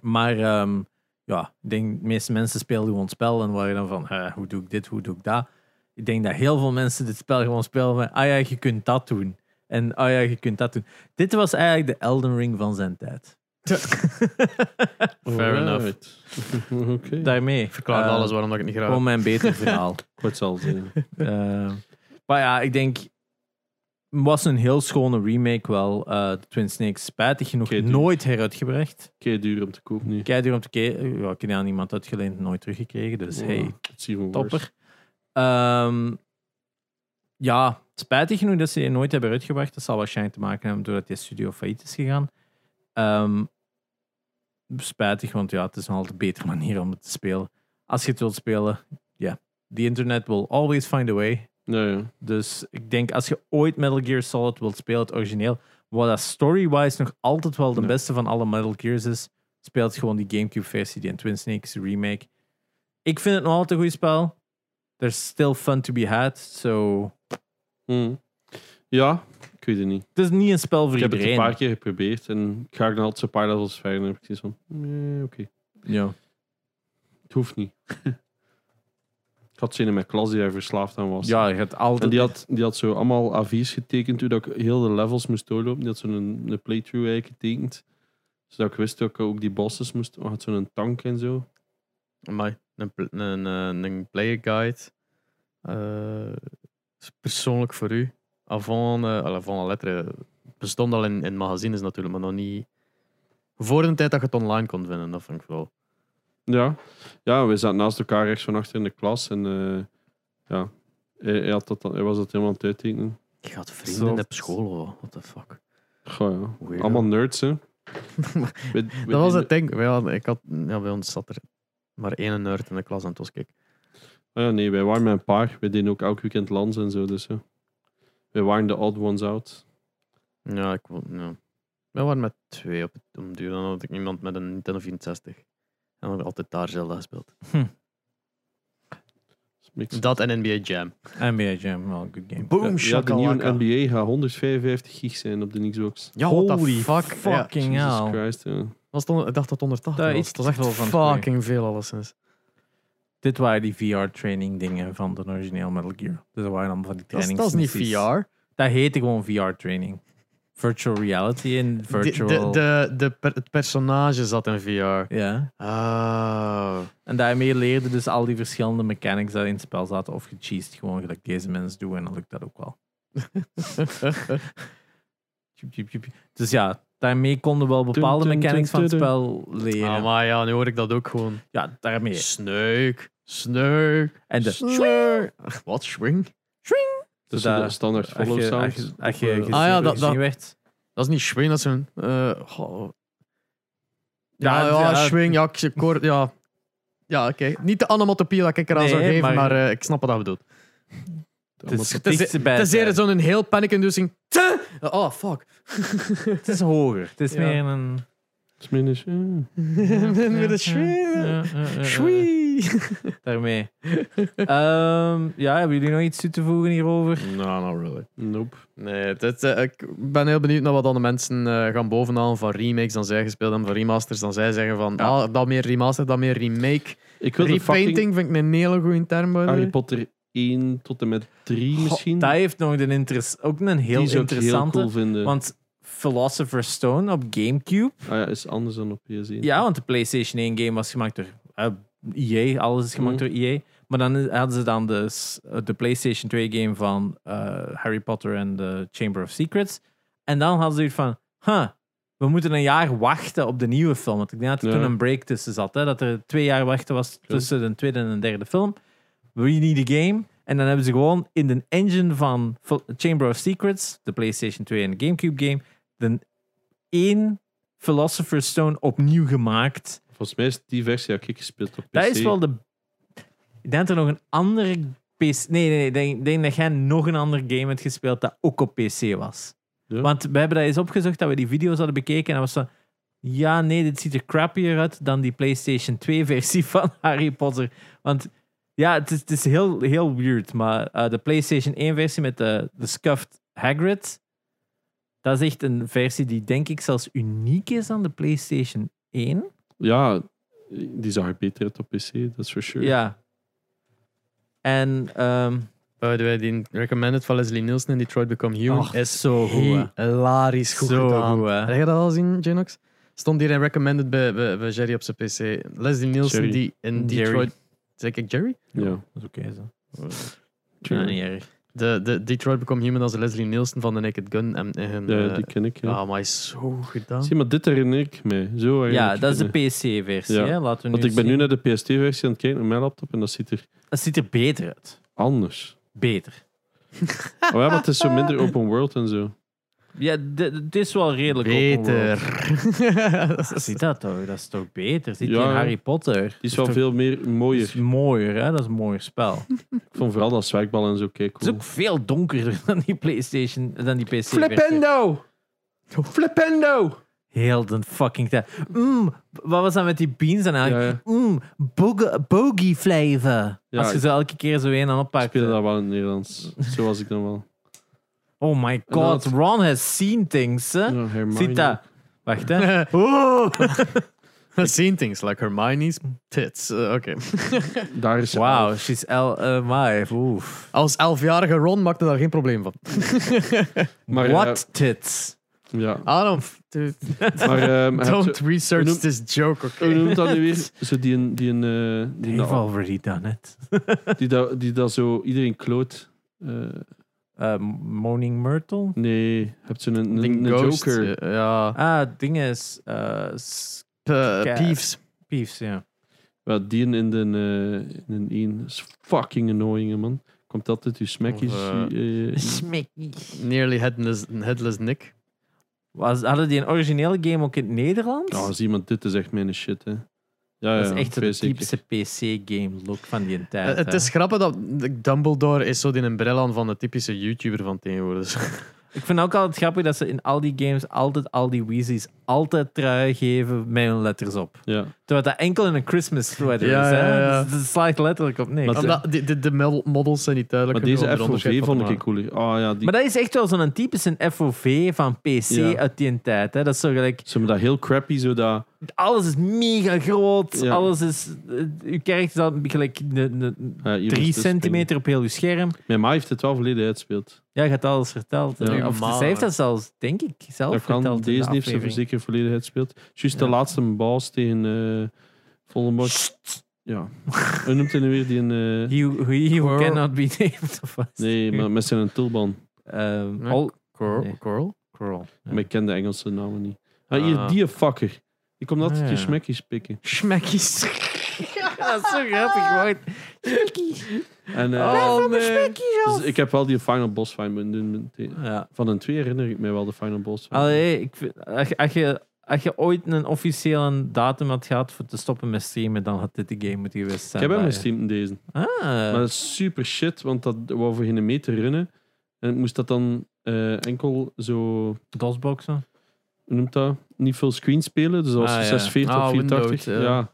Maar ehm, ja, ik denk, de meeste mensen speelden gewoon het spel en waren dan van, hoe doe ik dit, hoe doe ik dat. Ik denk dat heel veel mensen dit spel gewoon spelen met, ah ja, je kunt dat doen. En ah ja, je kunt dat doen. Dit was eigenlijk de Elden Ring van zijn tijd. Fair enough. Oké. Daarmee. Verklaart eh, alles waarom dat ik het niet graag Gewoon mijn beter verhaal. Wat zal het zijn? Eh, maar ja, ik denk. Was een heel schone remake wel. eh Twin Snakes. Spijtig genoeg nooit heruitgebracht. Kei duur om te kopen nu. Kijk duur om te kijken. Ja, ik heb aan iemand uitgeleend, nooit teruggekregen. Dus hey, is hier topper. Ehm, ja, spijtig genoeg dat ze die nooit hebben uitgebracht. Dat zal waarschijnlijk te maken hebben doordat die studio failliet is gegaan. Ehm, spijtig, want ja, het is een altijd betere manier om het te spelen. Als je het wilt spelen, ja. The internet will always find a way. Ja. Dus ik denk, als je ooit Metal Gear Solid wilt spelen, het origineel, wat dat story-wise nog altijd wel de beste van alle Metal Gears is, speelt gewoon die Gamecube-versie, die Twin Snakes remake. Ik vind het nog altijd een goed spel. There's still fun to be had, so... Hm. Ja, ik weet het niet. Het is niet een spel voor Ik heb het iedereen. een paar keer geprobeerd en ik ga er nog altijd zo'n paar levels verder en heb ik zoiets van, nee, oké. Ja. Het hoeft niet. ik had zin in mijn klas die daar verslaafd aan was. ja, je hebt altijd... En die had, die had zo allemaal avies getekend toen dat ik heel de levels moest doorlopen. Die had zo'n een, een playthrough eigenlijk getekend. Zodat ik wist dat ik ook die bosses moest... Oh, had zo'n tank en zo. Een, een, een, een player guide. eh, persoonlijk voor u. Avant, uh, avant la lettre. Bestond al in, in magazines natuurlijk, maar nog niet. Voor de tijd dat je het online kon vinden, dat vind ik wel. Ja. Ja, we zaten naast elkaar rechts van achter in de klas. En eh, ja, hij, hij had dat, hij was dat helemaal aan het uittekenen. Je gaat vrienden op school, hoor. what the fuck. Goh, ja. Weirdo. Allemaal nerds, hè. We- we dat was het ding. Ja, ik had, ja, bij ons zat er maar één nerd in de klas en het was ik. Ah ja, nee, wij waren met een paar. We deden ook elk weekend lands en zo. Dus ja. Wij waren de odd ones out. Ja, ik ja. We waren met twee op het om duur. Dan had ik iemand met een Nintendo 64. En dan ik altijd daar Zelda gespeeld. Niks. Dat en NBA Jam. NBA Jam, wel een good game. Boom, ja, de nieuwe NBA gaat 155 gig zijn op de Xbox. Ja, what the Holy fuck. Ja. fucking Jesus hell. Christ, ja. Was het ik dacht dat het 180 Daar was. Dat is echt veel van fucking veel alleszins. Dit waren die VR-training dingen van de origineel Metal Gear. Dus dat waren allemaal van die Dat is, trainings. dat is niet VR. Dat heette gewoon VR-training. Virtual reality en De, virtual... de, de, de het personage zat in VR. Ja. Oh. En daarmee leerde dus al die verschillende mechanics dat in het spel zaten. Of gecheesed gewoon gelijk deze mensen doen. En dan lukt dat ook wel. Dus ja, daarmee konden we wel bepaalde Dun, dun, mechanics van het spel leren. Ah, maar ja, nu hoor ik dat ook gewoon. Ja, daarmee. Sneuk, sneuk, En de sneuk. Wat, swing? Dus Zodat- de standaard follow sound. als je, als je Of, eh, Ah ja, dat- dat- werd. Dat is niet swing, dat is een... eh. Ja, ja, ja, ja. swing, ja, hoor- ja. Ja, oké. Niet de onomatopie dat ik eraan Nee, zou geven, maar- maar, eh, ik snap wat dat bedoelt. Het is, eerder zo'n heel panic-inducing... Oh, fuck. Het is hoger. Het is Ja. meer een... is min is, eh, Met een. Swing. Daarmee. Ehm, ja, hebben jullie nog iets toe te voegen hierover? No, not really. Nope. Nee, dit, eh, ik ben heel benieuwd naar wat dan de mensen eh, gaan bovenhalen van remakes dan zij gespeeld hebben, van remasters dan zij zeggen van Ja. ah, dat meer remaster, dat meer remake. Ik wil de Repainting fucking vind ik een hele goede term. Harry Potter 1 tot en met 3 misschien. Dat heeft nog een interess ook een heel Die zou ik heel interessante. cool vinden. Want Philosopher's Stone op Gamecube. ah ja, is anders dan op PS1. Ja, want de PlayStation 1 game was gemaakt door eh, EA. Alles is gemaakt Mhm. door EA. Maar dan hadden ze dan de, s- de PlayStation 2 game van eh, Harry Potter en the Chamber of Secrets. En dan hadden ze iets van, huh, we moeten een jaar wachten op de nieuwe film. Want ik denk dat er Ja. toen een break tussen zat. Hè, dat er twee jaar wachten was tussen de tweede en de derde film. We need a game. En dan hebben ze gewoon in de engine van Chamber of Secrets, de PlayStation 2 en de GameCube game, de één Philosopher's Stone opnieuw gemaakt. Volgens mij is die versie dat ik gespeeld op PC. Dat is wel de. Ik denk dat er nog een andere PC. Nee, nee, nee. Ik denk, denk dat jij nog een ander game hebt gespeeld dat ook op PC was. Ja. Want we hebben dat eens opgezocht dat we die video's hadden bekeken. En dat was zo. Ja, nee, dit ziet er crappier uit dan die PlayStation 2-versie van Harry Potter. Want ja, het is, het is heel, heel weird. Maar eh, de PlayStation 1-versie met de, de scuffed Hagrid. Dat is echt een versie die, denk ik, zelfs uniek is aan de PlayStation 1. Ja, die zag er beter uit op PC, dat is for sure. Ja. En ehm, By the way, die recommended van Leslie Nielsen in Detroit Become Human Och, is zo goed, hilarisch goed Zo gedaan. goed. Heb je dat al zien, Janox? Stond hier in recommended bij, bij, bij Jerry op zijn PC. Leslie Nielsen Jerry. die in Jerry. Detroit... Zeg ik Jerry? Ja. dat is oké zo. Sure. Ja, niet erg. De, de Detroit Become Human als Leslie Nielsen van The Naked Gun. En, en, Ja, eh, die ken ik. Ja. Ah, maar is zo goed gedaan. Zie, maar dit herinner ik mij. Zo herinner Ja, ik dat is de. PC-versie. Ja. hè. Laten we Want ik ben nu naar de PS2-versie aan het kijken op mijn laptop en dat ziet er Het ziet er beter uit. anders. Beter. Oh ja, maar het is zo minder open world en zo. Ja, het is wel redelijk Beter. Ziet dat toch? Dat is toch beter? Ziet Ja, je in. Harry Potter? Die is wel veel meer Dat mooier. is mooier, hè? Dat is een mooier spel. Ik vond vooral dat zwerkbal en zo kijk Het is cool. ook veel donkerder dan die PlayStation, dan die PC. Flippendo! Flippendo! Heel de fucking tijd. Mm, wat was dat met die beans dan Ja, eigenlijk? ja. Mm, boge- bogey flavor. Ja, Als je ik- zo elke keer zo een aan Ik oppakt. speelde dat wel in het Nederlands. Zo was ik dan wel. Oh my god, Ron has seen things. Hè? Ja. Ziet dat? Wacht, hè. Oh. Seen things like Hermione's tits. Eh, Oké. Daar is Wow, she's L uh, my. Oef. Als elfjarige Ron maakte daar geen probleem van. Maar, What tits? eh, ja. I don't... Dude, Maar don't research this joke, oké? hoe noemt dat nu weer? Zo die een... Die, een, eh, die, They've already done it. die, dat, die dat zo iedereen kloot. Eh, Uh, Moaning Myrtle? nee, je hebt zo'n een, joker. eh, ja. Ah, het ding is... Uh. Peeves. Peeves, ja. Ja, die in de, eh, in een één is fucking annoying, man. Komt altijd uw smekjes. Eh, eh, Smekkie. Nearly headless, headless Nick. Was, hadden die een originele game ook in het Nederlands? ja, als iemand dit is echt mijn shit, hè. Ja, ja, dat is echt de typische PC-game look van die tijd. Eh, het hè. is grappig dat Dumbledore is zo die een bril aan van de typische YouTuber van tegenwoordig. Ik vind ook altijd grappig dat ze in al die games altijd al die Weasleys altijd trui geven met hun letters op. Ja. Terwijl dat enkel in een Christmas sweater Ja, is. Hè? ja, ja. Het slaat letterlijk op niks. Maar Maar, Omdat de, de, de models zijn niet duidelijk. Maar deze FOV vond ik cooler. Ah ja, die, dat is echt wel zo'n typische FOV van PC Ja. uit die tijd. Hè? Dat is zo gelijk... ze hebben dat heel crappy, zo dat... Alles is mega groot. Ja. Alles is... eh, uw kerk is dan gelijk de, de, ja, drie het centimeter op heel uw scherm. Mijn ma heeft het wel volledig uitgespeeld. Ja, je hebt alles verteld. Ja. Of zij heeft dat zelfs, denk ik, zelf Dat kan, verteld. de deze heeft ze zeker volledig uitgespeeld. Juist de laatste baas tegen uh, Voldemort. Ja. Hoe noemt hij nu weer die een... eh, He, who, he who Quirrell. cannot be named. Of nee, maar met zijn tulban. Ehm, Nee. Ol- Coral? Nee. Coral? Ja. Maar ik ken de Engelse namen niet. Ah, hier, Ah. die fucker. Die komt altijd Ah, je ja. smekjes pikken. Schmekkies. dat is zo grappig, man. En, eh, Oh, nee. dus ik heb wel die final boss fight moeten doen. meteen. Ja. Van een 2 herinner ik mij wel de final boss fight. Allee, ik vind, als, je, als, je, als je ooit een officiële datum had gehad voor te stoppen met streamen, dan had dit de game moeten geweest ik zijn. heb hem in deze. Ah, Maar dat is super shit, want dat wou voor geen meter runnen. En ik moest dat dan eh, enkel zo, DOSboxen. Noemt dat? Niet full screen spelen. Dus dat was Ah, ja. 46 Ah, of 84. windowed, ja. ja.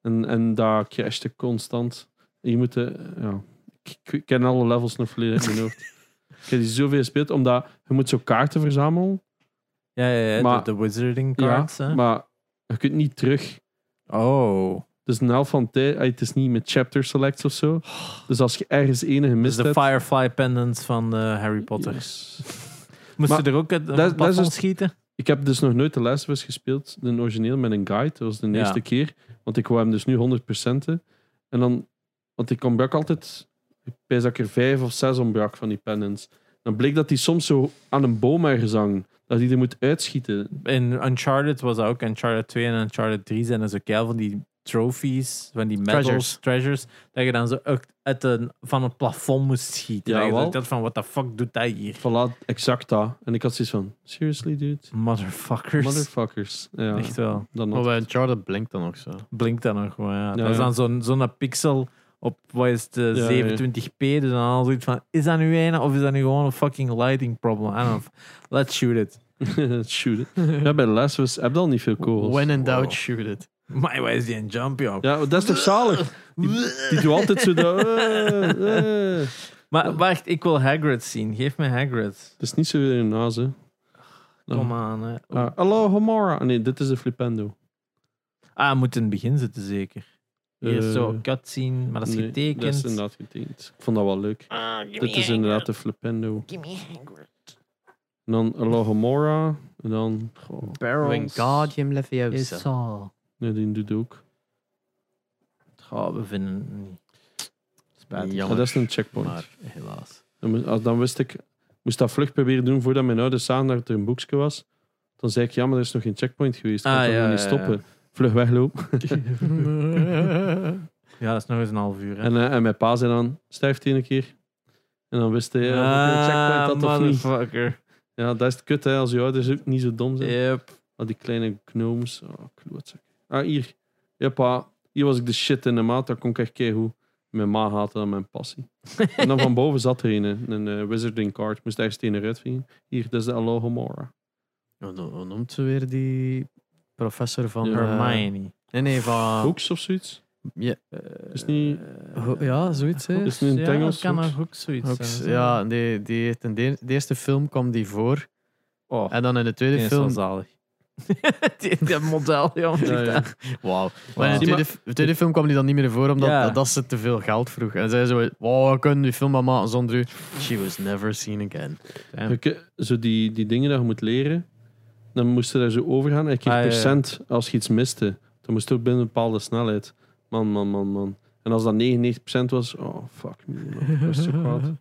En, en daar crashte constant. En je moet, eh, ja. Ik, ken alle levels nog volledig in mijn hoofd. Ik heb die zoveel gespeeld, omdat je moet zo kaarten verzamelen. Ja, ja, ja Maar- de, de wizarding cards. hè. Maar je kunt niet terug. Oh. Dus een helft van de tijd, ah, het is niet met chapter selects of zo. Dus als je ergens enige Dus mist de hebt... Firefly pendants van eh, Harry Potter. Yes. Moest Maar je er ook uit dat- het dat is dus- schieten? Ik heb dus nog nooit de Last of Us gespeeld, de origineel, met een guide. Dat was de Ja. eerste keer. Want ik wou hem dus nu 100%. En dan... Want ik ontbrak altijd... Ik pijs dat ik er vijf of zes ontbrak van die pendants. Dan bleek dat die soms zo aan een boom ergens hangen. Dat die er moet uitschieten. In Uncharted was dat ook. Uncharted 2 en Uncharted 3 zijn er zo keil van die trophies, van die medals, treasures. Treasures. dat je dan zo uit, een, van het plafond moest schieten. Ja, dat dacht van, what the fuck doet dat hier? Voilà, exact dat. En ik had zoiets van... Seriously, dude? Motherfuckers. Motherfuckers. Ja, Echt wel. dan Maar nog. bij Uncharted blinkt dan ook zo. Blinkt dan nog gewoon, ja. Ja, dat is dan zo'n zo'n pixel op, wat is het, eh, Ja, ja. 27p. Dus dan al zoiets van, is dat nu een of is dat nu gewoon een fucking lighting problem? I don't know. Let's shoot it. Shoot it. Ja, bij de Last of Us heb je al niet veel kogels. When in doubt, Wow. shoot it. Maar waar is die een jump, joh? Ja, dat is toch zalig? Die, die doet altijd zo dat... eh, eh. Maar wacht, ik wil Hagrid zien. Geef me Hagrid. Dat is niet zo weer een naas, hè. Kom aan, hè. Ah, Hallo, Homora. Nee, dit is de Flipendo. Ah, moet in het begin zitten, zeker. Hier is Eh, zo cutscene, maar dat is nee, getekend. Dat is inderdaad getekend. Ik vond dat wel leuk. Dit is inderdaad de Flipendo. En dan Hallo, Homora. En dan... goh, Wingardium Is Leviosa. zo. nee, die doet ook. Goh, we vinden het niet. Spijtig. Jammer. Maar dat is een checkpoint. Maar helaas. Dan, moest- als- dan wist ik... moest dat vlug proberen doen voordat mijn ouders zagen dat er een boekje was. Dan zei ik, ja, maar er is nog geen checkpoint geweest. Ik kan Ah, ja, niet ja, stoppen. Vlug weglopen. Ja, dat is nog eens een half uur. Hè. En, eh, en mijn pa zei dan, sterft één keer. En dan wist hij, ja, of ik een Ah, checkpoint had of niet. motherfucker. Ja, dat is het kut, hè, als je ouders ook niet zo dom zijn. Yep. Al die kleine gnomes. Oh, klootzak. Ah, hier. Ja, pa. Hier was ik de shit in de maat. Dat kon ik echt keigoed. Mijn ma haatte aan mijn passie. en dan van boven zat er een, een eh, wizarding card. Moest ergens tegen eruit vingen. Hier, dat is de Alohomora. Hoe no- hoe noemt ze weer die professor van... Ja. eh, Hermione. nee, nee, van... Hooks of zoiets? Ja, Is niet... ho- ja, zoiets. Is het niet in het Engels? dat kan Hooks? zoiets Hooks, zijn. ja, die, die heeft in de, de eerste film kwam die voor. Oh, En dan in de tweede film... die, dat model, joh. Ja, ja. Wauw. Maar in de tweede, de tweede film kwam die dan niet meer voor, omdat Ja. dat, dat ze te veel geld vroeg. En zij zo, wow, we kunnen die film maar maken zonder u. She was never seen again. Zo die, die dingen dat je moet leren. Dan moest je daar zo overgaan. En je kreeg Ah, ja, ja. procent als je iets miste. Dan moest je ook binnen een bepaalde snelheid. Man, man, man, man. En als dat 99% was, oh fuck me. man. Ik was zo kwaad.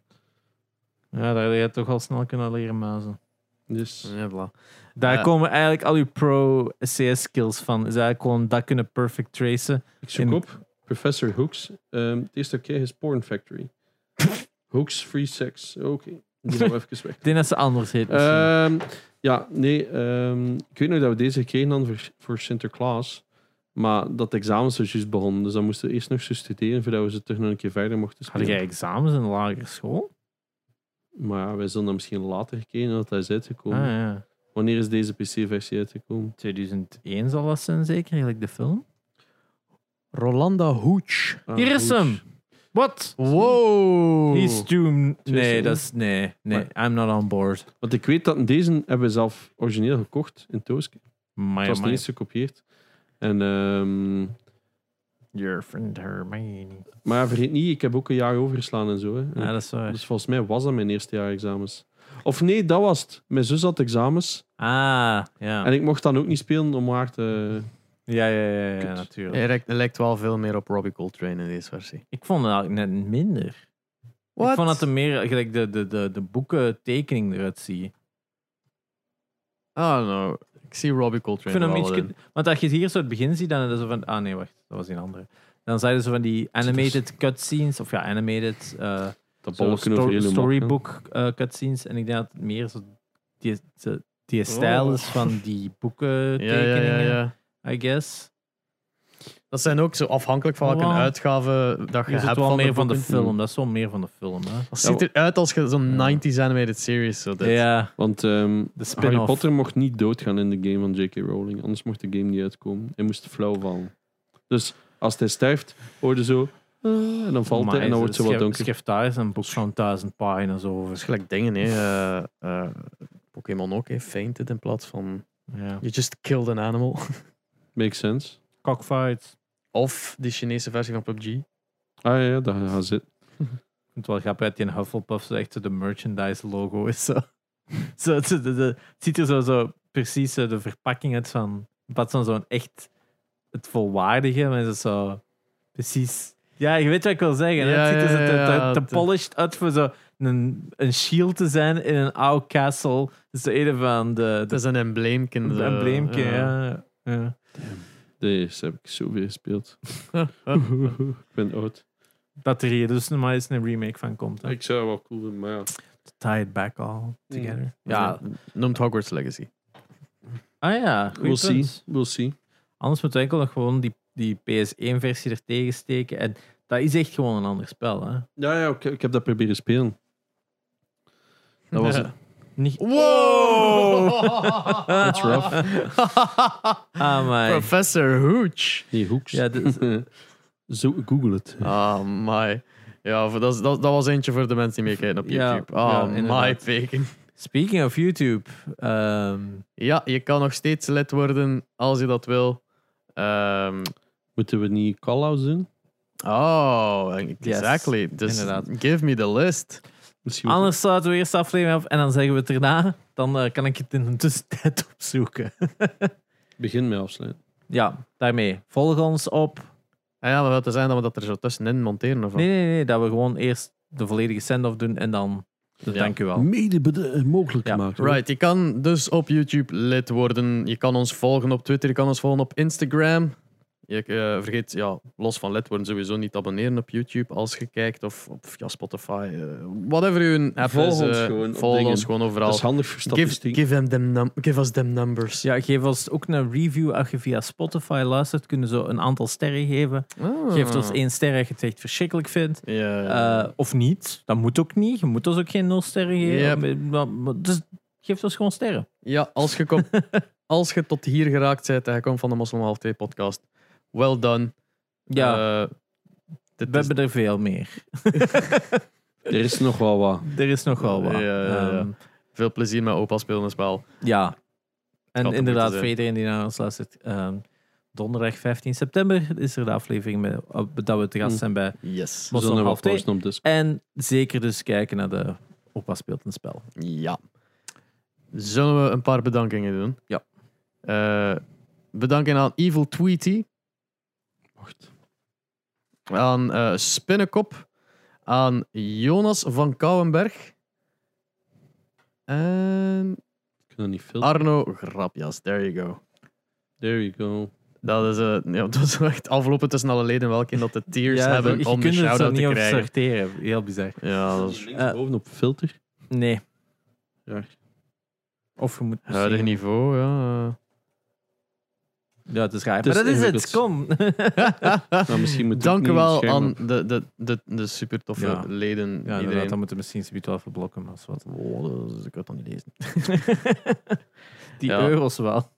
Ja, daar had je toch al snel kunnen leren muizen. Dus, Ja, bla. Daar Ja. komen eigenlijk al je pro-CS skills van. Is eigenlijk gewoon dat kunnen perfect tracen. ik zoek In- op Professor Hooks. Ehm het eerste keer is Porn Factory. Hooks Free Sex. Oké. Die we even weg. Ik denk dat ze anders heet misschien. Ehm, ja, nee. ehm, ik weet nog dat we deze gekregen hadden voor, voor Sinterklaas. Maar dat examen zo juist begonnen. Dus dan moesten we eerst nog zo studeren voordat we ze toch nog een keer verder mochten Had spelen. jij examens in de lagere school? Maar ja, wij zullen dat misschien later gekregen dat hij is uitgekomen. Ah ja. Wanneer is deze PC-versie uitgekomen? 2001 zal dat zijn zeker, eigenlijk de film. Rolanda Hooch. Ah, Hier is hem. Wat? Wow. He's too... Nee, 2001. dat is... Nee, nee. I'm not on board. Want ik weet dat deze hebben we zelf origineel gekocht in Tooske. Het was niet gekopieerd. En, ehm, your friend Hermione. maar ja, vergeet niet, ik heb ook een jaar overgeslaan en zo. Hè. Ja, dat is waar. Dus volgens mij was dat mijn eerste jaar examens. Of nee, dat was het. Mijn zus had examens. Ah, ja. En ik mocht dan ook niet spelen om haar te... Ja, ja, ja, ja, natuurlijk. Hij lijkt, lijkt wel veel meer op Robbie Coltrane in deze versie. Ik vond het eigenlijk net minder. What? Ik vond dat er meer gelijk de, de, de, de boeken tekening eruit zie. Oh no. Ik zie Robbie Ik Coltrane vind hem wel iets... in. Want als je het hier zo het begin ziet, dan is het zo van... Ah nee, wacht. Dat was die andere. Dan zeiden ze van die animated cutscenes. Of ja, animated... eh, Dat over storybook eh, cutscenes. En ik denk dat het meer zo die, die, die stijl is van die boeken Ja, ja, ja, tekeningen, ja. I guess. Dat zijn ook zo afhankelijk van welke Wow. uitgave dat je hebt het wel van meer de van de film. Dat is wel meer van de film, hè. Dat ziet eruit als je zo'n Ja. 90s animated series. Zo dit. Ja, Want ehm, de Harry. Potter mocht niet doodgaan in de game van J.K. Rowling. Anders mocht de game niet uitkomen. Hij moest flauw vallen. Dus als hij sterft, hoor je zo... ah, en dan valt hij en dan wordt ze wat donker. Schrijf daar eens een boek van duizend pagina's Dat is over. gelijk dingen, hè. eh, eh, Pokémon ook, hè. Fainted in plaats van... Ja. You just killed an animal. Makes sense. Cockfights. Of die Chinese versie van PUBG. Ah ja, dat gaat zitten. Vind het wel grappig dat die in Hufflepuff zo echt zo de merchandise logo is. Zo. Zo, het, het- het- het ziet er zo, zo precies de verpakking uit van... Van zo'n echt het volwaardige, maar is het zo precies... Ja, je weet wat ik wil zeggen. Ja, het ziet er ja, te, polished uit voor zo een, een shield te zijn in een oud castle. Dus de van de, Het is een embleemje. een zo. embleemje. Ja. Ja. Deze heb ik zoveel gespeeld. ik ben oud. Dat er hier dus maar eens een remake van komt. hè. Ik zou wel cool vinden, maar ja. Tie it back all together. Ja. Ja, noemt Hogwarts Legacy. Ah ja, We'll see. We'll see. Anders moeten we enkel nog gewoon die, die PS1-versie er tegen steken. En dat is echt gewoon een ander spel. Hè? Ja, ja, ik, ik heb dat proberen spelen. Dat was het. Niet... Wow! That's rough. Ah, my. Professor Hooch. Nee, hoeks. Ja, dit is- Zo, google het. Ah, my. Ja, voor- dat, dat, dat was eentje voor de mensen die meekijken op Ja, YouTube. Ah, ja, my peking. Speaking of YouTube. ehm, Ja, je kan nog steeds lid worden als je dat wil. Ehm, Moeten we niet call-outs doen? oh, exactly. Dus inderdaad. give me the list. Misschien anders sluiten we eerst de aflevering af en dan zeggen we het erna. Dan eh, kan ik het in de tussentijd opzoeken. begin met afsluiten. ja, daarmee. Volg ons op. Ah ja, wat te zijn dat we dat er zo tussenin monteren of wat? Nee, nee, nee. Dat we gewoon eerst de volledige send-off doen en dan. Ja. Dank u wel. Mede eh, mogelijk Ja, gemaakt. hoor. Right, je kan dus op YouTube lid worden. Je kan ons volgen op Twitter, je kan ons volgen op Instagram. Je eh, vergeet, ja, los van lid worden, sowieso niet abonneren op YouTube als je kijkt. Of op ja, Spotify, eh, whatever je app Volg is. ons eh, gewoon volg dingen. ons gewoon overal. Dat is handig voor Give, statistiek. give, them them num- give us them numbers. Ja, geef ons ook een review. Als je via Spotify luistert, kunnen zo een aantal sterren geven. Ah. Geef ons één ster als je het echt verschrikkelijk vindt. Ja, ja. Eh, of niet. Dat moet ook niet. Je moet ons ook geen nul sterren geven. Yep. Maar- maar- Dus geef ons gewoon sterren. ja, als je, komt, als je tot hier geraakt bent en je komt van de Moslim Half 2 podcast, well done. Ja, Eh, we is- hebben er veel meer. Er is nog wel wat. Er is nog wel wat. Ja, ja, ja. Ehm, veel plezier met opa spelen een spel. ja. En inderdaad, voor iedereen die naar ons luistert, ehm, donderdag 15 september is er de aflevering met, dat we te gast Mm. zijn bij Yes. Half twee. op Discord. En zeker dus kijken naar de Opa speelt een spel. Ja. Zullen we een paar bedankingen doen? Ja. Eh, bedanken aan Evil Tweety, Aan eh Spinnekop, aan Jonas van Kouwenberg en Ik kan dat niet filmen. Arno Grapjas. There you go. There you go. Dat is, eh, ja, dat is echt afgelopen tussen alle leden welke dat de tiers hebben je om de kunt het zo shout-out te niet op krijgen. sorteren. Heel bizar. Ja, dat is Links bovenop filter. Nee. Ja. Of je moet huidig niveau, ja. Ja. Het is maar dat is het. Kom. Nou, misschien moet Dank u wel aan aan. de, de, de, de super toffe Ja. leden. Ja, inderdaad, iedereen. dan moeten we misschien zoiets wel verblokken. Maar is wat. Oh, dat is- ik kan het dan niet lezen. Die Ja. euro's wel.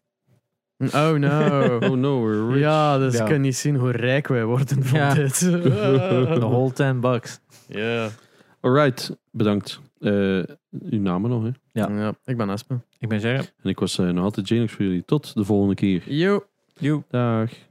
Oh no. Oh no, we're rich. Ja, dus Ja. ik kan niet zien hoe rijk wij worden van Ja. dit. The whole 10 bucks. Ja. Alright, bedankt. Eh, uw namen nog, hè. Ja. ja. Ik ben Espen. Ik ben Gerrit. En ik was eh, nog altijd Janux voor jullie. Tot de volgende keer. Yo. Joe. Dag.